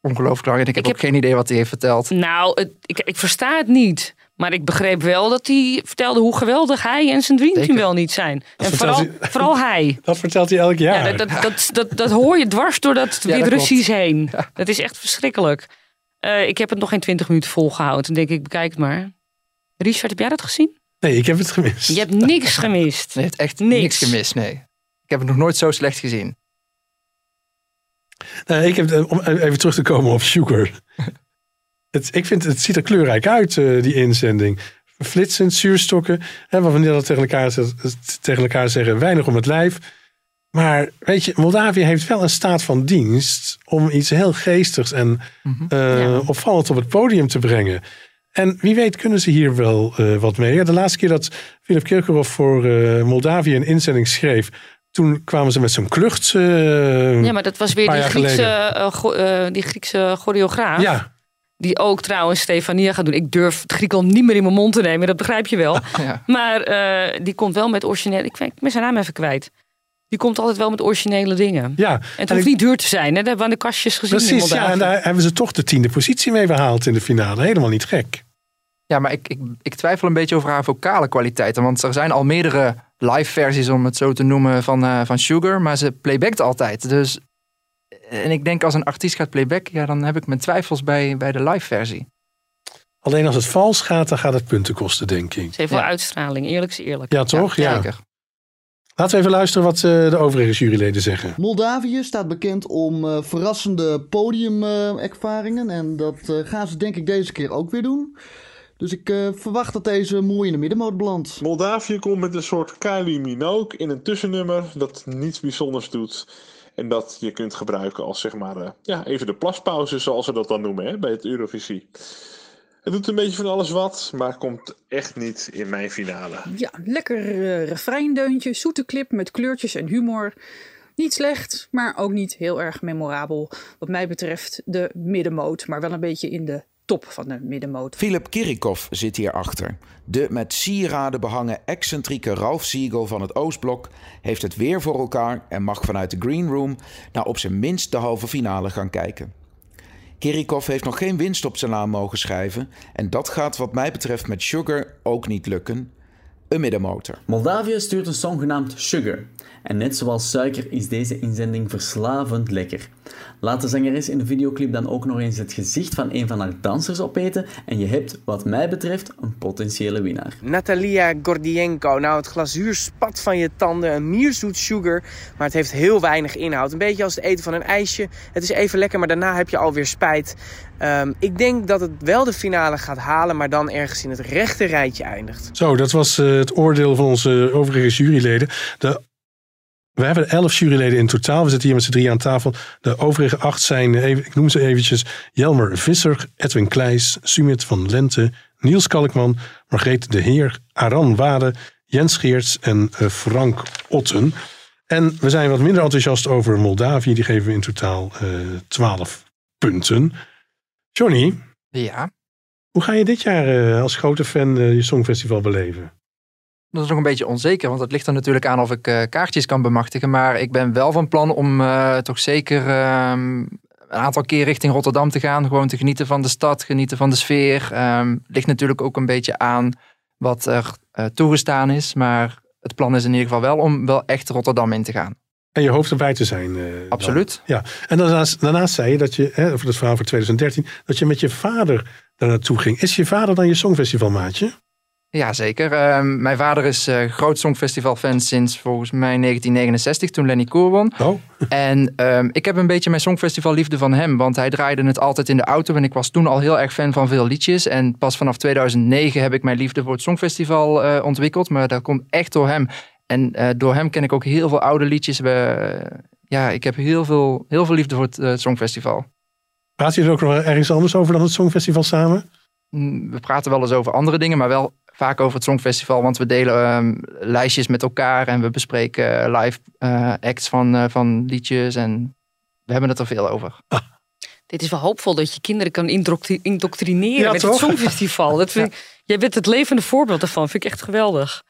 [SPEAKER 11] Ongelooflijk lang. En ik heb
[SPEAKER 2] Ik
[SPEAKER 11] ook geen idee wat hij heeft verteld.
[SPEAKER 2] Nou, het, ik, ik versta het niet. Maar ik begreep wel dat hij vertelde hoe geweldig hij en zijn dreamteam
[SPEAKER 11] Zeker.
[SPEAKER 2] wel niet zijn. En vooral,
[SPEAKER 1] hij-
[SPEAKER 2] vooral hij.
[SPEAKER 1] Dat vertelt hij elk jaar.
[SPEAKER 2] Ja, dat, dat, dat, dat, dat hoor je dwars door dat
[SPEAKER 11] Ja, dat
[SPEAKER 2] Wit-Russisch heen. Dat is echt verschrikkelijk. Eh, ik heb het nog geen 20 minuten volgehouden. Toen denk ik, bekijk het maar. Richard, heb jij dat gezien?
[SPEAKER 1] Nee, ik heb het gemist.
[SPEAKER 2] Je hebt niks gemist.
[SPEAKER 11] Nee, het echt
[SPEAKER 2] Niks.
[SPEAKER 11] niks gemist. Nee. Ik heb het nog nooit zo slecht gezien.
[SPEAKER 1] Nou, ik heb, eh, om even terug te komen op Sugar. Het, ik vind, het ziet er kleurrijk uit, eh, die inzending. Flitsend, zuurstokken. Hè, waarvan die dat tegen elkaar, zegt- tegen elkaar zeggen, weinig om het lijf. Maar weet je, Moldavië heeft wel een staat van dienst om iets heel geestigs en eh, opvallend op het podium te brengen. En wie weet kunnen ze hier wel eh, wat mee. Ja, de laatste keer dat Philip Kirkorov voor eh, Moldavië een inzending schreef, toen kwamen ze met zo'n klucht. eh,
[SPEAKER 2] Ja, maar dat was weer die Griekse, go- die Griekse choreograaf.
[SPEAKER 1] Ja.
[SPEAKER 2] Die ook trouwens Stefania gaat doen. Ik durf het Griekenland niet meer in mijn mond te nemen, dat begrijp je wel.
[SPEAKER 11] Ja.
[SPEAKER 2] Maar eh, die komt wel met originele. Ik, ik ben zijn naam even kwijt. Die komt altijd wel met originele dingen.
[SPEAKER 1] Ja,
[SPEAKER 2] En het
[SPEAKER 1] en
[SPEAKER 2] hoeft
[SPEAKER 1] ik-
[SPEAKER 2] niet duur te zijn. Hè? Dat hebben we aan de kastjes gezien. in
[SPEAKER 1] Precies, ja, en daar hebben ze toch de tiende positie mee behaald in de finale. Helemaal niet gek.
[SPEAKER 11] Ja, maar ik, ik, ik twijfel een beetje over haar vocale kwaliteiten. Want er zijn al meerdere live versies, om het zo te noemen, van, eh, van Sugar. Maar ze playbackt altijd. Dus, en ik denk als een artiest gaat playbacken, ja, dan heb ik mijn twijfels bij, bij de live versie.
[SPEAKER 1] Alleen als het vals gaat, dan gaat het punten kosten, denk ik.
[SPEAKER 2] Ze heeft wel uitstraling, eerlijk is eerlijk.
[SPEAKER 1] Ja, toch? Ja.
[SPEAKER 11] Zeker.
[SPEAKER 1] Laten we even luisteren wat eh, de overige juryleden zeggen.
[SPEAKER 12] Moldavië staat bekend om eh, verrassende podiumervaringen. en dat eh, gaan ze denk ik deze keer ook weer doen. Dus ik eh, verwacht dat deze mooi in de middenmoot belandt.
[SPEAKER 13] Moldavië komt met een soort Kylie Minogue in een tussennummer dat niets bijzonders doet. En dat je kunt gebruiken als zeg maar, eh, ja, even de plaspauze zoals ze dat dan noemen hè, bij het Eurovisie. Het doet een beetje van alles wat, maar komt echt niet in mijn finale.
[SPEAKER 14] Ja, lekker eh refreindeuntje, zoete clip met kleurtjes en humor. Niet slecht, maar ook niet heel erg memorabel. Wat mij betreft de middenmoot, maar wel een beetje in de top van de middenmoot.
[SPEAKER 15] Philip Kirikov zit hierachter. De met sieraden behangen excentrieke Ralph Siegel van het Oostblok heeft het weer voor elkaar en mag vanuit de Green Room naar op zijn minst de halve finale gaan kijken. Kirikov heeft nog geen winst op zijn naam mogen schrijven en dat gaat wat mij betreft met Sugar ook niet lukken. Een middenmotor.
[SPEAKER 16] Moldavië stuurt een song genaamd Sugar. En net zoals suiker is deze inzending verslavend lekker. Laat de zangeres in de videoclip dan ook nog eens het gezicht van een van haar dansers opeten en je hebt, wat mij betreft, een potentiële winnaar.
[SPEAKER 17] Natalia Gordienko. Nou, het glazuur spat van je tanden. Een mierzoet sugar. Maar het heeft heel weinig inhoud. Een beetje als het eten van een ijsje. Het is even lekker, maar daarna heb je alweer spijt. Ehm, ik denk dat het wel de finale gaat halen. Maar dan ergens in het rechte rijtje eindigt.
[SPEAKER 1] Zo, dat was eh, het oordeel van onze overige juryleden. De, we hebben elf juryleden in totaal. We zitten hier met z'n drie aan tafel. De overige acht zijn, ik noem ze eventjes... Jelmer Visser, Edwin Kleijs, Sumit van Lente... Niels Kalkman, Margreet de Heer, Aran Wade... Jens Geerts en eh, Frank Otten. En we zijn wat minder enthousiast over Moldavië. Die geven we in totaal eh 12 punten. Johnny,
[SPEAKER 11] Ja,
[SPEAKER 1] hoe ga je dit jaar eh, als grote fan eh, je Songfestival beleven?
[SPEAKER 11] dat is nog een beetje onzeker, want het ligt er natuurlijk aan of ik eh, kaartjes kan bemachtigen. Maar ik ben wel van plan om toch zeker ehm, een aantal keer richting Rotterdam te gaan. Gewoon te genieten van de stad, genieten van de sfeer. Ehm ligt natuurlijk ook een beetje aan wat er toegestaan is. Maar het plan is in ieder geval wel om wel echt Rotterdam in te gaan.
[SPEAKER 1] En je hoopt erbij te zijn. dan.
[SPEAKER 11] Absoluut.
[SPEAKER 1] Ja, en daarnaast, daarnaast zei je dat je, hè, over het verhaal voor 2013, dat je met je vader daar naartoe ging. Is je vader dan je Songfestivalmaatje?
[SPEAKER 11] Ja, zeker. Ehm, mijn vader is eh, groot Songfestival-fan sinds volgens mij 1969, toen Lenny Koer won.
[SPEAKER 1] Oh.
[SPEAKER 11] En ehm, ik heb een beetje mijn Songfestival-liefde van hem, want hij draaide het altijd in de auto. En ik was toen al heel erg fan van veel liedjes. En pas vanaf 2009 heb ik mijn liefde voor het Songfestival eh, ontwikkeld. Maar dat komt echt door hem. En eh, door hem ken ik ook heel veel oude liedjes. We, eh, ja, ik heb heel veel, heel veel liefde voor het eh, Songfestival.
[SPEAKER 1] Praat je er ook nog ergens anders over dan het Songfestival samen?
[SPEAKER 11] Mm, We praten wel eens over andere dingen, maar wel vaak over het Songfestival. Want we delen ehm, lijstjes met elkaar en we bespreken live eh, acts van, eh, van liedjes. En we hebben het er veel over.
[SPEAKER 2] Dit is wel hoopvol dat je kinderen kan indoctri- indoctrineren
[SPEAKER 11] Ja,
[SPEAKER 2] met
[SPEAKER 11] toch?
[SPEAKER 2] het Songfestival. Dat vind ik, Jij bent het levende voorbeeld daarvan. Vind ik echt geweldig.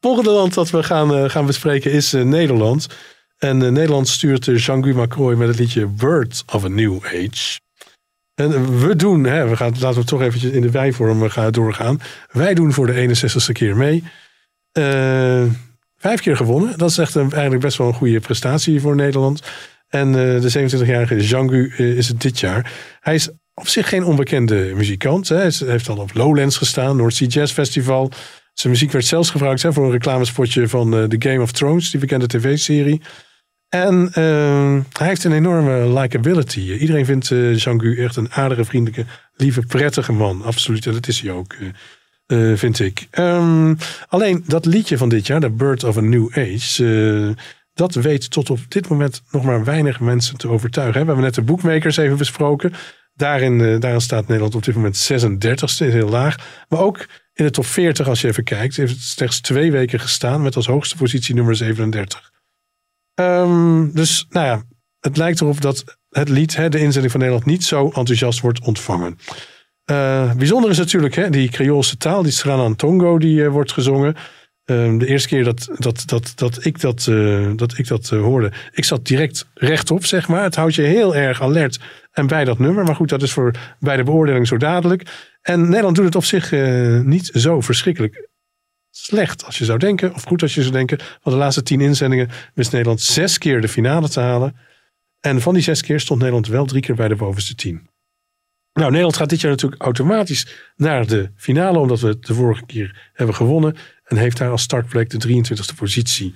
[SPEAKER 1] Volgende land dat we gaan, eh, gaan bespreken is eh, Nederland. En eh, Nederland stuurt uh, Jean-Guy Macroy met het liedje Word of a New Age. En we doen, hè, we gaan, laten we toch eventjes in de wijvorm gaan doorgaan. Wij doen voor de 61ste keer mee. Vijf keer gewonnen. Dat is echt een, eigenlijk best wel een goede prestatie voor Nederland. En de 27-jarige Jean-Guy eh, is het dit jaar. Hij is op zich geen onbekende muzikant. Hè. Hij heeft al op Lowlands gestaan, North Sea Jazz Festival. Zijn muziek werd zelfs gebruikt hè, voor een reclamespotje van eh, The Game of Thrones, die bekende tv-serie. En eh, hij heeft een enorme likability. Iedereen vindt eh Jean-Guy echt een aardige, vriendelijke, lieve, prettige man. Absoluut, en dat is hij ook, eh, vind ik. Ehm, alleen dat liedje van dit jaar, The Bird of a New Age... dat weet tot op dit moment nog maar weinig mensen te overtuigen. We hebben net de boekmakers even besproken. Daarin, daarin staat Nederland op dit moment 36e, is heel laag. Maar ook in de top 40, als je even kijkt, heeft het slechts twee weken gestaan met als hoogste positie nummer 37. Ehm, dus nou ja, het lijkt erop dat het lied, hè, de inzending van Nederland, niet zo enthousiast wordt ontvangen. Eh, bijzonder is natuurlijk hè, die Creoolse taal, die Sranan Tongo, die eh, wordt gezongen. Ehm, de eerste keer dat, dat, dat, dat ik dat, eh, dat, ik dat eh, hoorde, ik zat direct rechtop, zeg maar. Het houdt je heel erg alert en bij dat nummer. Maar goed, dat is voor bij de beoordeling zo dadelijk. En Nederland doet het op zich eh, niet zo verschrikkelijk slecht als je zou denken. Of goed als je zou denken. Van de laatste tien inzendingen wist Nederland zes keer de finale te halen. En van die zes keer stond Nederland wel drie keer bij de bovenste tien. Nou, Nederland gaat dit jaar natuurlijk automatisch naar de finale, omdat we het de vorige keer hebben gewonnen. En heeft daar als startplek de 23e positie.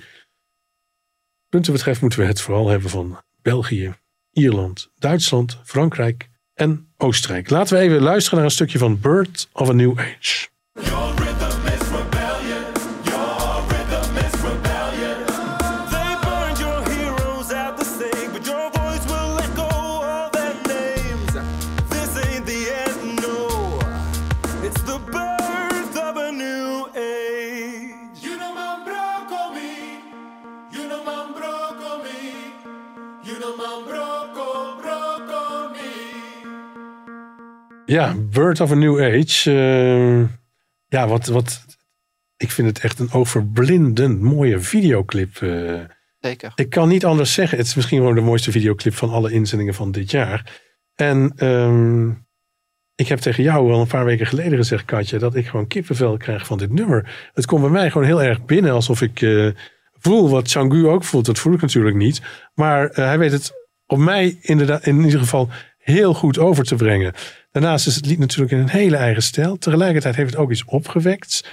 [SPEAKER 1] Punten betreft moeten we het vooral hebben van België, Ierland, Duitsland, Frankrijk en Oostenrijk. Laten we even luisteren naar een stukje van Bird of a New Age. Ja, Bird of a New Age. eh, ja, wat, wat. Ik vind het echt een overblindend mooie videoclip. eh.
[SPEAKER 11] Zeker.
[SPEAKER 1] Ik kan niet anders zeggen. Het is misschien gewoon de mooiste videoclip van alle inzendingen van dit jaar. En ehm, ik heb tegen jou al een paar weken geleden gezegd, Katja, dat ik gewoon kippenvel krijg van dit nummer. Het komt bij mij gewoon heel erg binnen, alsof ik eh, voel wat Changu ook voelt. Dat voel ik natuurlijk niet. Maar hij weet het op mij inderdaad, in ieder geval heel goed over te brengen. Daarnaast is het lied natuurlijk in een hele eigen stijl. Tegelijkertijd heeft het ook iets opgewekts.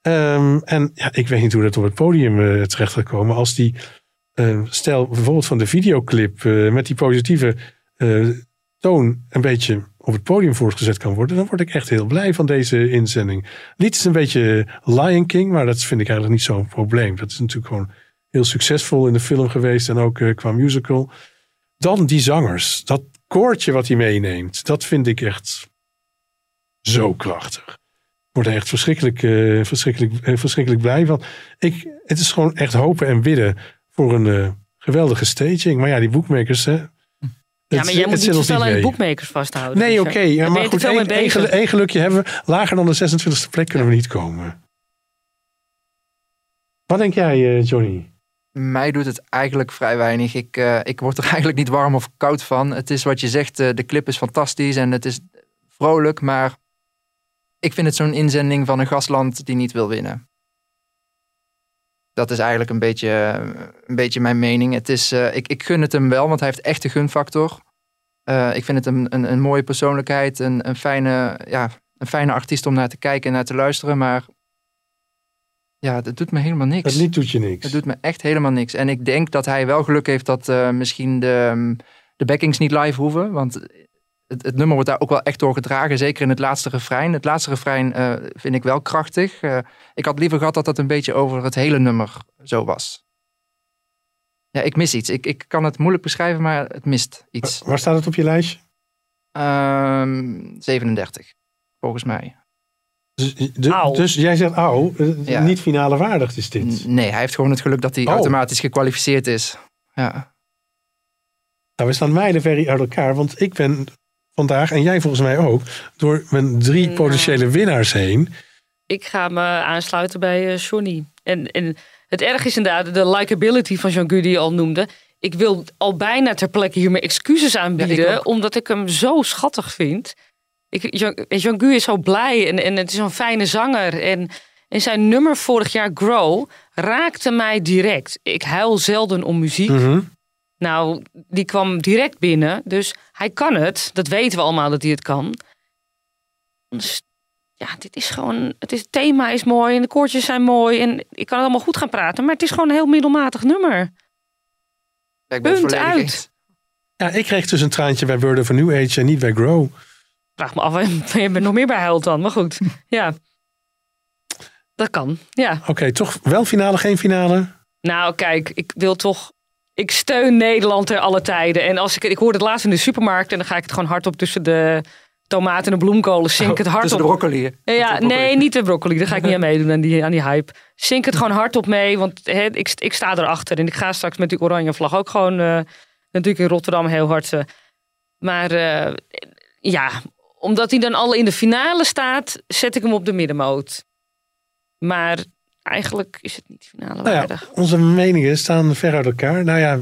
[SPEAKER 1] Ehm, en ja, ik weet niet hoe dat op het podium eh, terecht gaat komen. Als die eh, stijl bijvoorbeeld van de videoclip eh, met die positieve toon een beetje op het podium voortgezet kan worden, dan word ik echt heel blij van deze inzending. Lied is een beetje Lion King, maar dat vind ik eigenlijk niet zo'n probleem. Dat is natuurlijk gewoon heel succesvol in de film geweest en ook qua musical. Dan die zangers, dat koortje wat hij meeneemt, dat vind ik echt zo krachtig. Ik word er echt verschrikkelijk, eh, verschrikkelijk, eh, verschrikkelijk blij van. Ik, het is gewoon echt hopen en bidden voor een eh, geweldige staging. Maar ja, die boekmakers, hè.
[SPEAKER 2] Ja, maar jij moet niet snel aan de boekmakers vasthouden.
[SPEAKER 1] Nee, oké. ja, maar goed, één, gelukje hebben we. Lager dan de 26e plek kunnen we niet komen. Wat denk jij, Johnny?
[SPEAKER 11] Mij doet het eigenlijk vrij weinig. Ik, eh, ik word er eigenlijk niet warm of koud van. Het is wat je zegt, eh, de clip is fantastisch en het is vrolijk, maar ik vind het zo'n inzending van een gastland die niet wil winnen. Dat is eigenlijk een beetje, eh, een beetje mijn mening. Het is, ik, ik gun het hem wel, want hij heeft echt de gunfactor. Ik vind het een, een, een mooie persoonlijkheid, een, een fijne, ja, een fijne artiest om naar te kijken en naar te luisteren. Maar ja, dat doet me helemaal niks.
[SPEAKER 1] Het lied doet je niks.
[SPEAKER 11] Het doet me echt helemaal niks. En ik denk dat hij wel geluk heeft dat eh, misschien de, ehm, de backings niet live hoeven. Want het, het nummer wordt daar ook wel echt door gedragen. Zeker in het laatste refrein. Het laatste refrein eh, vind ik wel krachtig. Eh, ik had liever gehad dat dat een beetje over het hele nummer zo was. Ja, ik mis iets. Ik, ik kan het moeilijk beschrijven, maar het mist iets.
[SPEAKER 1] Waar staat het op je lijstje?
[SPEAKER 11] Ehm 37, volgens mij.
[SPEAKER 1] Dus, de- dus jij zegt, auw, eh,
[SPEAKER 11] Ja.
[SPEAKER 1] niet finale waardig is dit.
[SPEAKER 11] Nee, hij heeft gewoon het geluk dat hij
[SPEAKER 1] Oh.
[SPEAKER 11] automatisch gekwalificeerd is. Ja.
[SPEAKER 1] Nou, we staan mijlenver uit elkaar, want ik ben vandaag, en jij volgens mij ook, door mijn drie
[SPEAKER 2] Nou.
[SPEAKER 1] potentiële winnaars heen.
[SPEAKER 2] Ik ga me aansluiten bij eh Johnny. En, en het erg is inderdaad de likability van Jean-Guy die je al noemde. Ik wil al bijna ter plekke hier mijn excuses aanbieden, omdat ik hem zo schattig vind. Ik, Jean- Jean-Guy is zo blij en, en het is een fijne zanger. En, en zijn nummer vorig jaar, Grow, raakte mij direct. Ik huil zelden om muziek.
[SPEAKER 1] Mhm.
[SPEAKER 2] Nou, die kwam direct binnen. Dus hij kan het. Dat weten we allemaal dat hij het kan. Dus ja, dit is gewoon. Het, is, het thema is mooi en de koortjes zijn mooi. En ik kan het allemaal goed gaan praten. Maar het is gewoon een heel middelmatig nummer.
[SPEAKER 11] Ik
[SPEAKER 1] ben
[SPEAKER 2] Punt uit.
[SPEAKER 1] eens. Ja, ik kreeg dus een traantje bij Word of a New Age en niet bij Grow.
[SPEAKER 2] Vraag me af je bent nog meer bij huilt dan. Maar goed, ja. Dat kan, ja.
[SPEAKER 1] Oké, toch wel finale, geen finale?
[SPEAKER 2] Nou, kijk, ik wil toch. Ik steun Nederland ter alle tijden. En als ik, ik hoorde het laatst in de supermarkt en dan ga ik het gewoon hardop tussen de tomaten en de bloemkolen. Zink het hardop.
[SPEAKER 11] tussen de broccoli?
[SPEAKER 2] Ja,
[SPEAKER 11] de
[SPEAKER 2] nee, niet de broccoli. Daar ga ik niet aan meedoen aan die, aan die hype. Zink het gewoon hardop mee, want hè, ik, ik sta erachter. En ik ga straks met die oranje vlag ook gewoon eh, natuurlijk in Rotterdam heel hard. eh. maar eh, ja, omdat hij dan al in de finale staat, zet ik hem op de middenmoot. Maar eigenlijk is het niet finale
[SPEAKER 1] Nou ja,
[SPEAKER 2] waardig.
[SPEAKER 1] onze meningen staan ver uit elkaar. Nou ja,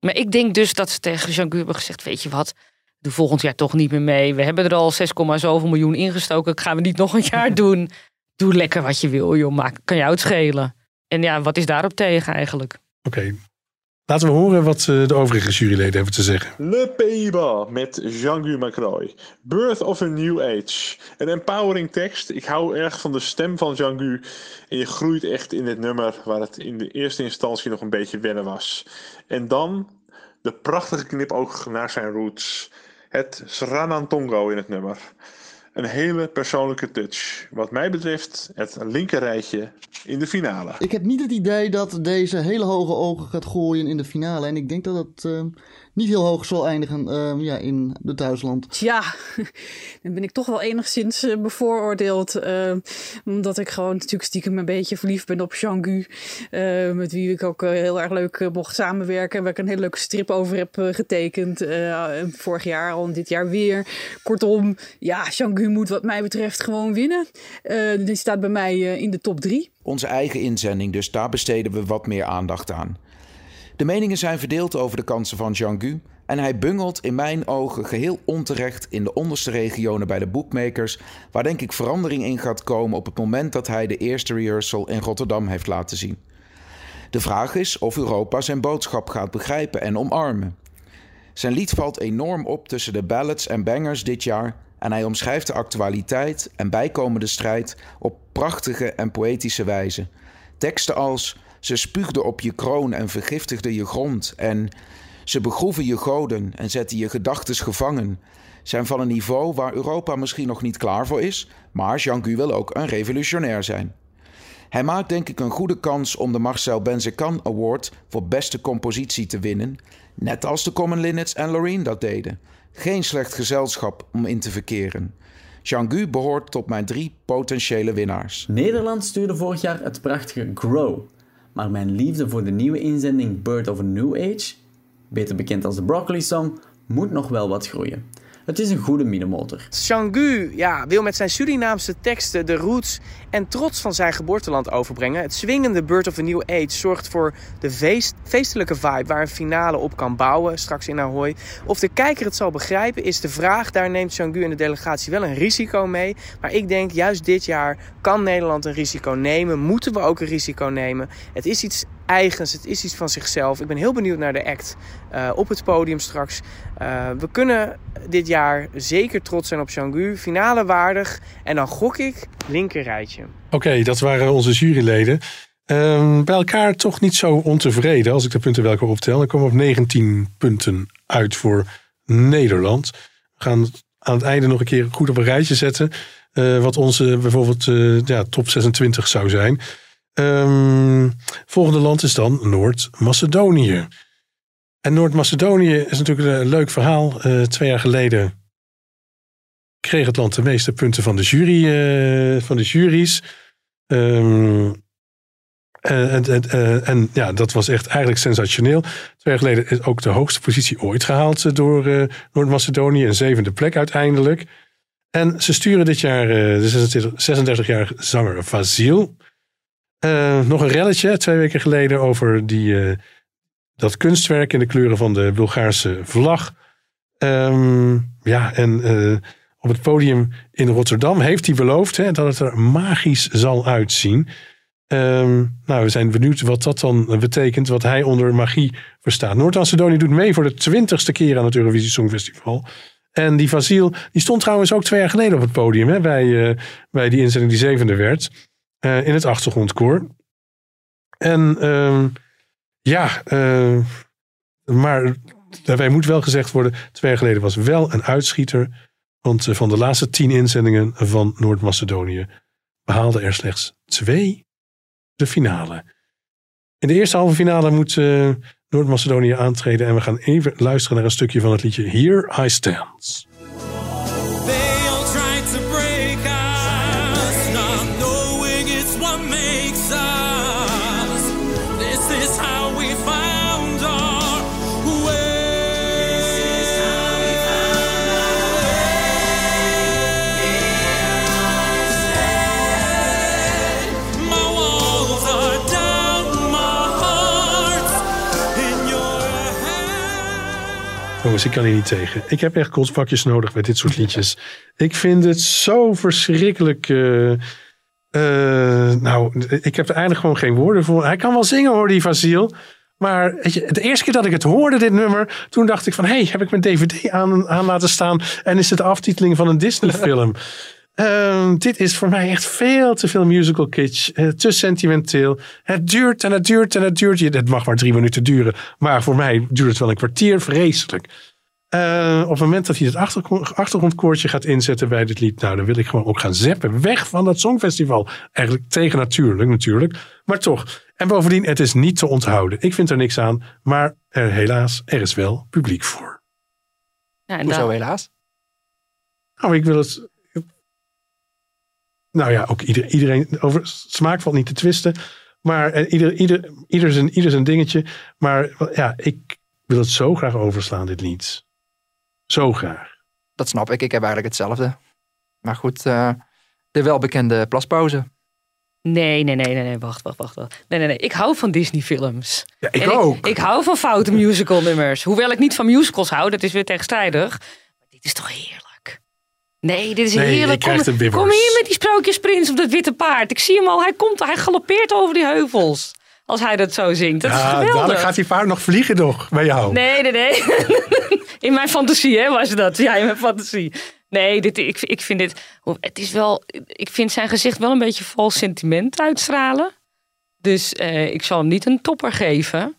[SPEAKER 2] Maar ik denk dus dat ze tegen Jean-Guy hebben gezegd: Weet je wat, doe volgend jaar toch niet meer mee. We hebben er al 6, zoveel miljoen ingestoken. Gaan we niet nog een jaar doen? Doe lekker wat je wil, joh. Maak, kan jou het schelen. En ja, wat is daarop tegen eigenlijk?
[SPEAKER 1] oké. Laten we horen wat eh, de overige juryleden hebben te zeggen.
[SPEAKER 13] Le Pays-Bas met Jean-Guy Macroy. Birth of a New Age. Een empowering tekst. Ik hou erg van de stem van Jean-Guy. En je groeit echt in dit nummer waar het in de eerste instantie nog een beetje wennen was. En dan de prachtige knipoog naar zijn roots. Het Sranantongo in het nummer. Een hele persoonlijke touch. Wat mij betreft het linker rijtje in de finale.
[SPEAKER 12] Ik heb niet het idee dat deze hele hoge ogen gaat gooien in de finale. En ik denk dat het eh, niet heel hoog zal eindigen eh, ja, in de thuisland.
[SPEAKER 14] Ja, dan ben ik toch wel enigszins eh, bevooroordeeld. eh, omdat ik gewoon natuurlijk stiekem een beetje verliefd ben op Jean-Gu. eh, met wie ik ook eh, heel erg leuk eh, mocht samenwerken. En waar ik een hele leuke strip over heb getekend. eh, vorig jaar al en dit jaar weer. Kortom, ja, Jean-Gu moet wat mij betreft gewoon winnen. Eh, die staat bij mij eh, in de top drie.
[SPEAKER 15] Onze eigen inzending, dus daar besteden we wat meer aandacht aan. De meningen zijn verdeeld over de kansen van Jean-Gu. En hij bungelt in mijn ogen geheel onterecht in de onderste regionen bij de bookmakers, waar denk ik verandering in gaat komen op het moment dat hij de eerste rehearsal in Rotterdam heeft laten zien. De vraag is of Europa zijn boodschap gaat begrijpen en omarmen. Zijn lied valt enorm op tussen de ballads en bangers dit jaar en hij omschrijft de actualiteit en bijkomende strijd op prachtige en poëtische wijze. Teksten als ze spuugden op je kroon en vergiftigden je grond en ze begroeven je goden en zetten je gedachtes gevangen zijn van een niveau waar Europa misschien nog niet klaar voor is, maar Jean-Guy wil ook een revolutionair zijn. Hij maakt denk ik een goede kans om de Marcel Benzekan Award voor beste compositie te winnen, net als de Common Linnets en Loreen dat deden. Geen slecht gezelschap om in te verkeren. Jean-Guy behoort tot mijn drie potentiële winnaars.
[SPEAKER 16] Nederland stuurde vorig jaar het prachtige Grow. Maar mijn liefde voor de nieuwe inzending Bird of a New Age, beter bekend als de Broccoli Song, moet nog wel wat groeien. Het is een goede middenmotor.
[SPEAKER 17] Jean-Gu ja, wil met zijn Surinaamse teksten de roots en trots van zijn geboorteland overbrengen. Het swingende Bird of a New Age zorgt voor de feest, feestelijke vibe waar een finale op kan bouwen, straks in Ahoy. Of de kijker het zal begrijpen is de vraag. Daar neemt Jean-Gu en de delegatie wel een risico mee. Maar ik denk juist dit jaar kan Nederland een risico nemen. Moeten we ook een risico nemen. Het is iets eigens. Het is iets van zichzelf. Ik ben heel benieuwd naar de act eh, op het podium straks. Eh, we kunnen dit jaar zeker trots zijn op Changu. Finale waardig. En dan gok ik linker rijtje.
[SPEAKER 1] Oké, dat waren onze juryleden. Ehm, bij elkaar toch niet zo ontevreden als ik de punten welke optel. Dan komen we op 19 punten uit voor Nederland. We gaan aan het einde nog een keer goed op een rijtje zetten. eh, wat onze bijvoorbeeld ja, top 26 zou zijn. Ehm, volgende land is dan Noord-Macedonië. En Noord-Macedonië is natuurlijk een leuk verhaal. Eh, twee jaar geleden kreeg het land de meeste punten van de, jury, eh, van de juries. Ehm, en, en, eh, en ja, dat was echt eigenlijk sensationeel. Twee jaar geleden is ook de hoogste positie ooit gehaald eh, door Noord-Macedonië. Een zevende plek uiteindelijk. En ze sturen dit jaar de 36-jarige zanger Vasil. Eh, nog een relletje twee weken geleden over die, eh, dat kunstwerk in de kleuren van de Bulgaarse vlag. Ehm, ja, en eh, op het podium in Rotterdam heeft hij beloofd hè, dat het er magisch zal uitzien. Ehm, nou, we zijn benieuwd wat dat dan betekent, wat hij onder magie verstaat. Noord-Macedonië doet mee voor de twintigste keer aan het Eurovisie Songfestival. En die Vasil, die stond trouwens ook twee jaar geleden op het podium hè, bij, bij die inzending die zevende werd. Eh, in het achtergrondkoor. En ehm, ja, eh, maar daarbij moet wel gezegd worden, twee jaar geleden was wel een uitschieter. Want eh, van de laatste tien inzendingen van Noord-Macedonië behaalde er slechts twee de finale. In de eerste halve finale moet Noord-Macedonië aantreden. En we gaan even luisteren naar een stukje van het liedje Here I Stand. Jongens, ik kan hier niet tegen. Ik heb echt kotsbakjes nodig bij dit soort liedjes. Ik vind het zo verschrikkelijk. eh, eh, nou, ik heb er eigenlijk gewoon geen woorden voor. Hij kan wel zingen hoor, die Vasil. Maar de eerste keer dat ik het hoorde, dit nummer, toen dacht ik van, hé, hey, heb ik mijn DVD aan, aan laten staan en is het de aftiteling van een Disney-film? Ehm, dit is voor mij echt veel te veel musical kitsch. eh, te sentimenteel. Het duurt en het duurt en het duurt. Je- Het mag maar drie minuten duren. Maar voor mij duurt het wel een kwartier. Vreselijk. Eh, op het moment dat hij het achtergrond, achtergrondkoortje gaat inzetten bij dit lied. Nou, dan wil ik gewoon ook gaan zeppen. Weg van dat songfestival. Eigenlijk tegen natuurlijk, natuurlijk. Maar toch. En bovendien, het is niet te onthouden. Ik vind er niks aan. Maar er, helaas, er is wel publiek voor.
[SPEAKER 2] Ja, en
[SPEAKER 11] Hoezo helaas?
[SPEAKER 1] Nou, ik wil het. Nou ja, ook ieder, iedereen. Over smaak valt niet te twisten. Maar eh, ieder, ieder, ieder, zijn, ieder zijn dingetje. Maar ja, ik wil het zo graag overslaan, dit lied. Zo graag.
[SPEAKER 11] Dat snap ik. Ik heb eigenlijk hetzelfde. Maar goed, eh, de welbekende plaspauze.
[SPEAKER 2] Nee, nee, nee, nee, nee, wacht, wacht, wacht. wacht. Nee, nee, nee. Ik hou van Disney-films.
[SPEAKER 1] Ja, ik
[SPEAKER 2] En
[SPEAKER 1] ook.
[SPEAKER 2] Ik, hou van foute musical-nummers. Hoewel ik niet van musicals hou, dat is weer tegenstrijdig. Maar dit is toch heerlijk? Nee, dit is
[SPEAKER 1] Nee,
[SPEAKER 2] heerlijk. Kom,
[SPEAKER 1] de
[SPEAKER 2] kom hier met die sprookjesprins op dat witte paard. Ik zie hem al. Hij komt, hij galoppeert over die heuvels. Als hij dat zo zingt. Dat is
[SPEAKER 1] ja,
[SPEAKER 2] geweldig.
[SPEAKER 1] dadelijk gaat die paard nog vliegen nog bij jou.
[SPEAKER 2] Nee, nee, nee. in mijn fantasie, hè, was dat. Ja, in mijn fantasie. Nee, dit, ik, ik vind dit... Het is wel... Ik vind zijn gezicht wel een beetje vals sentiment uitstralen. Dus eh, ik zal hem niet een topper geven.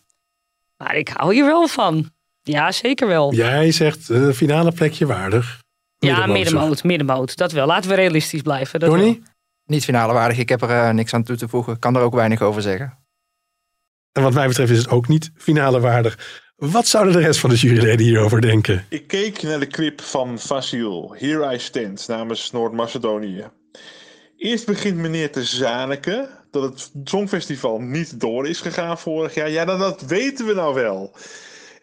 [SPEAKER 2] Maar ik hou hier wel van. Ja, zeker wel.
[SPEAKER 1] Jij zegt eh, finale plekje waardig.
[SPEAKER 2] Ja, middenmoot, middenmoot. Dat wel. Laten we realistisch blijven. Dat wel.
[SPEAKER 11] Niet finale waardig. Ik heb er eh, niks aan toe te voegen. Kan er ook weinig over zeggen.
[SPEAKER 1] En wat mij betreft is het ook niet finale waardig. Wat zouden de rest van de juryleden hierover denken?
[SPEAKER 13] Ik keek naar de clip van Vasil, Here I Stand, namens Noord-Macedonië. Eerst begint meneer te zaniken dat het Songfestival niet door is gegaan vorig jaar. Ja, dat, dat weten we nou wel.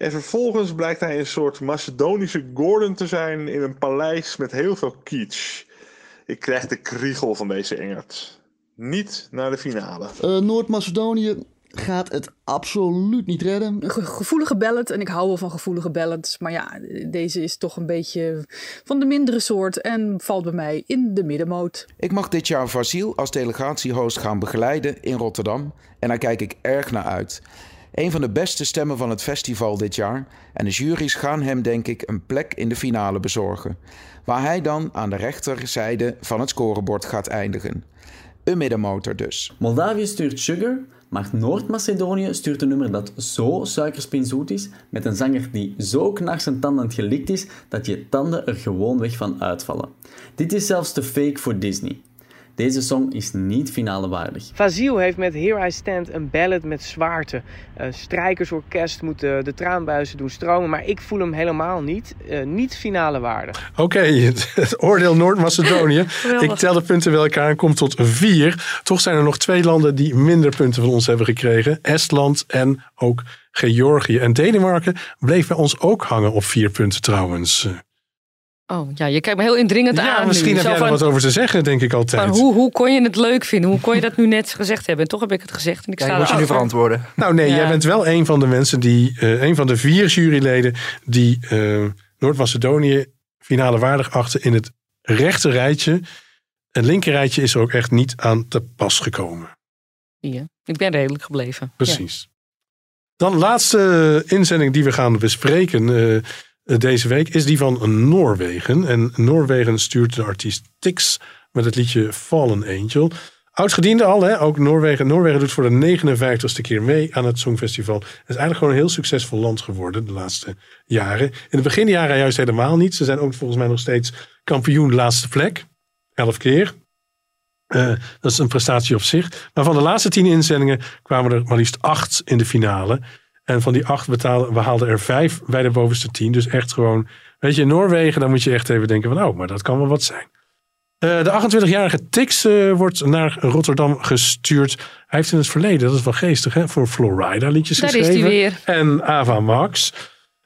[SPEAKER 13] En vervolgens blijkt hij een soort Macedonische Gordon te zijn in een paleis met heel veel kitsch. Ik krijg de kriegel van deze Engert. Niet naar de finale.
[SPEAKER 12] Eh, Noord-Macedonië gaat het absoluut niet redden.
[SPEAKER 14] Een ge- gevoelige ballad. En ik hou wel van gevoelige ballads. Maar ja, deze is toch een beetje van de mindere soort. En valt bij mij in de middenmoot.
[SPEAKER 15] Ik mag dit jaar Vasil als delegatiehost gaan begeleiden in Rotterdam en daar kijk ik erg naar uit. Een van de beste stemmen van het festival dit jaar en de jury's gaan hem denk ik een plek in de finale bezorgen, waar hij dan aan de rechterzijde van het scorebord gaat eindigen. Een middenmotor dus.
[SPEAKER 16] Moldavië stuurt Sugar, maar Noord-Macedonië stuurt een nummer dat zo suikerspinzoet is, met een zanger die zo knarsetandend gelikt is, dat je tanden er gewoon weg van uitvallen. Dit is zelfs te fake voor Disney. Deze song is niet finale waardig.
[SPEAKER 17] Fazil heeft met Here I Stand een ballad met zwaarte. Een strijkersorkest moet de, de traanbuizen doen stromen, maar ik voel hem helemaal niet. Eh, niet finale waardig.
[SPEAKER 1] Oké, het, het oordeel Noord-Macedonië. Ik tel de punten bij elkaar en kom tot vier. Toch zijn er nog twee landen die minder punten van ons hebben gekregen. Estland en ook Georgië. En Denemarken bleef bij ons ook hangen op vier punten trouwens.
[SPEAKER 2] Oh ja, je kijkt me heel indringend
[SPEAKER 1] Ja,
[SPEAKER 2] aan.
[SPEAKER 1] misschien
[SPEAKER 2] nu.
[SPEAKER 1] heb
[SPEAKER 2] Zo
[SPEAKER 1] jij er wat over te zeggen, denk ik altijd.
[SPEAKER 2] Van hoe, hoe kon je het leuk vinden? Hoe kon je dat nu net gezegd hebben? En toch heb ik het gezegd. En ik
[SPEAKER 11] Ja,
[SPEAKER 2] sta
[SPEAKER 11] moet je nu verantwoorden.
[SPEAKER 1] Nou nee,
[SPEAKER 2] Ja.
[SPEAKER 1] jij bent wel een van de mensen die, eh, een van de vier juryleden die eh, Noord-Macedonië finale waardig achten in het rechte rijtje. Het linker rijtje is er ook echt niet aan te pas gekomen.
[SPEAKER 2] Zie je. Ik ben redelijk gebleven.
[SPEAKER 1] Precies. Dan laatste inzending die we gaan bespreken eh, deze week is die van Noorwegen. En Noorwegen stuurt de artiest Tix met het liedje Fallen Angel. Oudgediende al, hè? ook Noorwegen. Noorwegen doet voor de 59ste keer mee aan het Songfestival. Het is eigenlijk gewoon een heel succesvol land geworden de laatste jaren. In de beginjaren juist helemaal niet. Ze zijn ook volgens mij nog steeds kampioen laatste plek. Elf keer. Eh, dat is een prestatie op zich. Maar van de laatste tien inzendingen kwamen er maar liefst acht in de finale. En van die acht betalen, we haalden er vijf bij de bovenste tien. Dus echt gewoon, weet je, in Noorwegen, dan moet je echt even denken van, oh, maar dat kan wel wat zijn. Eh, de 28-jarige Tix eh, wordt naar Rotterdam gestuurd. Hij heeft in het verleden, dat is wel geestig, hè, voor Florida liedjes
[SPEAKER 2] Daar is
[SPEAKER 1] geschreven.
[SPEAKER 2] hij weer.
[SPEAKER 1] En Ava Max.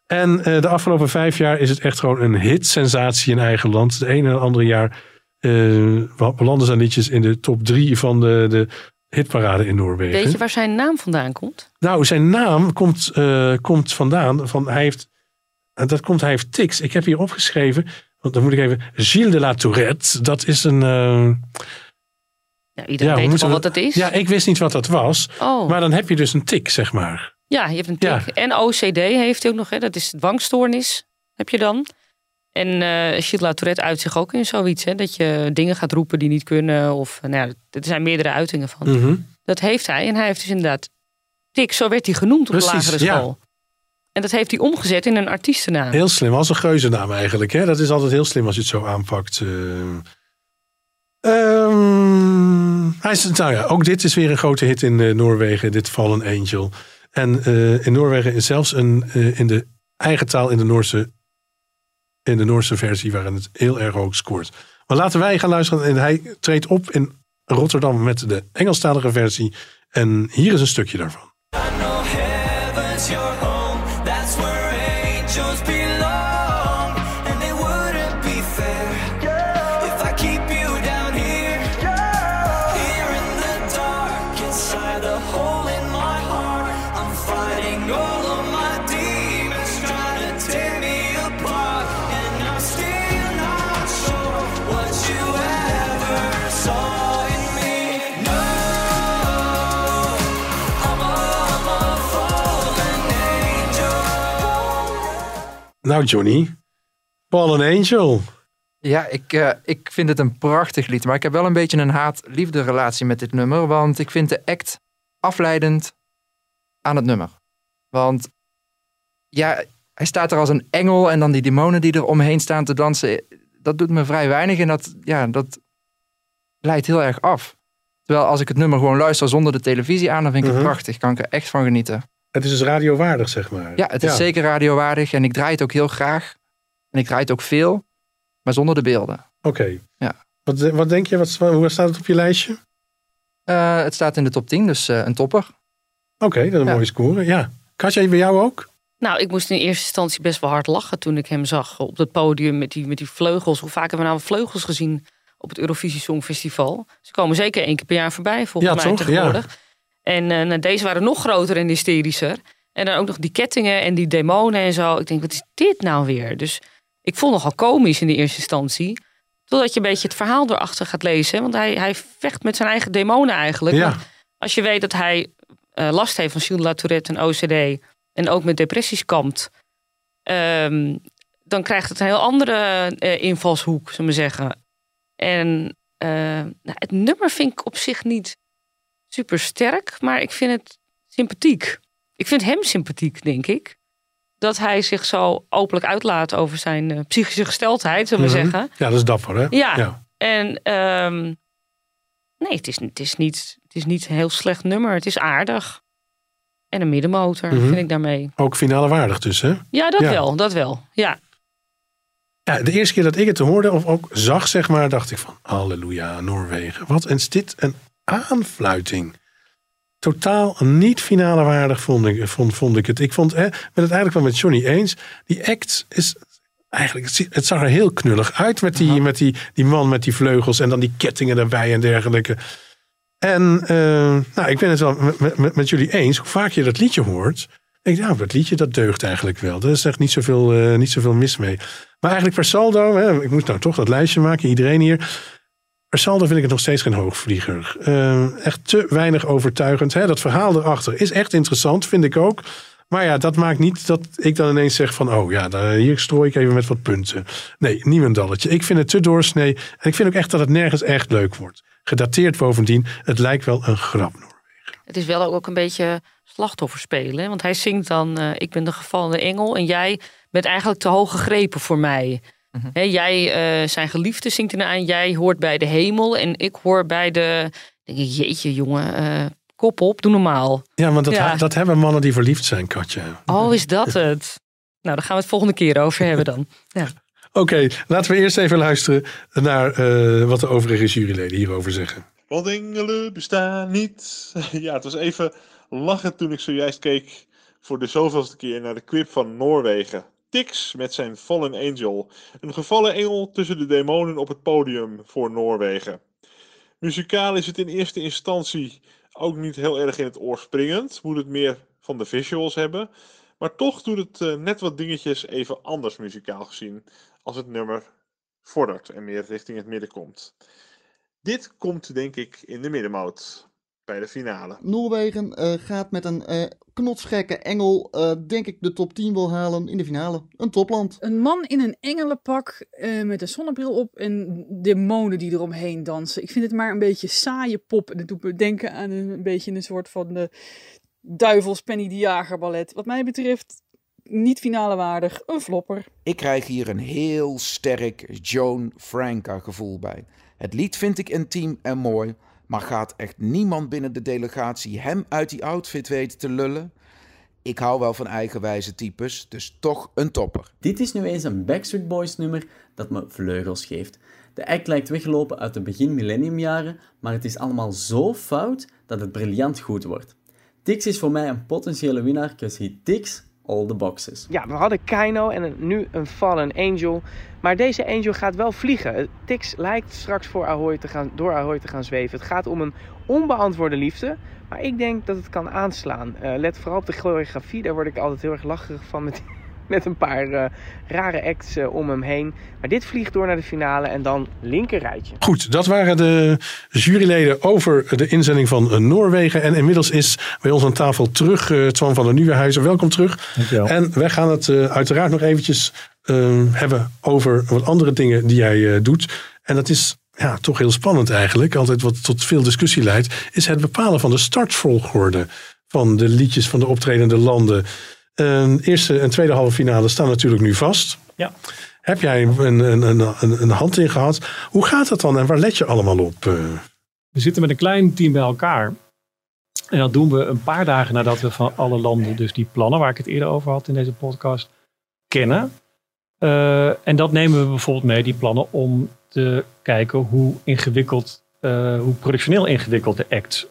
[SPEAKER 1] En eh, de afgelopen vijf jaar is het echt gewoon een hit-sensatie in eigen land. Het ene en het andere jaar belanden zijn liedjes in de top drie van de, de hitparade in Noorwegen.
[SPEAKER 2] Weet je waar zijn naam vandaan komt?
[SPEAKER 1] Nou, zijn naam komt, eh, komt vandaan van hij heeft. en Dat komt, hij heeft tics. Ik heb hier opgeschreven. Want dan moet ik even. Gilles de la Tourette. Dat is een. eh,
[SPEAKER 2] Ja, iedereen weet wel
[SPEAKER 1] we-
[SPEAKER 2] wat het is.
[SPEAKER 1] Ja, ik wist niet wat dat was.
[SPEAKER 2] Oh.
[SPEAKER 1] Maar dan heb je dus een tik, zeg maar.
[SPEAKER 2] Ja, je hebt een tik. En OCD heeft hij ook nog. Hè? Dat is dwangstoornis. Heb je dan. En eh Gilles La Tourette uit zich ook in zoiets. Hè? Dat je dingen gaat roepen die niet kunnen. Of, nou ja, er zijn meerdere uitingen van.
[SPEAKER 1] Mhm.
[SPEAKER 2] Dat heeft hij. En hij heeft dus inderdaad tik. Zo werd hij genoemd op de lagere
[SPEAKER 1] ja.
[SPEAKER 2] school. En dat heeft hij omgezet in een artiestennaam.
[SPEAKER 1] Heel slim. Als een geuzennaam eigenlijk. Hè? Dat is altijd heel slim als je het zo aanpakt. eh. Ehm, hij is, nou ja, ook dit is weer een grote hit in eh, Noorwegen. Dit Fallen Angel. En eh, in Noorwegen is zelfs een, eh, in de eigen taal in de Noorse, in de Noorse versie waarin het heel erg hoog scoort. Maar laten wij gaan luisteren. En hij treedt op in Rotterdam met de Engelstalige versie. En hier is een stukje daarvan. Nou, Johnny. Fallen Angel.
[SPEAKER 11] Ja, ik, eh, ik vind het een prachtig lied. Maar ik heb wel een beetje een haat-liefde relatie met dit nummer. Want ik vind de act afleidend aan het nummer. Want ja, hij staat er als een engel en dan die demonen die er omheen staan te dansen. Dat doet me vrij weinig en dat, ja, dat leidt heel erg af. Terwijl als ik het nummer gewoon luister zonder de televisie aan, dan vind ik het
[SPEAKER 1] Mhm.
[SPEAKER 11] prachtig. Kan ik er echt van genieten.
[SPEAKER 1] Het is dus radiowaardig, zeg maar.
[SPEAKER 11] Ja, het is zeker radiowaardig en ik draai het ook heel graag. En ik draai het ook veel, maar zonder de beelden.
[SPEAKER 1] Oké.
[SPEAKER 11] Ja.
[SPEAKER 1] Wat, wat denk je? Wat, hoe staat het op je lijstje?
[SPEAKER 11] Eh, het staat in de top 10, dus eh, een topper.
[SPEAKER 1] Oké, dat is een mooie score. Ja. Katja, bij jou ook?
[SPEAKER 2] Nou, ik moest in eerste instantie best wel hard lachen toen ik hem zag op het podium met die, met die vleugels. Hoe vaak hebben we nou vleugels gezien op het Eurovisie Songfestival? Ze komen zeker één keer per jaar voorbij, volgens
[SPEAKER 1] Ja,
[SPEAKER 2] mij
[SPEAKER 1] toch?
[SPEAKER 2] tegenwoordig. En eh, nou, deze waren nog groter en hysterischer. En dan ook nog die kettingen en die demonen en zo. Ik denk, wat is dit nou weer? Dus ik vond het nogal komisch in de eerste instantie. Totdat je een beetje het verhaal erachter gaat lezen. Want hij, hij vecht met zijn eigen demonen eigenlijk.
[SPEAKER 1] Ja.
[SPEAKER 2] Als je weet dat hij eh, last heeft van Gilles Tourette en OCD... en ook met depressies kampt... ehm, dan krijgt het een heel andere eh, invalshoek, zullen we zeggen. En nou, het nummer vind ik op zich niet super sterk, maar ik vind het sympathiek. Ik vind hem sympathiek, denk ik. Dat hij zich zo openlijk uitlaat over zijn eh, psychische gesteldheid, zullen we
[SPEAKER 1] Mhm.
[SPEAKER 2] zeggen.
[SPEAKER 1] Ja, dat is dapper, hè?
[SPEAKER 2] Ja. En ehm, nee, het is, het, is niet, het is niet een heel slecht nummer. Het is aardig. En een middenmotor,
[SPEAKER 1] Mhm.
[SPEAKER 2] vind ik daarmee.
[SPEAKER 1] Ook finale waardig dus, hè?
[SPEAKER 2] Ja, dat
[SPEAKER 1] Ja.
[SPEAKER 2] wel, dat wel. Ja.
[SPEAKER 1] Ja, de eerste keer dat ik het hoorde of ook zag, zeg maar, dacht ik van halleluja, Noorwegen. Wat is dit een aanfluiting. Totaal niet finale waardig vond ik, vond, vond ik het. Ik vond, hè, ben het eigenlijk wel met Johnny eens. Die act is eigenlijk, het zag er heel knullig uit met die, met die, die man met die vleugels en dan die kettingen erbij en dergelijke. En eh, nou, ik ben het wel met, met, met jullie eens. Hoe vaak je dat liedje hoort, denk ik, nou, dat liedje dat deugt eigenlijk wel. Er is echt niet zoveel, eh, niet zoveel mis mee. Maar eigenlijk per saldo, hè, ik moest nou toch dat lijstje maken, iedereen hier. Saldo vind ik het nog steeds geen hoogvlieger. Eh, echt te weinig overtuigend. Hè? Dat verhaal erachter is echt interessant, vind ik ook. Maar ja, dat maakt niet dat ik dan ineens zeg van... oh ja, hier strooi ik even met wat punten. Nee, niemendalletje. Ik vind het te doorsnee. En ik vind ook echt dat het nergens echt leuk wordt. Gedateerd bovendien. Het lijkt wel een grap.
[SPEAKER 2] Het is wel ook een beetje slachtoffer spelen. Want hij zingt dan, eh, ik ben de gevallen engel. En jij bent eigenlijk te hoog gegrepen voor mij. Hè, jij, eh, zijn geliefde zingt er aan. Jij hoort bij de hemel. En ik hoor bij de... denk ik, jeetje jongen, eh, kop op, doe normaal.
[SPEAKER 1] Ja, want dat,
[SPEAKER 2] Ja.
[SPEAKER 1] dat hebben mannen die verliefd zijn, Katja.
[SPEAKER 2] Oh, is dat het? Nou, daar gaan we het volgende keer over hebben dan. Ja.
[SPEAKER 1] Oké, laten we eerst even luisteren naar eh, wat de overige juryleden hierover zeggen.
[SPEAKER 13] Want engelen bestaan niet. Ja, het was even lachen toen ik zojuist keek voor de zoveelste keer naar de clip van Noorwegen. Tix met zijn Fallen Angel. Een gevallen engel tussen de demonen op het podium voor Noorwegen. Muzikaal is het in eerste instantie ook niet heel erg in het oor springend. Moet het meer van de visuals hebben. Maar toch doet het eh, net wat dingetjes even anders muzikaal gezien. Als het nummer vordert en meer richting het midden komt. Dit komt denk ik in de middenmoot bij de finale.
[SPEAKER 12] Noorwegen eh, gaat met een eh, knotsgekke engel, eh, denk ik, de top 10 wil halen in de finale. Een topland.
[SPEAKER 14] Een man in een engelenpak eh, met een zonnebril op en demonen die eromheen dansen. Ik vind het maar een beetje saaie pop. En dat doet me denken aan een, een beetje een soort van de duivels Penny de Jager ballet. Wat mij betreft niet finale waardig, een flopper.
[SPEAKER 15] Ik krijg hier een heel sterk Joan Franca gevoel bij. Het lied vind ik intiem en mooi, maar gaat echt niemand binnen de delegatie hem uit die outfit weten te lullen? Ik hou wel van eigenwijze types, dus toch een topper.
[SPEAKER 16] Dit is nu eens een Backstreet Boys nummer dat me vleugels geeft. De act lijkt weggelopen uit de begin millenniumjaren, maar het is allemaal zo fout dat het briljant goed wordt. Tix is voor mij een potentiële winnaar, because he ticks all the boxes.
[SPEAKER 17] Ja, we hadden Kaino en nu een Fallen Angel. Maar deze Angel gaat wel vliegen. Tix lijkt straks voor Ahoy te gaan, door Ahoy te gaan zweven. Het gaat om een onbeantwoorde liefde. Maar ik denk dat het kan aanslaan. Eh, let vooral op de choreografie. Daar word ik altijd heel erg lacherig van met, met een paar eh, rare acts eh, om hem heen. Maar dit vliegt door naar de finale en dan linker rijtje.
[SPEAKER 1] Goed, dat waren de juryleden over de inzending van eh, Noorwegen. En inmiddels is bij ons aan tafel terug eh, Twan van der Nieuwenhuizen. Welkom terug. En wij gaan het eh, uiteraard nog eventjes eh, hebben over wat andere dingen die jij eh, doet. En dat is ja, toch heel spannend eigenlijk. Altijd wat tot veel discussie leidt. Is het bepalen van de startvolgorde van de liedjes van de optredende landen. Eh, eerste en tweede halve finale staan natuurlijk nu vast.
[SPEAKER 3] Ja.
[SPEAKER 1] Heb jij een, een, een, een, een hand in gehad? Hoe gaat dat dan en waar let je allemaal op? eh?
[SPEAKER 3] We zitten met een klein team bij elkaar. En dat doen we een paar dagen nadat we van alle landen, dus die plannen waar ik het eerder over had in deze podcast, kennen. Eh, en dat nemen we bijvoorbeeld mee, die plannen, om te kijken hoe ingewikkeld, eh, hoe productioneel ingewikkeld de acts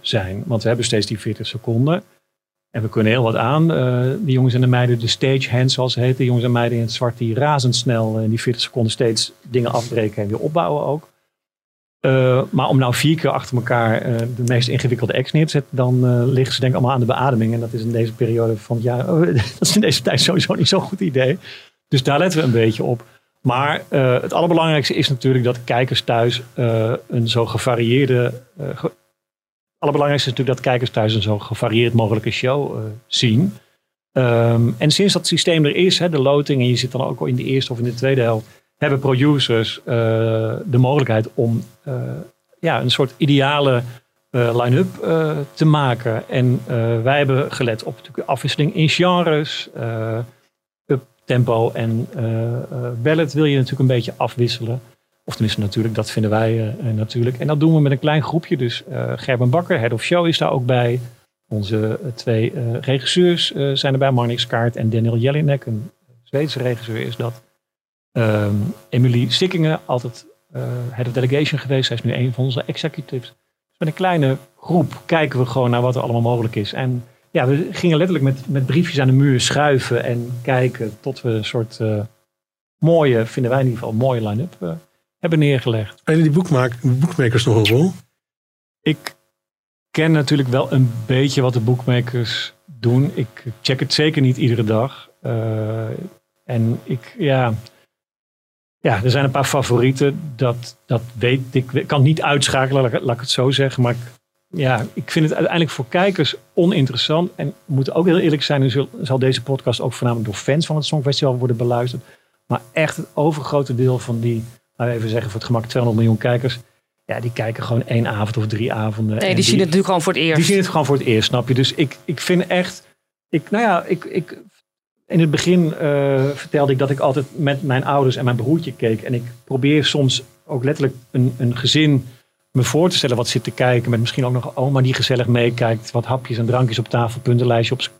[SPEAKER 3] zijn. Want we hebben steeds die 40 seconden. En we kunnen heel wat aan. Eh die jongens en de meiden, de stagehands zoals ze heten, de jongens en meiden in het zwart, die razendsnel in die 40 seconden steeds dingen afbreken en weer opbouwen ook. Eh, maar om nou vier keer achter elkaar eh, de meest ingewikkelde acts neer te zetten, dan eh, liggen ze denk ik allemaal aan de beademing. En dat is in deze periode van het jaar, oh, dat is in deze tijd sowieso niet zo'n goed idee. Dus daar letten we een beetje op. Maar eh, het allerbelangrijkste is natuurlijk dat kijkers thuis eh, een zo gevarieerde. Allerbelangrijkste is natuurlijk dat kijkers thuis een zo gevarieerd mogelijke show eh, zien. Ehm, en sinds dat systeem er is, hè, de loting, en je zit dan ook al in de eerste of in de tweede helft, hebben producers eh, de mogelijkheid om eh, ja, een soort ideale line-up te maken. En wij hebben gelet op natuurlijk afwisseling in genres. up tempo en ballad wil je natuurlijk een beetje afwisselen. Of tenminste natuurlijk, dat vinden wij eh, eh, natuurlijk. En dat doen we met een klein groepje. Dus eh, Gerben Bakker, Head of Show, is daar ook bij. Onze twee regisseurs zijn erbij. Marnix Kaart en Daniel Jelinek, een Zweedse regisseur is dat. Ehm Emily Stikkingen, altijd eh, Head of Delegation geweest. Zij is nu een van onze executives. Dus met een kleine groep kijken we gewoon naar wat er allemaal mogelijk is. En ja, we gingen letterlijk met, met briefjes aan de muur schuiven en kijken tot we een soort mooie, vinden wij in ieder geval, mooie line-up hebben neergelegd.
[SPEAKER 1] Spelen die boekmaak, boekmakers nog een rol?
[SPEAKER 3] Ik ken natuurlijk wel een beetje wat de bookmakers doen. Ik check het zeker niet iedere dag. Eh, en ik, ja, ja, er zijn een paar favorieten. Dat, dat weet ik. Ik kan het niet uitschakelen, laat, ik- laat ik het zo zeggen. Maar ik, ja, ik vind het uiteindelijk voor kijkers oninteressant. En we moeten ook heel eerlijk zijn. Nu zal deze podcast ook voornamelijk door fans van het Songfestival worden beluisterd. Maar echt het overgrote deel van die, laten we even zeggen voor het gemak 200 miljoen kijkers. Ja, die kijken gewoon één avond of drie avonden.
[SPEAKER 2] Nee, die zien het natuurlijk gewoon voor het eerst.
[SPEAKER 3] Die zien het gewoon voor het eerst, snap je? Dus ik, ik vind echt. Ik, nou ja, ik, ik, in het begin eh, vertelde ik dat ik altijd met mijn ouders en mijn broertje keek. En ik probeer soms ook letterlijk een, een gezin me voor te stellen wat zit te kijken. Met misschien ook nog een oma die gezellig meekijkt. Wat hapjes en drankjes op tafel, puntenlijstje op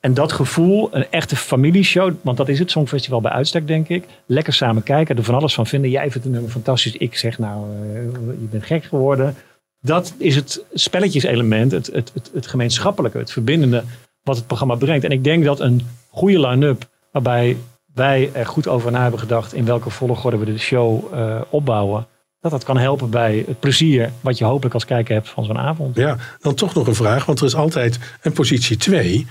[SPEAKER 3] En dat gevoel, een echte familieshow. Want dat is het Songfestival bij uitstek, denk ik. Lekker samen kijken, er van alles van vinden. Jij vindt het nummer fantastisch. Ik zeg nou, eh, je bent gek geworden. Dat is het spelletjeselement, het, het, het, het gemeenschappelijke, het verbindende wat het programma brengt. En ik denk dat een goede line-up, waarbij wij er goed over na hebben gedacht in welke volgorde we de show eh, opbouwen, dat dat kan helpen bij het plezier wat je hopelijk als kijker hebt van zo'n avond.
[SPEAKER 1] Ja, dan toch nog een vraag, want er is altijd een positie 2.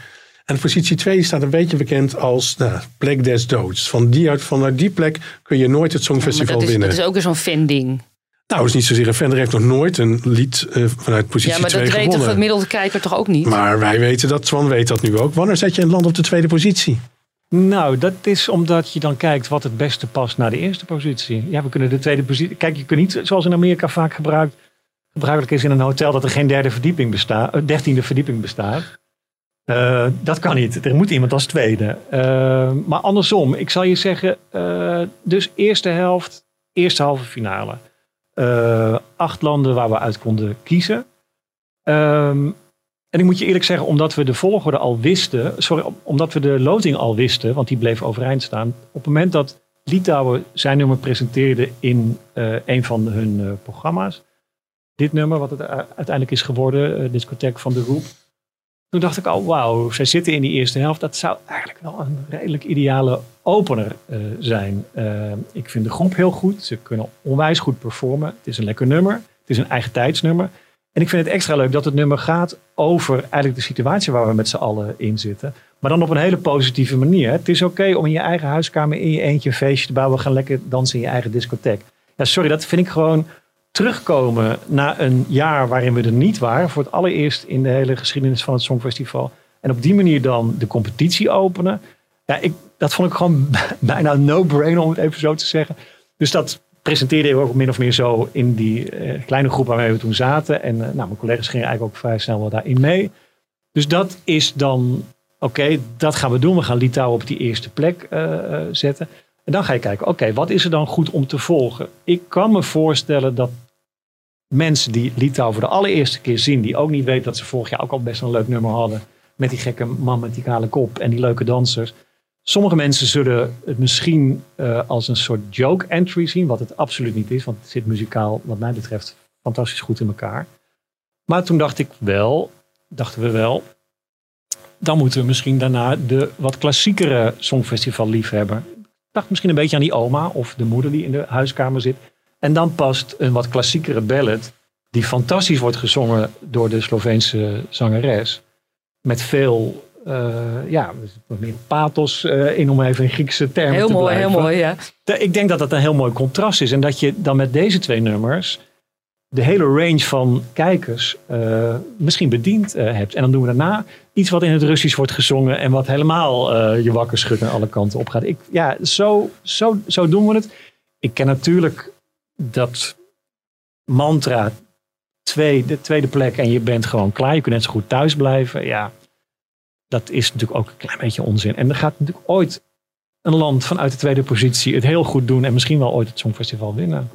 [SPEAKER 1] En positie 2 staat een beetje bekend als nou, plek des doods. Van die uit, vanuit die plek kun je nooit het Songfestival
[SPEAKER 2] dat is,
[SPEAKER 1] winnen.
[SPEAKER 2] dat is ook weer zo'n fan-ding.
[SPEAKER 1] Nou, dat is niet zozeer een fan. Er heeft nog nooit een lied eh, vanuit positie
[SPEAKER 2] Ja, maar
[SPEAKER 1] 2
[SPEAKER 2] dat weet de
[SPEAKER 1] gewonnen.
[SPEAKER 2] gemiddelde kijker toch ook niet?
[SPEAKER 1] Maar wij weten dat, Swan weet dat nu ook. Wanneer zet je een land op de tweede positie?
[SPEAKER 3] Nou, dat is omdat je dan kijkt wat het beste past naar de eerste positie. Ja, we kunnen de tweede positie. Kijk, je kunt niet, zoals in Amerika vaak gebruikt, gebruikelijk is in een hotel, dat er geen derde verdieping bestaat, eh, dertiende verdieping bestaat. Eh, dat kan niet. Er moet iemand als tweede. Eh, maar andersom, ik zal je zeggen, dus eerste helft, eerste halve finale. Acht landen waar we uit konden kiezen. Ehm, en ik moet je eerlijk zeggen, omdat we de volgorde al wisten, sorry, om- omdat we de loting al wisten, want die bleef overeind staan. Op het moment dat Litouwen zijn nummer presenteerde in eh, een van hun eh, programma's, dit nummer, wat het u- uiteindelijk is geworden, eh, Discotheek van de Roep. Toen dacht ik al, wauw, zij zitten in die eerste helft. Dat zou eigenlijk wel een redelijk ideale opener eh, zijn. Eh, ik vind de groep heel goed. Ze kunnen onwijs goed performen. Het is een lekker nummer. Het is een eigen tijdsnummer. En ik vind het extra leuk dat het nummer gaat over eigenlijk de situatie waar we met z'n allen in zitten. Maar dan op een hele positieve manier. Het is oké om in je eigen huiskamer in je eentje een feestje te bouwen. We gaan lekker dansen in je eigen discotheek. Ja, sorry, dat vind ik gewoon terugkomen na een jaar waarin we er niet waren. Voor het allereerst in de hele geschiedenis van het Songfestival. En op die manier dan de competitie openen. Ja, ik, dat vond ik gewoon bijna no-brainer om het even zo te zeggen. Dus dat presenteerde ik ook min of meer zo in die eh, kleine groep waarmee we toen zaten. En eh, nou, mijn collega's gingen eigenlijk ook vrij snel wel daarin mee. Dus dat is dan, oké, dat gaan we doen. We gaan Litouwen op die eerste plek eh, zetten. En dan ga je kijken, oké, wat is er dan goed om te volgen? Ik kan me voorstellen dat mensen die Litouwen voor de allereerste keer zien, die ook niet weten dat ze vorig jaar ook al best een leuk nummer hadden. Met die gekke man met die kale kop en die leuke dansers. Sommige mensen zullen het misschien eh, als een soort joke entry zien, wat het absoluut niet is, want het zit muzikaal, wat mij betreft, fantastisch goed in elkaar. Maar toen dacht ik wel, dachten we wel, dan moeten we misschien daarna de wat klassiekere songfestival liefhebber. Dacht misschien een beetje aan die oma of de moeder die in de huiskamer zit. En dan past een wat klassiekere ballad, die fantastisch wordt gezongen door de Sloveense zangeres. Met veel, ja, wat meer pathos eh, in om even in Griekse termen
[SPEAKER 2] Heel
[SPEAKER 3] te
[SPEAKER 2] mooi,
[SPEAKER 3] blijven.
[SPEAKER 2] heel mooi, ja.
[SPEAKER 3] Ik denk dat dat een heel mooi contrast is. En dat je dan met deze twee nummers de hele range van kijkers eh, misschien bediend eh, hebt. En dan doen we daarna iets wat in het Russisch wordt gezongen en wat helemaal eh, je wakker schudt en alle kanten op gaat. Ik, ja, zo, zo, zo doen we het. Ik ken natuurlijk dat mantra, twee, de tweede plek en je bent gewoon klaar. Je kunt net zo goed thuis blijven. Ja, dat is natuurlijk ook een klein beetje onzin. En er gaat natuurlijk ooit een land vanuit de tweede positie het heel goed doen en misschien wel ooit het Songfestival winnen.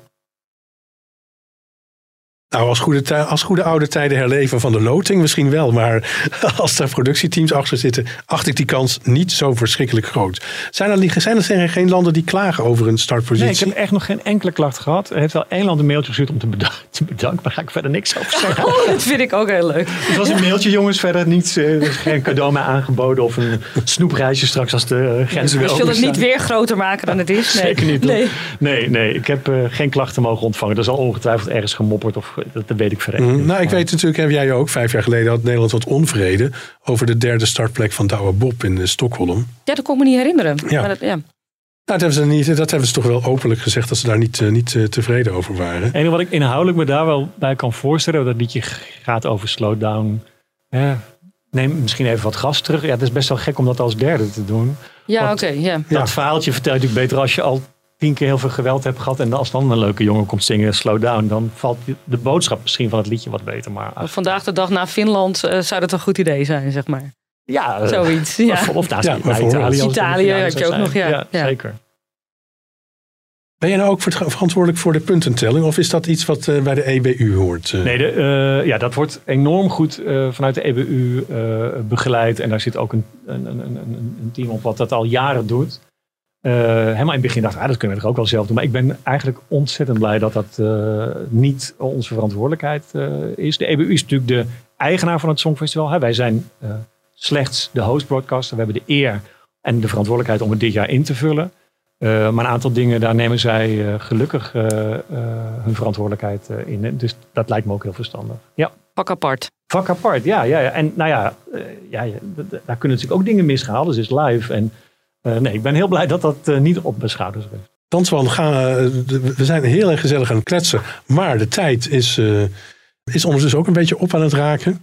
[SPEAKER 1] Nou, als goede, als goede oude tijden herleven van de loting misschien wel. Maar als er productieteams achter zitten, acht ik die kans niet zo verschrikkelijk groot. Zijn er, zijn er geen landen die klagen over een startpositie?
[SPEAKER 3] Nee, ik heb echt nog geen enkele klacht gehad. Er heeft wel één land een mailtje gestuurd om te, beda- te bedanken, maar daar ga ik verder niks over zeggen.
[SPEAKER 2] Oh, dat vind ik ook heel leuk.
[SPEAKER 3] Het was een mailtje, jongens. Verder niets. eh, er is geen cadeau meer aangeboden. Of een snoepreisje straks als de eh, grenzen weer
[SPEAKER 2] Dus je wil het
[SPEAKER 3] open
[SPEAKER 2] niet weer groter maken dan het is. Nee.
[SPEAKER 3] Zeker niet.
[SPEAKER 2] Nee.
[SPEAKER 3] Nee, nee. Ik heb eh, geen klachten mogen ontvangen. Er zal ongetwijfeld ergens gemopperd. Of, dat, dat weet ik verder.
[SPEAKER 1] Mhm. Nou, ik weet natuurlijk, heb jij ook, vijf jaar geleden had Nederland wat onvrede over de derde startplek van Douwe Bob in eh, Stockholm.
[SPEAKER 2] Ja, dat kon ik me niet herinneren.
[SPEAKER 1] Ja.
[SPEAKER 2] Maar dat, ja.
[SPEAKER 1] Nou, dat hebben, ze niet, dat hebben ze toch wel openlijk gezegd dat ze daar niet, eh, niet eh, tevreden over waren.
[SPEAKER 3] Het enige wat ik inhoudelijk me daar wel bij kan voorstellen, dat liedje gaat over slowdown. Ja, neem misschien even wat gas terug. Ja, het is best wel gek om dat als derde te doen.
[SPEAKER 2] Ja, oké. ja.
[SPEAKER 3] Dat verhaaltje vertel je natuurlijk beter als je al tien keer heel veel geweld hebt gehad. En als dan een leuke jongen komt zingen slow down, dan valt de boodschap misschien van het liedje wat beter. Maar
[SPEAKER 2] Vandaag de dag na Finland eh, zou dat een goed idee zijn, zeg maar.
[SPEAKER 3] ja, eh,
[SPEAKER 2] Zoiets. Ja.
[SPEAKER 3] Of, of naast
[SPEAKER 1] Ja,
[SPEAKER 3] naar
[SPEAKER 1] bijvoorbeeld.
[SPEAKER 3] Italië.
[SPEAKER 2] had je ook nog, ja. Ja.
[SPEAKER 3] zeker.
[SPEAKER 1] Ben je nou ook ver- verantwoordelijk voor de puntentelling? Of is dat iets wat eh, bij de EBU hoort?
[SPEAKER 3] Nee, de, eh, ja, dat wordt enorm goed eh, vanuit de EBU eh, begeleid. En daar zit ook een, een, een, een, een team op wat dat al jaren doet. Eh, helemaal in het begin dacht ik, ah, dat kunnen we toch ook wel zelf doen. Maar ik ben eigenlijk ontzettend blij dat dat eh, niet onze verantwoordelijkheid eh, is. De EBU is natuurlijk de eigenaar van het Songfestival. Hè. Wij zijn slechts de host broadcaster. We hebben de eer en de verantwoordelijkheid om het dit jaar in te vullen. Maar een aantal dingen, daar nemen zij gelukkig hun verantwoordelijkheid in. Dus dat lijkt me ook heel verstandig. Ja.
[SPEAKER 2] Vak apart.
[SPEAKER 3] Vak apart, ja. ja, ja. En nou ja, ja, daar kunnen natuurlijk ook dingen misgaan. Alles is live. En nee, ik ben heel blij dat dat eh, niet op mijn schouders rust.
[SPEAKER 1] Tanswan, eh, we zijn heel erg gezellig aan het kletsen. Maar de tijd is, eh, is ondertussen ook een beetje op aan het raken.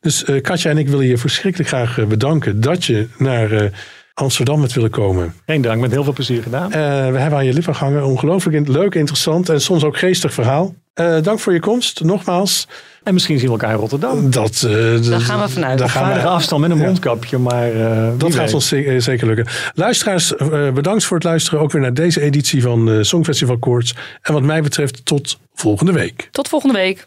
[SPEAKER 1] Dus eh, Katja en ik willen je verschrikkelijk graag eh, bedanken dat je naar eh, Amsterdam hebt willen komen.
[SPEAKER 3] Geen dank, met heel veel plezier gedaan.
[SPEAKER 1] Eh, we hebben aan je lippen gehangen. Ongelooflijk in- leuk, interessant en soms ook geestig verhaal. Eh, dank voor je komst, nogmaals.
[SPEAKER 3] En misschien zien we elkaar in Rotterdam.
[SPEAKER 1] Dat, eh,
[SPEAKER 2] Daar gaan we vanuit.
[SPEAKER 1] daar gaan we-
[SPEAKER 3] afstand met een
[SPEAKER 1] Ja.
[SPEAKER 3] mondkapje, maar eh,
[SPEAKER 1] Dat gaat
[SPEAKER 3] weet.
[SPEAKER 1] ons ze- zeker lukken. Luisteraars, eh, bedankt voor het luisteren. Ook weer naar deze editie van eh, Songfestival Koorts. En wat mij betreft tot volgende week.
[SPEAKER 2] Tot volgende week.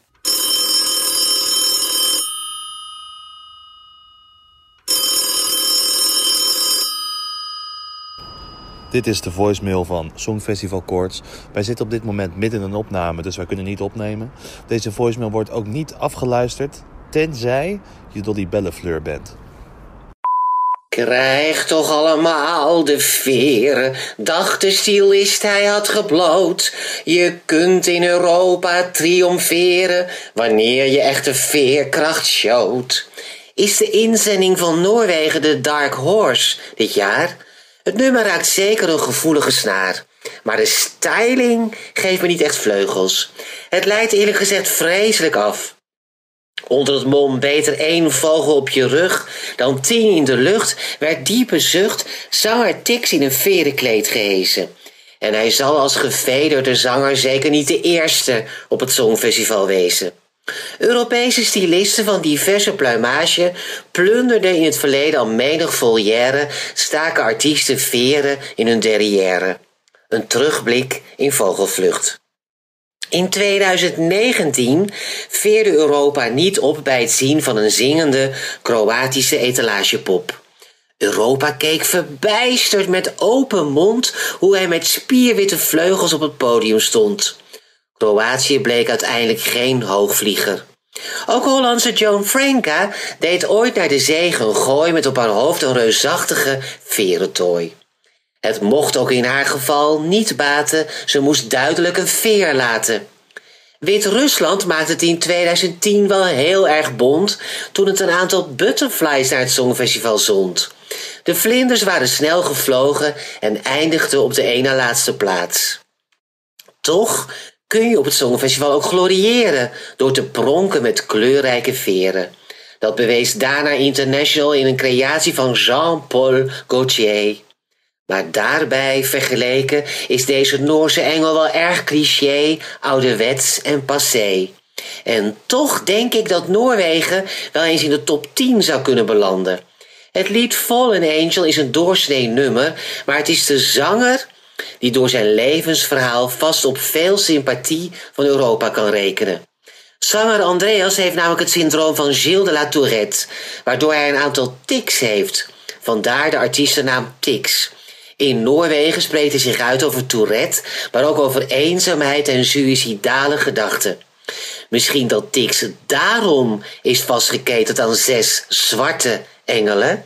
[SPEAKER 18] Dit is de voicemail van Songfestival Koorts. Wij zitten op dit moment midden in een opname, dus wij kunnen niet opnemen. Deze voicemail wordt ook niet afgeluisterd, tenzij je Dolly Bellefleur bent.
[SPEAKER 19] Krijg toch allemaal de veren. Dacht de stylist hij had gebloot. Je kunt in Europa triomferen wanneer je echte veerkracht showt. Is de inzending van Noorwegen de Dark Horse dit jaar? Het nummer raakt zeker een gevoelige snaar. Maar de styling geeft me niet echt vleugels. Het leidt eerlijk gezegd vreselijk af. Onder het mom beter één vogel op je rug dan tien in de lucht, werd diepe zucht zanger Tix in een verenkleed gehezen. En hij zal als gevederde zanger zeker niet de eerste op het Songfestival wezen. Europese stylisten van diverse pluimage plunderden in het verleden al menig volière, staken artiesten veren in hun derrière. Een terugblik in vogelvlucht. In 2019 veerde Europa niet op bij het zien van een zingende Kroatische etalagepop. Europa keek verbijsterd met open mond hoe hij met spierwitte vleugels op het podium stond. Kroatië bleek uiteindelijk geen hoogvlieger. Ook Hollandse Joan Franka deed ooit naar de zege een gooi met op haar hoofd een reusachtige verentooi. Het mocht ook in haar geval niet baten, ze moest duidelijk een veer laten. Wit-Rusland maakte het in 2010 wel heel erg bont toen het een aantal butterflies naar het Songfestival zond. De vlinders waren snel gevlogen en eindigden op de ene laatste plaats. Toch kun je op het Songfestival ook gloriëren door te pronken met kleurrijke veren. Dat bewees Dana International in een creatie van Jean-Paul Gaultier. Maar daarbij vergeleken is deze Noorse engel wel erg cliché, ouderwets en passé. En toch denk ik dat Noorwegen wel eens in de top 10 zou kunnen belanden. Het lied Fallen Angel is een doorsnee nummer, maar het is de zanger die door zijn levensverhaal vast op veel sympathie van Europa kan rekenen. Zanger Andreas heeft namelijk het syndroom van Gilles de la Tourette, waardoor hij een aantal tics heeft. Vandaar de artiestennaam Tix. In Noorwegen spreekt hij zich uit over Tourette, maar ook over eenzaamheid en suïcidale gedachten. Misschien dat Tix daarom is vastgeketend aan zes zwarte engelen?